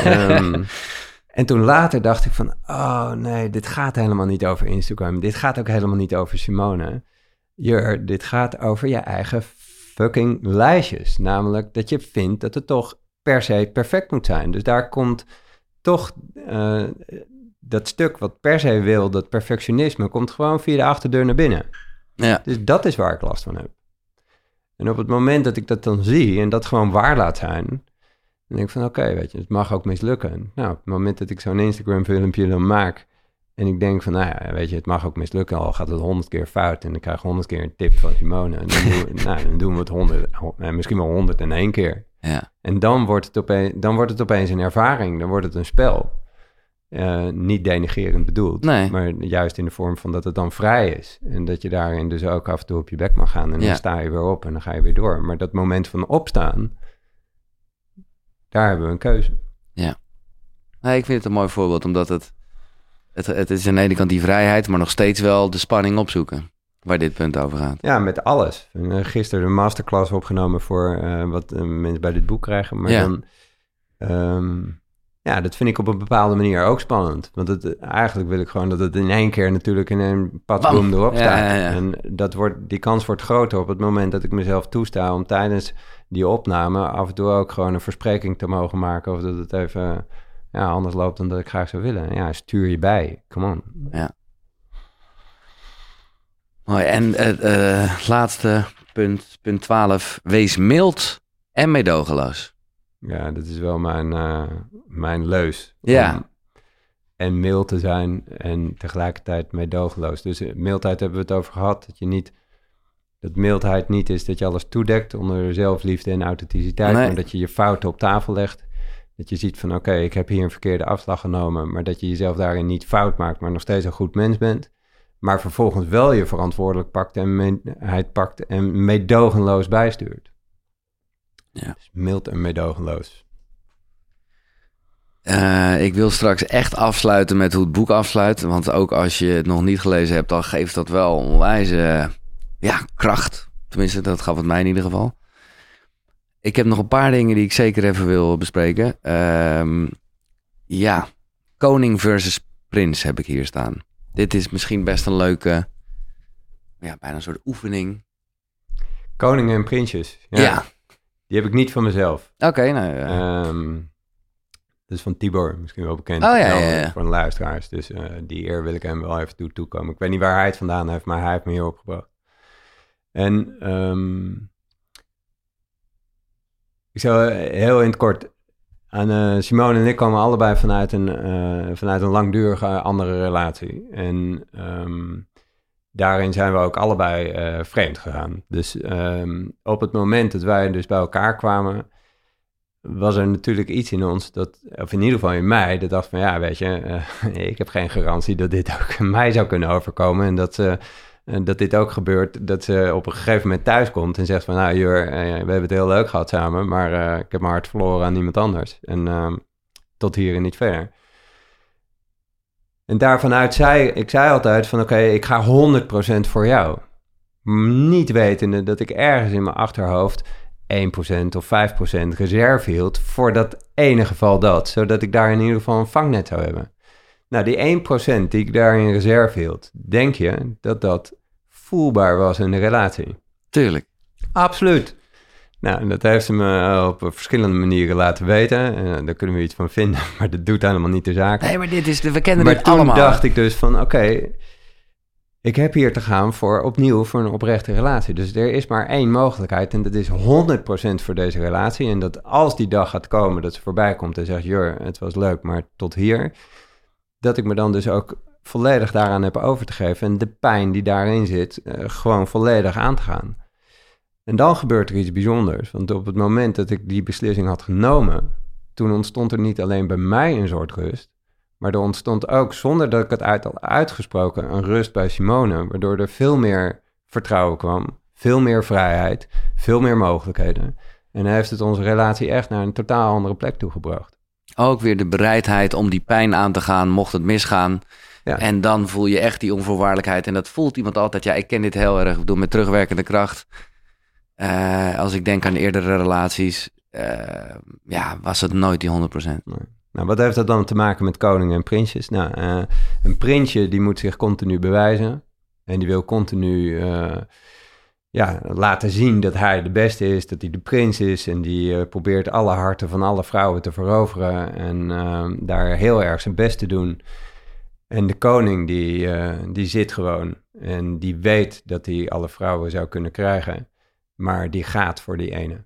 Speaker 1: um, [laughs] En toen later dacht ik van, oh nee, dit gaat helemaal niet over Instagram. Dit gaat ook helemaal niet over Simone. Jur, dit gaat over je eigen fucking lijstjes. Namelijk dat je vindt dat het toch per se perfect moet zijn. Dus daar komt toch uh, dat stuk wat per se wil, dat perfectionisme, komt gewoon via de achterdeur naar binnen. Ja. Dus dat is waar ik last van heb. En op het moment dat ik dat dan zie en dat gewoon waar laat zijn, en denk ik van oké, weet je, het mag ook mislukken. Nou, op het moment dat ik zo'n Instagram filmpje dan maak en ik denk van, nou ja, weet je, het mag ook mislukken, al gaat het honderd keer fout en ik krijg honderd keer een tip van Simone. En dan, [laughs] doen we, nou, dan doen we het honderd, misschien wel honderd en één keer. Ja. En dan wordt, het opeens, dan wordt het opeens een ervaring, dan wordt het een spel. Uh, niet denigerend bedoeld, nee. maar juist in de vorm van dat het dan vrij is. En dat je daarin dus ook af en toe op je bek mag gaan en dan sta je weer op en dan ga je weer door. Maar dat moment van opstaan, daar hebben we een keuze.
Speaker 2: Ja. Nee, ik vind het een mooi voorbeeld, omdat het, het, het is aan de ene kant die vrijheid, maar nog steeds wel de spanning opzoeken. Waar dit punt over gaat.
Speaker 1: Ja, met alles. Uh, gisteren een masterclass opgenomen voor uh, wat uh, mensen bij dit boek krijgen. Maar ja. dan, um, ja, dat vind ik op een bepaalde manier ook spannend. Want het, eigenlijk wil ik gewoon dat het in één keer natuurlijk in een padboom erop staat. Ja, ja, en dat wordt, die kans wordt groter op het moment dat ik mezelf toesta om tijdens die opname af en toe ook gewoon een verspreking te mogen maken. Of dat het even ja, anders loopt dan dat ik graag zou willen. Ja, stuur je bij. Come on.
Speaker 2: Ja. Mooi. En het uh, laatste punt, punt 12. Wees mild en meedogenloos.
Speaker 1: Ja, dat is wel mijn, uh, mijn leus. Ja. en mild te zijn en tegelijkertijd meedogenloos. Dus eh, mildheid hebben we het over gehad. Dat je niet dat mildheid niet is dat je alles toedekt onder zelfliefde en authenticiteit, maar dat je je fouten op tafel legt. Dat je ziet van oké, ik heb hier een verkeerde afslag genomen, maar dat je jezelf daarin niet fout maakt, maar nog steeds een goed mens bent. Maar vervolgens wel je verantwoordelijk pakt en mildheid pakt en meedogenloos bijstuurt. Ja. Dus mild en meedogenloos.
Speaker 2: Uh, ik wil straks echt afsluiten met hoe het boek afsluit. Want ook als je het nog niet gelezen hebt, dan geeft dat wel onwijs ja, kracht. Tenminste, dat gaf het mij in ieder geval. Ik heb nog een paar dingen die ik zeker even wil bespreken. Um, ja, koning versus prins heb ik hier staan. Dit is misschien best een leuke, ja, bijna een soort oefening.
Speaker 1: Koningen en prinsjes. Ja. Die heb ik niet van mezelf.
Speaker 2: Oké, nou ja.
Speaker 1: Um, dat is van Tibor, misschien wel bekend.
Speaker 2: Oh ja, ja, ja.
Speaker 1: Voor de luisteraars. Dus uh, die eer wil ik hem wel even toe toekomen. Ik weet niet waar hij het vandaan heeft, maar hij heeft me hier opgebracht. En um, ik zou heel in het kort. Aan, uh, Simone en ik komen allebei vanuit een, uh, vanuit een langdurige andere relatie. En um, daarin zijn we ook allebei vreemd gegaan. Dus um, op het moment dat wij dus bij elkaar kwamen, was er natuurlijk iets in ons, dat, of in ieder geval in mij, dat dacht van ja, weet je, [laughs] ik heb geen garantie dat dit ook [laughs] mij zou kunnen overkomen. En dat dat dit ook gebeurt, dat ze op een gegeven moment thuis komt en zegt van... nou Jur, eh, we hebben het heel leuk gehad samen, maar uh, ik heb mijn hart verloren aan iemand anders. En uh, tot hier en niet verder. En daarvanuit zei ik zei altijd van oké, ik ga 100% voor jou. Niet wetende dat ik ergens in mijn achterhoofd 1% of 5% reserve hield voor dat ene geval dat. Zodat ik daar in ieder geval een vangnet zou hebben. Nou, die 1% die ik daar in reserve hield, denk je dat dat voelbaar was in de relatie?
Speaker 2: Tuurlijk.
Speaker 1: Absoluut. Nou, dat heeft ze me op verschillende manieren laten weten. En daar kunnen we iets van vinden, [laughs] maar dat doet helemaal niet de zaak.
Speaker 2: Nee, maar dit is, we kennen
Speaker 1: maar
Speaker 2: dit allemaal.
Speaker 1: Maar toen dacht ik dus van, oké, ik heb hier te gaan voor opnieuw voor een oprechte relatie. Dus er is maar één mogelijkheid en dat is 100% voor deze relatie. En dat als die dag gaat komen dat ze voorbij komt en zegt, Jur, het was leuk, maar tot hier dat ik me dan dus ook volledig daaraan heb over te geven en de pijn die daarin zit, uh, gewoon volledig aan te gaan. En dan gebeurt er iets bijzonders, want op het moment dat ik die beslissing had genomen, toen ontstond er niet alleen bij mij een soort rust, maar er ontstond ook, zonder dat ik het uit had uitgesproken, een rust bij Simone, waardoor er veel meer vertrouwen kwam, veel meer vrijheid, veel meer mogelijkheden. En hij heeft het onze relatie echt naar een totaal andere plek toegebracht.
Speaker 2: Ook weer de bereidheid om die pijn aan te gaan, mocht het misgaan.
Speaker 1: Ja.
Speaker 2: En dan voel je echt die onvoorwaardelijkheid. En dat voelt iemand altijd. Ja, ik ken dit heel erg. Ik bedoel, met terugwerkende kracht. Eh, als ik denk aan eerdere relaties. eh, ja, was het nooit die 100%.
Speaker 1: Nou, wat heeft dat dan te maken met koningen en prinsjes? Nou, eh, een prinsje die moet zich continu bewijzen. En die wil continu ja, laten zien dat hij de beste is, dat hij de prins is. En die eh, probeert alle harten van alle vrouwen te veroveren. En eh, daar heel erg zijn best te doen. En de koning die, eh, die zit gewoon. En die weet dat hij alle vrouwen zou kunnen krijgen. Maar die gaat voor die ene.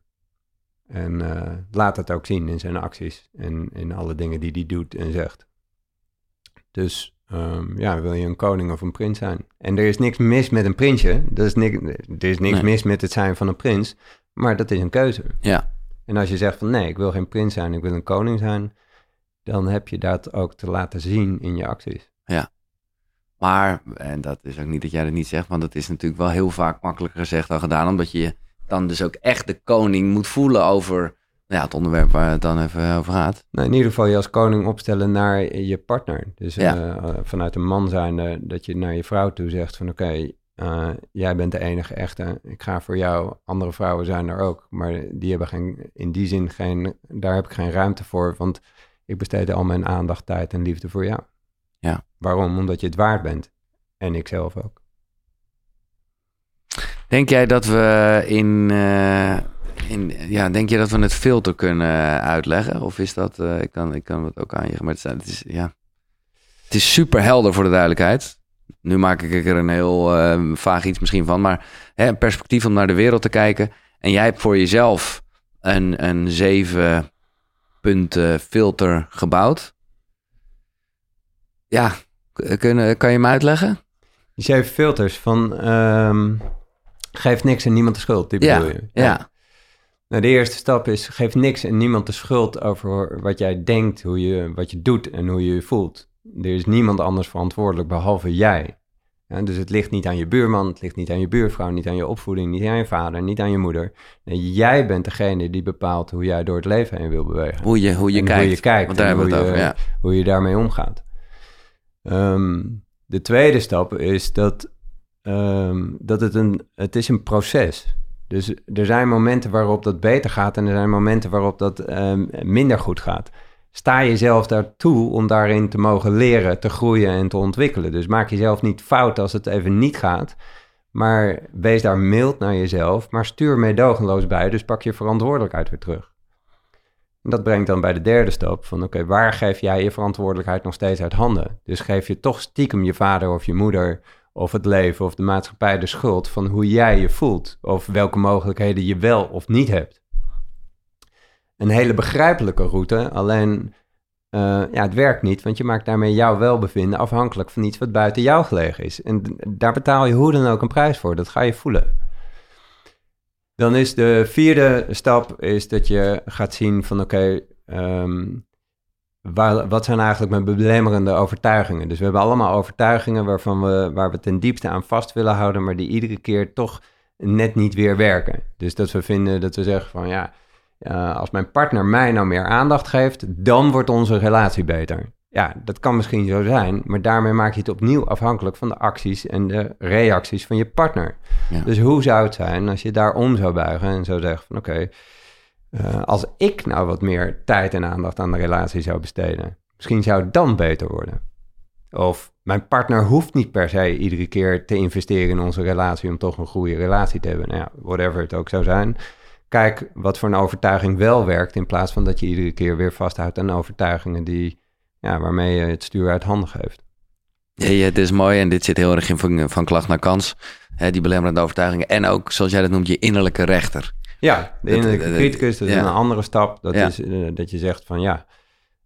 Speaker 1: En eh, laat dat ook zien in zijn acties en in alle dingen die hij doet en zegt. Dus ehm, ja, wil je een koning of een prins zijn? En er is niks mis met een prinsje. Er is, niks, er is niks
Speaker 2: Nee.
Speaker 1: mis met het zijn van een prins. Maar dat is een keuze.
Speaker 2: Ja.
Speaker 1: En als je zegt van nee, ik wil geen prins zijn, ik wil een koning zijn. Dan heb je dat ook te laten zien in je acties.
Speaker 2: Maar, en dat is ook niet dat jij dat niet zegt, want dat is natuurlijk wel heel vaak makkelijker gezegd dan gedaan, omdat je dan dus ook echt de koning moet voelen over ja, het onderwerp waar het dan even over gaat.
Speaker 1: Nou, in ieder geval je als koning opstellen naar je partner. Dus
Speaker 2: Ja.
Speaker 1: eh, eh, vanuit een man zijnde dat je naar je vrouw toe zegt van oké, eh, jij bent de enige echte. Ik ga voor jou. Andere vrouwen zijn er ook. Maar die hebben geen, in die zin geen, daar heb ik geen ruimte voor. Want ik besteed al mijn aandacht, tijd en liefde voor jou.
Speaker 2: Ja.
Speaker 1: Waarom? Omdat je het waard bent. En ik zelf ook.
Speaker 2: Denk jij dat we in, ja, denk je dat we het filter kunnen uitleggen? Of is dat, eh, ik, kan, ik kan het ook aan je, maar het is, het is, ja, het is super helder voor de duidelijkheid. Nu maak ik er een heel eh, vaag iets misschien van, maar hè, een perspectief om naar de wereld te kijken. En jij hebt voor jezelf een, een zeven punten filter gebouwd. Ja, kunnen, kan je hem uitleggen?
Speaker 1: Die zeven filters van ehm, geef niks en niemand de schuld. Die
Speaker 2: Ja,
Speaker 1: bedoel je?
Speaker 2: ja.
Speaker 1: Nou, de eerste stap is geef niks en niemand de schuld over wat jij denkt, hoe je, wat je doet en hoe je je voelt. Er is niemand anders verantwoordelijk behalve jij. Ja, dus het ligt niet aan je buurman, het ligt niet aan je buurvrouw, niet aan je opvoeding, niet aan je vader, niet aan je moeder. Nee, jij bent degene die bepaalt hoe jij door het leven heen wil bewegen.
Speaker 2: Hoe je, hoe je,
Speaker 1: En
Speaker 2: kijkt.
Speaker 1: hoe je kijkt
Speaker 2: Want daar
Speaker 1: en
Speaker 2: hebben we het
Speaker 1: hoe
Speaker 2: over,
Speaker 1: je-
Speaker 2: ja.
Speaker 1: hoe je daarmee omgaat. Ehm, de tweede stap is dat, ehm, dat het, een, het is een proces Dus er zijn momenten waarop dat beter gaat en er zijn momenten waarop dat ehm, minder goed gaat. Sta jezelf daartoe om daarin te mogen leren, te groeien en te ontwikkelen. Dus maak jezelf niet fout als het even niet gaat. Maar wees daar mild naar jezelf, maar stuur meedogenloos bij. Dus pak je verantwoordelijkheid weer terug. En dat brengt dan bij de derde stap van oké, waar geef jij je verantwoordelijkheid nog steeds uit handen? Dus geef je toch stiekem je vader of je moeder of het leven of de maatschappij de schuld van hoe jij je voelt of welke mogelijkheden je wel of niet hebt. Een hele begrijpelijke route, alleen uh, ja, het werkt niet, want je maakt daarmee jouw welbevinden afhankelijk van iets wat buiten jou gelegen is. En daar betaal je hoe dan ook een prijs voor, dat ga je voelen. Dan is de vierde stap is dat je gaat zien van oké, um, wat zijn eigenlijk mijn belemmerende overtuigingen? Dus we hebben allemaal overtuigingen waarvan we, waar we ten diepste aan vast willen houden, maar die iedere keer toch net niet weer werken. Dus dat we vinden dat we zeggen van ja, uh, als mijn partner mij nou meer aandacht geeft, dan wordt onze relatie beter. Ja, dat kan misschien zo zijn, maar daarmee maak je het opnieuw afhankelijk van de acties en de reacties van je partner. Ja. Dus hoe zou het zijn als je daarom zou buigen en zou zeggen van oké, okay, uh, als ik nou wat meer tijd en aandacht aan de relatie zou besteden, misschien zou het dan beter worden. Of mijn partner hoeft niet per se iedere keer te investeren in onze relatie om toch een goede relatie te hebben. Nou ja, whatever het ook zou zijn. Kijk wat voor een overtuiging wel werkt, in plaats van dat je iedere keer weer vasthoudt aan overtuigingen die, ja, waarmee je het stuur uit handen geeft.
Speaker 2: Ja, ja, het is mooi en dit zit heel erg in van, van klacht naar kans. Hè, die belemmerende overtuigingen. En ook, zoals jij dat noemt, je innerlijke rechter.
Speaker 1: Ja, de innerlijke criticus, dat is een andere stap. Dat is uh, dat je zegt van ja,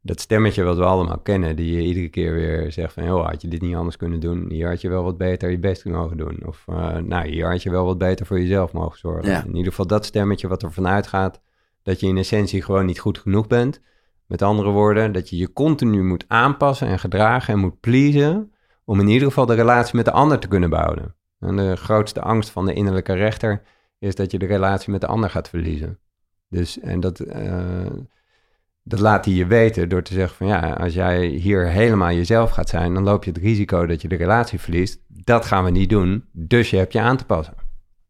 Speaker 1: dat stemmetje wat we allemaal kennen, die je iedere keer weer zegt van, joh, had je dit niet anders kunnen doen? Hier had je wel wat beter je best mogen doen. Of, uh, nou, hier had je wel wat beter voor jezelf mogen zorgen.
Speaker 2: Ja.
Speaker 1: In ieder geval dat stemmetje wat er vanuit gaat, dat je in essentie gewoon niet goed genoeg bent. Met andere woorden, dat je je continu moet aanpassen en gedragen en moet pleasen, om in ieder geval de relatie met de ander te kunnen bouwen. En de grootste angst van de innerlijke rechter is dat je de relatie met de ander gaat verliezen. Dus, en dat, eh, dat laat hij je weten door te zeggen van ja, als jij hier helemaal jezelf gaat zijn, dan loop je het risico dat je de relatie verliest. Dat gaan we niet doen, dus je hebt je aan te passen.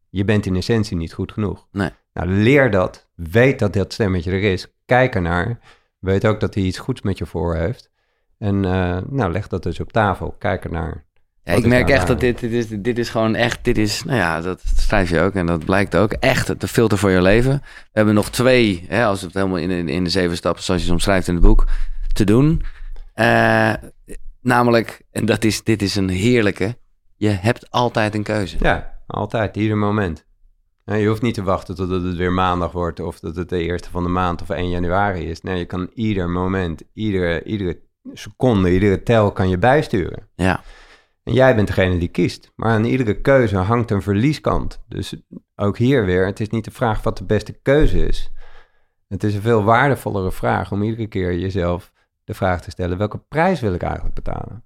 Speaker 1: Je bent in essentie niet goed genoeg.
Speaker 2: Nee.
Speaker 1: Nou, leer dat, weet dat dat stemmetje er is, kijk ernaar, weet ook dat hij iets goeds met je voor heeft. En uh, nou, leg dat dus op tafel, kijk ernaar.
Speaker 2: Ja, ik merk echt dat dit, dit, is, dit is gewoon echt, dit is, nou ja, dat schrijf je ook en dat blijkt ook, echt de filter voor je leven. We hebben nog twee, hè, als het helemaal in, in de zeven stappen, zoals je het omschrijft in het boek, te doen. Uh, namelijk, en dat is, dit is een heerlijke, je hebt altijd een keuze.
Speaker 1: Ja, altijd, ieder moment. je hoeft niet te wachten totdat het weer maandag wordt of dat het de eerste van de maand of 1 januari is. Nee, je kan ieder moment, iedere, iedere seconde, iedere tel kan je bijsturen.
Speaker 2: Ja.
Speaker 1: En jij bent degene die kiest. Maar aan iedere keuze hangt een verlieskant. Dus ook hier weer, het is niet de vraag wat de beste keuze is. Het is een veel waardevollere vraag om iedere keer jezelf de vraag te stellen: welke prijs wil ik eigenlijk betalen?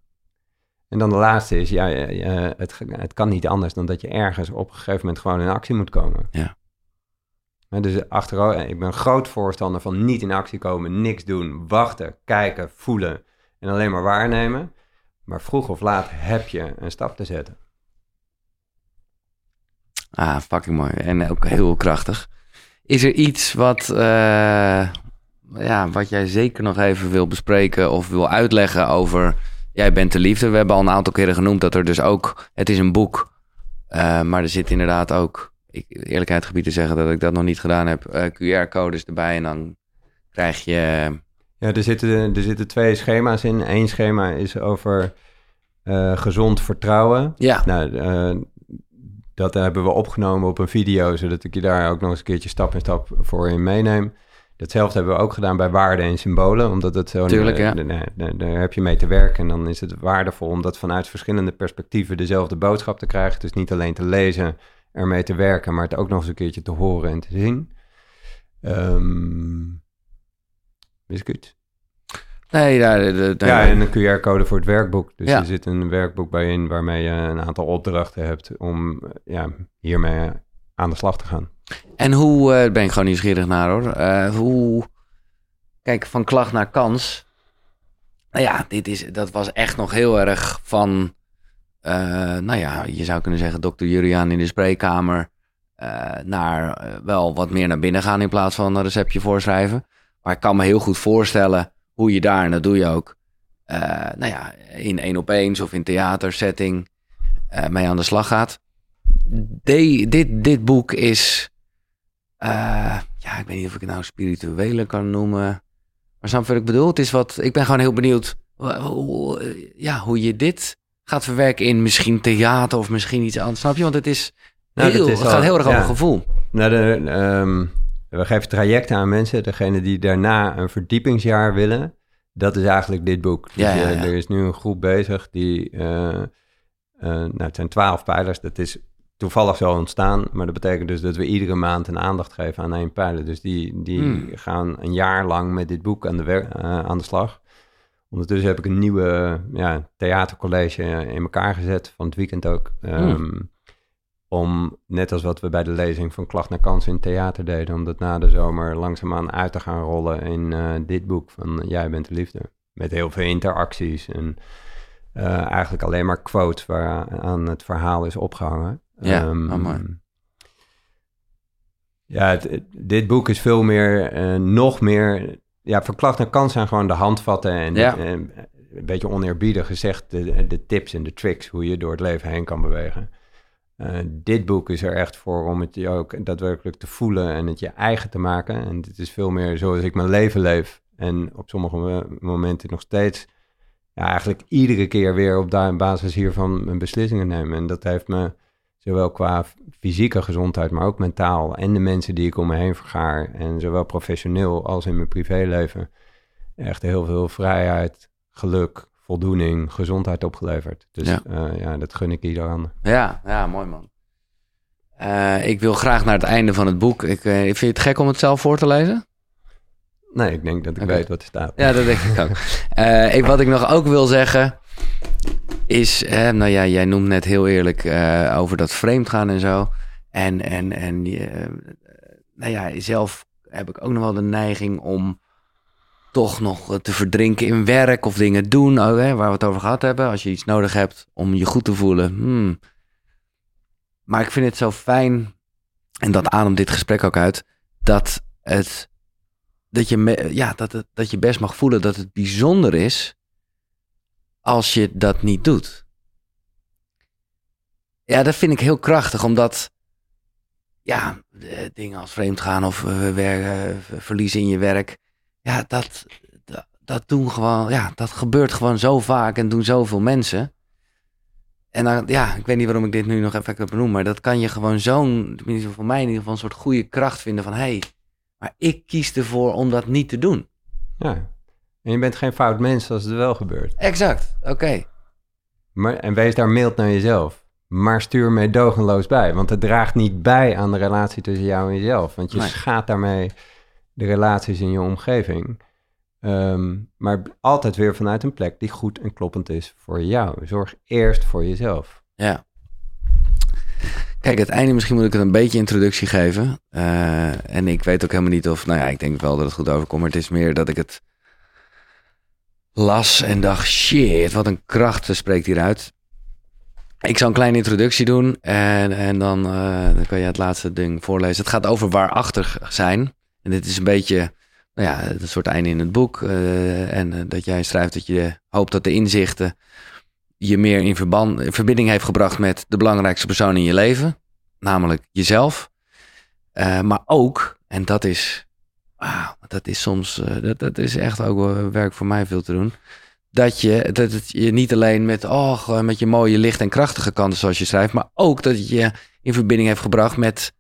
Speaker 1: En dan de laatste is, ja, het, het kan niet anders dan dat je ergens op een gegeven moment gewoon in actie moet komen.
Speaker 2: Ja.
Speaker 1: Dus achterover, ik ben groot voorstander van niet in actie komen, niks doen, wachten, kijken, voelen en alleen maar waarnemen. Maar vroeg of laat heb je een stap te zetten.
Speaker 2: Ah, fucking mooi. En ook heel krachtig. Is er iets wat, uh, ja, wat jij zeker nog even wil bespreken of wil uitleggen over Jij bent de liefde? We hebben al een aantal keren genoemd dat er dus ook, het is een boek, uh, maar er zit inderdaad ook, ik, eerlijkheid gebied te zeggen dat ik dat nog niet gedaan heb, uh, QR-codes erbij en dan krijg je
Speaker 1: ja, er zitten, er zitten twee schema's in. Eén schema is over uh, gezond vertrouwen.
Speaker 2: Ja.
Speaker 1: Nou, uh, dat hebben we opgenomen op een video, zodat ik je daar ook nog eens een keertje stap in stap voor in meeneem. Datzelfde hebben we ook gedaan bij waarden en symbolen, omdat het zo...
Speaker 2: Tuurlijk, ja.
Speaker 1: Daar heb je mee te werken en dan is het waardevol om dat vanuit verschillende perspectieven dezelfde boodschap te krijgen. Dus niet alleen te lezen, ermee te werken, maar het ook nog eens een keertje te horen en te zien. Um, Wist ik iets?
Speaker 2: Nee, ja,
Speaker 1: ja, en een QR-code voor het werkboek. Dus er zit een werkboek bij in waarmee je een aantal opdrachten hebt om ja, hiermee aan de slag te gaan.
Speaker 2: En hoe, uh, ben ik gewoon nieuwsgierig naar hoor, uh, hoe, kijk, van klacht naar kans. Nou ja, dit is, dat was echt nog heel erg van, uh, nou ja, je zou kunnen zeggen dokter Juriaan in de spreekkamer, naar wel wat meer naar binnen gaan in plaats van een receptje voorschrijven. Maar ik kan me heel goed voorstellen hoe je daar, en dat doe je ook, uh, nou ja, in één op eens of in theatersetting uh, mee aan de slag gaat. De, dit, dit boek is, uh, ja, ik weet niet of ik het nou spirituele kan noemen. Maar snap wat ik bedoel? Het is wat, ik ben gewoon heel benieuwd hoe, ja, hoe je dit gaat verwerken in misschien theater of misschien iets anders. Snap je? Want het is, nou, heel, is het gaat heel erg over gevoel.
Speaker 1: Nou, de, um we geven trajecten aan mensen. Degene die daarna een verdiepingsjaar willen, dat is eigenlijk dit boek.
Speaker 2: Ja, dus, ja,
Speaker 1: Er is nu een groep bezig die, uh, uh, nou het zijn twaalf pijlers. Dat is toevallig zo ontstaan, maar dat betekent dus dat we iedere maand een aandacht geven aan één pijler. Dus die, die hmm. gaan een jaar lang met dit boek aan de, uh, aan de slag. Ondertussen heb ik een nieuwe ja, theatercollege in elkaar gezet, van het weekend ook. Um, om, net als wat we bij de lezing van Klacht naar Kans in theater deden, om dat na de zomer langzaamaan uit te gaan rollen in uh, dit boek van Jij bent de liefde. Met heel veel interacties en uh, eigenlijk alleen maar quotes waar aan het verhaal is opgehangen.
Speaker 2: Ja, um, oh.
Speaker 1: Ja, het, dit boek is veel meer, uh, nog meer... Ja, van Klacht naar Kans zijn gewoon de handvatten en,
Speaker 2: ja.
Speaker 1: en een beetje oneerbiedig gezegd de, de tips en de tricks hoe je door het leven heen kan bewegen. Uh, dit boek is er echt voor om het je ook daadwerkelijk te voelen en het je eigen te maken. En dit is veel meer zoals ik mijn leven leef. En op sommige momenten nog steeds, ja, eigenlijk iedere keer weer op basis hiervan mijn beslissingen nemen. En dat heeft me zowel qua fysieke gezondheid, maar ook mentaal en de mensen die ik om me heen vergaar. En zowel professioneel als in mijn privéleven echt heel veel vrijheid, geluk, voldoening, gezondheid opgeleverd. Dus ja, uh, ja dat gun ik iedereen.
Speaker 2: Ja, ja, mooi man. Uh, ik wil graag naar het einde van het boek. Ik, uh, vind je het gek om het zelf voor te lezen?
Speaker 1: Nee, ik denk dat ik okay. weet wat er staat.
Speaker 2: Ja, dat denk ik ook. ik, wat ik nog ook wil zeggen. is, nou ja, jij noemt net heel eerlijk over dat vreemd gaan en zo. En, en, en nou ja, zelf heb ik ook nog wel de neiging om toch nog te verdrinken in werk of dingen doen, oh, hè, waar we het over gehad hebben. Als je iets nodig hebt om je goed te voelen. Hmm. Maar ik vind het zo fijn, en dat ademt dit gesprek ook uit, dat het dat je, ja, dat, dat je best mag voelen dat het bijzonder is als je dat niet doet. Ja, dat vind ik heel krachtig, omdat ja, dingen als vreemdgaan of uh, werken, verliezen in je werk, ja, dat, dat, dat, doen gewoon, ja, dat gebeurt gewoon zo vaak en doen zoveel mensen. En dan, ja, ik weet niet waarom ik dit nu nog even benoem, maar dat kan je gewoon zo'n, tenminste voor mij in ieder geval, een soort goede kracht vinden van, hé, hey, maar ik kies ervoor om dat niet te doen.
Speaker 1: Ja, en je bent geen fout mens als het wel gebeurt.
Speaker 2: Exact, oké.
Speaker 1: Maar En wees daar mild naar jezelf. Maar stuur meedogenloos bij. Want het draagt niet bij aan de relatie tussen jou en jezelf. Want je schaadt daarmee de relaties in je omgeving. Ehm, maar altijd weer vanuit een plek die goed en kloppend is voor jou. Zorg eerst voor jezelf.
Speaker 2: Ja. Kijk, het einde misschien moet ik het een beetje introductie geven. Uh, en ik weet ook helemaal niet of, nou ja, ik denk wel dat het goed overkomt. Maar het is meer dat ik het las en dacht, shit, wat een kracht spreekt hieruit. Ik zal een kleine introductie doen en, en dan, uh, dan kan je het laatste ding voorlezen. Het gaat over waarachtig zijn. En dit is een beetje, nou ja, het soort einde in het boek. Uh, en dat jij schrijft dat je hoopt dat de inzichten je meer in, verband, in verbinding heeft gebracht met de belangrijkste persoon in je leven, namelijk jezelf. Uh, maar ook, en dat is, wow, dat is soms, dat, dat is echt ook werk voor mij veel te doen. Dat je, dat je niet alleen met, oh, met je mooie licht en krachtige kanten zoals je schrijft, maar ook dat het je in verbinding heeft gebracht met,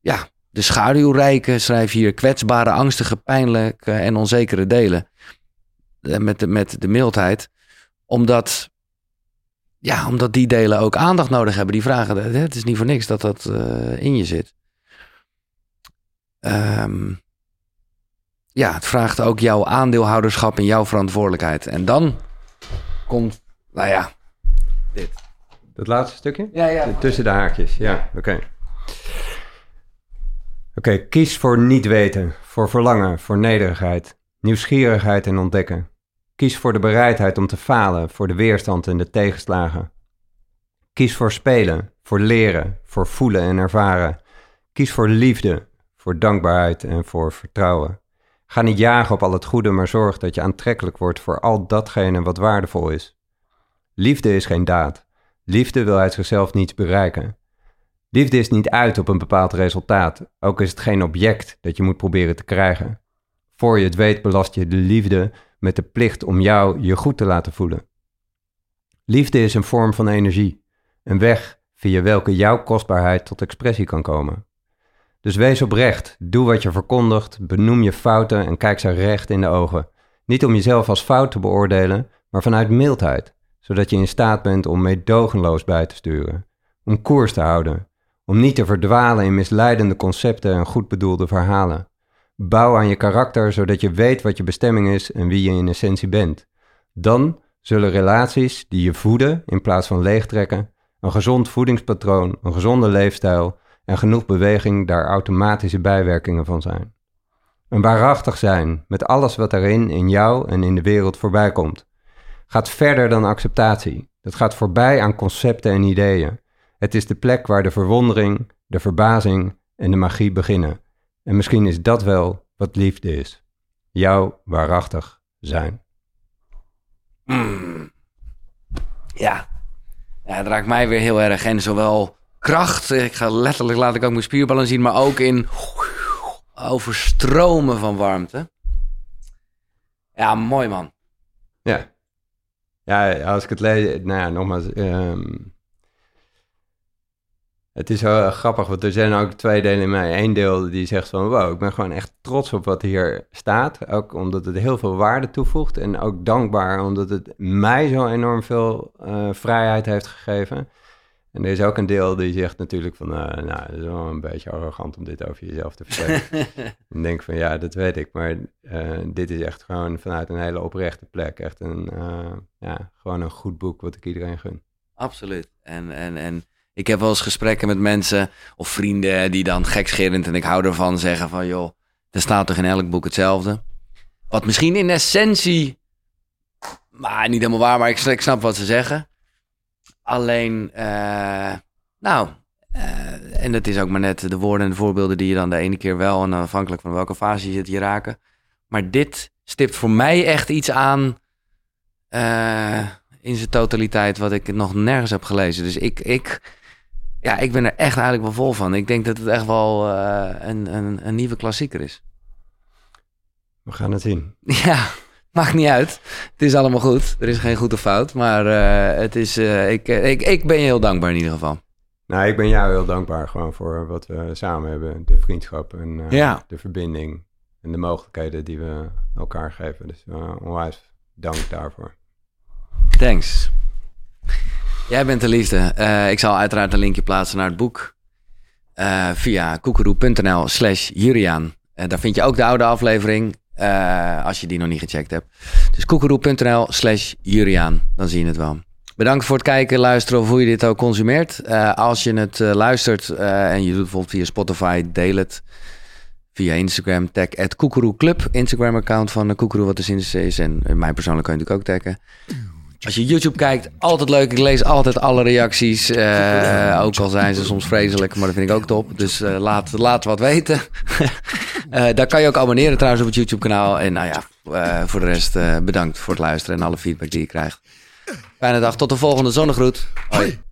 Speaker 2: ja, de schaduwrijke, schrijf hier, kwetsbare, angstige, pijnlijke en onzekere delen. Met de, met de mildheid. Omdat ja, omdat die delen ook aandacht nodig hebben. Die vragen, het is niet voor niks dat dat uh, in je zit. Um, ja, het vraagt ook jouw aandeelhouderschap en jouw verantwoordelijkheid. En dan komt, nou ja, dit.
Speaker 1: Dat laatste stukje?
Speaker 2: Ja, ja.
Speaker 1: Tussen de haakjes, ja, oké. Okay. Okay, kies voor niet weten, voor verlangen, voor nederigheid, nieuwsgierigheid en ontdekken. Kies voor de bereidheid om te falen, voor de weerstand en de tegenslagen. Kies voor spelen, voor leren, voor voelen en ervaren. Kies voor liefde, voor dankbaarheid en voor vertrouwen. Ga niet jagen op al het goede, maar zorg dat je aantrekkelijk wordt voor al datgene wat waardevol is. Liefde is geen daad. Liefde wil uit zichzelf niets bereiken. Liefde is niet uit op een bepaald resultaat, ook is het geen object dat je moet proberen te krijgen. Voor je het weet belast je de liefde met de plicht om jou je goed te laten voelen. Liefde is een vorm van energie, een weg via welke jouw kostbaarheid tot expressie kan komen. Dus wees oprecht, doe wat je verkondigt, benoem je fouten en kijk ze recht in de ogen. Niet om jezelf als fout te beoordelen, maar vanuit mildheid, zodat je in staat bent om meedogenloos bij te sturen, om koers te houden, om niet te verdwalen in misleidende concepten en goed bedoelde verhalen. Bouw aan je karakter zodat je weet wat je bestemming is en wie je in essentie bent. Dan zullen relaties die je voeden in plaats van leegtrekken, een gezond voedingspatroon, een gezonde leefstijl en genoeg beweging daar automatische bijwerkingen van zijn. Een waarachtig zijn met alles wat erin in jou en in de wereld voorbij komt. Gaat verder dan acceptatie. Dat gaat voorbij aan concepten en ideeën. Het is de plek waar de verwondering, de verbazing en de magie beginnen. En misschien is dat wel wat liefde is. Jouw waarachtig zijn.
Speaker 2: Mm. Ja. ja, het raakt mij weer heel erg. En zowel kracht, ik ga letterlijk laat ik ook mijn spierballen zien, maar ook in overstromen van warmte. Ja, mooi man.
Speaker 1: Ja. Ja, als ik het lees, nou ja, nogmaals, um, het is wel grappig, want er zijn ook twee delen in mij. Eén deel die zegt van, wow, ik ben gewoon echt trots op wat hier staat. Ook omdat het heel veel waarde toevoegt. En ook dankbaar omdat het mij zo enorm veel uh, vrijheid heeft gegeven. En er is ook een deel die zegt natuurlijk van, uh, nou, het is wel een beetje arrogant om dit over jezelf te vertellen. [laughs] en denk van, ja, dat weet ik, maar uh, dit is echt gewoon vanuit een hele oprechte plek. Echt een, ja, gewoon een goed boek wat ik iedereen gun.
Speaker 2: Absoluut. En, en, en ik heb wel eens gesprekken met mensen of vrienden die dan gekscherend, en ik hou ervan, zeggen van, joh, er staat toch in elk boek hetzelfde. Wat misschien in essentie, maar niet helemaal waar, maar ik, snap wat ze zeggen. Alleen, uh, nou, uh, en dat is ook maar net de woorden en de voorbeelden die je dan de ene keer wel, en afhankelijk van welke fase je zit, je raken. Maar dit stipt voor mij echt iets aan uh, in zijn totaliteit wat ik nog nergens heb gelezen. Dus ik, ik, ja, ik ben er echt eigenlijk wel vol van. Ik denk dat het echt wel een, een, een nieuwe klassieker is.
Speaker 1: We gaan het zien. [laughs]
Speaker 2: Ja. Maakt niet uit. Het is allemaal goed. Er is geen goed of fout. Maar uh, het is, uh, ik, ik, ik ben je heel dankbaar in ieder geval.
Speaker 1: Nou, ik ben jou heel dankbaar gewoon voor wat we samen hebben. De vriendschap en ja. de verbinding. En de mogelijkheden die we elkaar geven. Dus onwijs dank daarvoor.
Speaker 2: Thanks. Jij bent de liefde. ik zal uiteraard een linkje plaatsen naar het boek. via koekeroe.nl slash Juriaan. daar vind je ook de oude aflevering. Uh, als je die nog niet gecheckt hebt. Dus koekeroe.nl slash Juriaan. Dan zie je het wel. Bedankt voor het kijken, luisteren of hoe je dit ook consumeert. Uh, als je het uh, luistert en je doet bijvoorbeeld via Spotify, deel het. Via Instagram, tag at. Instagram account van Koekeroe wat de zin is. En mij persoonlijk kan je natuurlijk ook taggen. Als je YouTube kijkt, altijd leuk. Ik lees altijd alle reacties. Uh, ook al zijn ze soms vreselijk, maar dat vind ik ook top. Dus uh, laat, laat wat weten. uh, [laughs] daar kan je ook abonneren trouwens op het YouTube kanaal. En nou ja, voor de rest bedankt voor het luisteren en alle feedback die je krijgt. Fijne dag, tot de volgende zonnegroet. Hoi.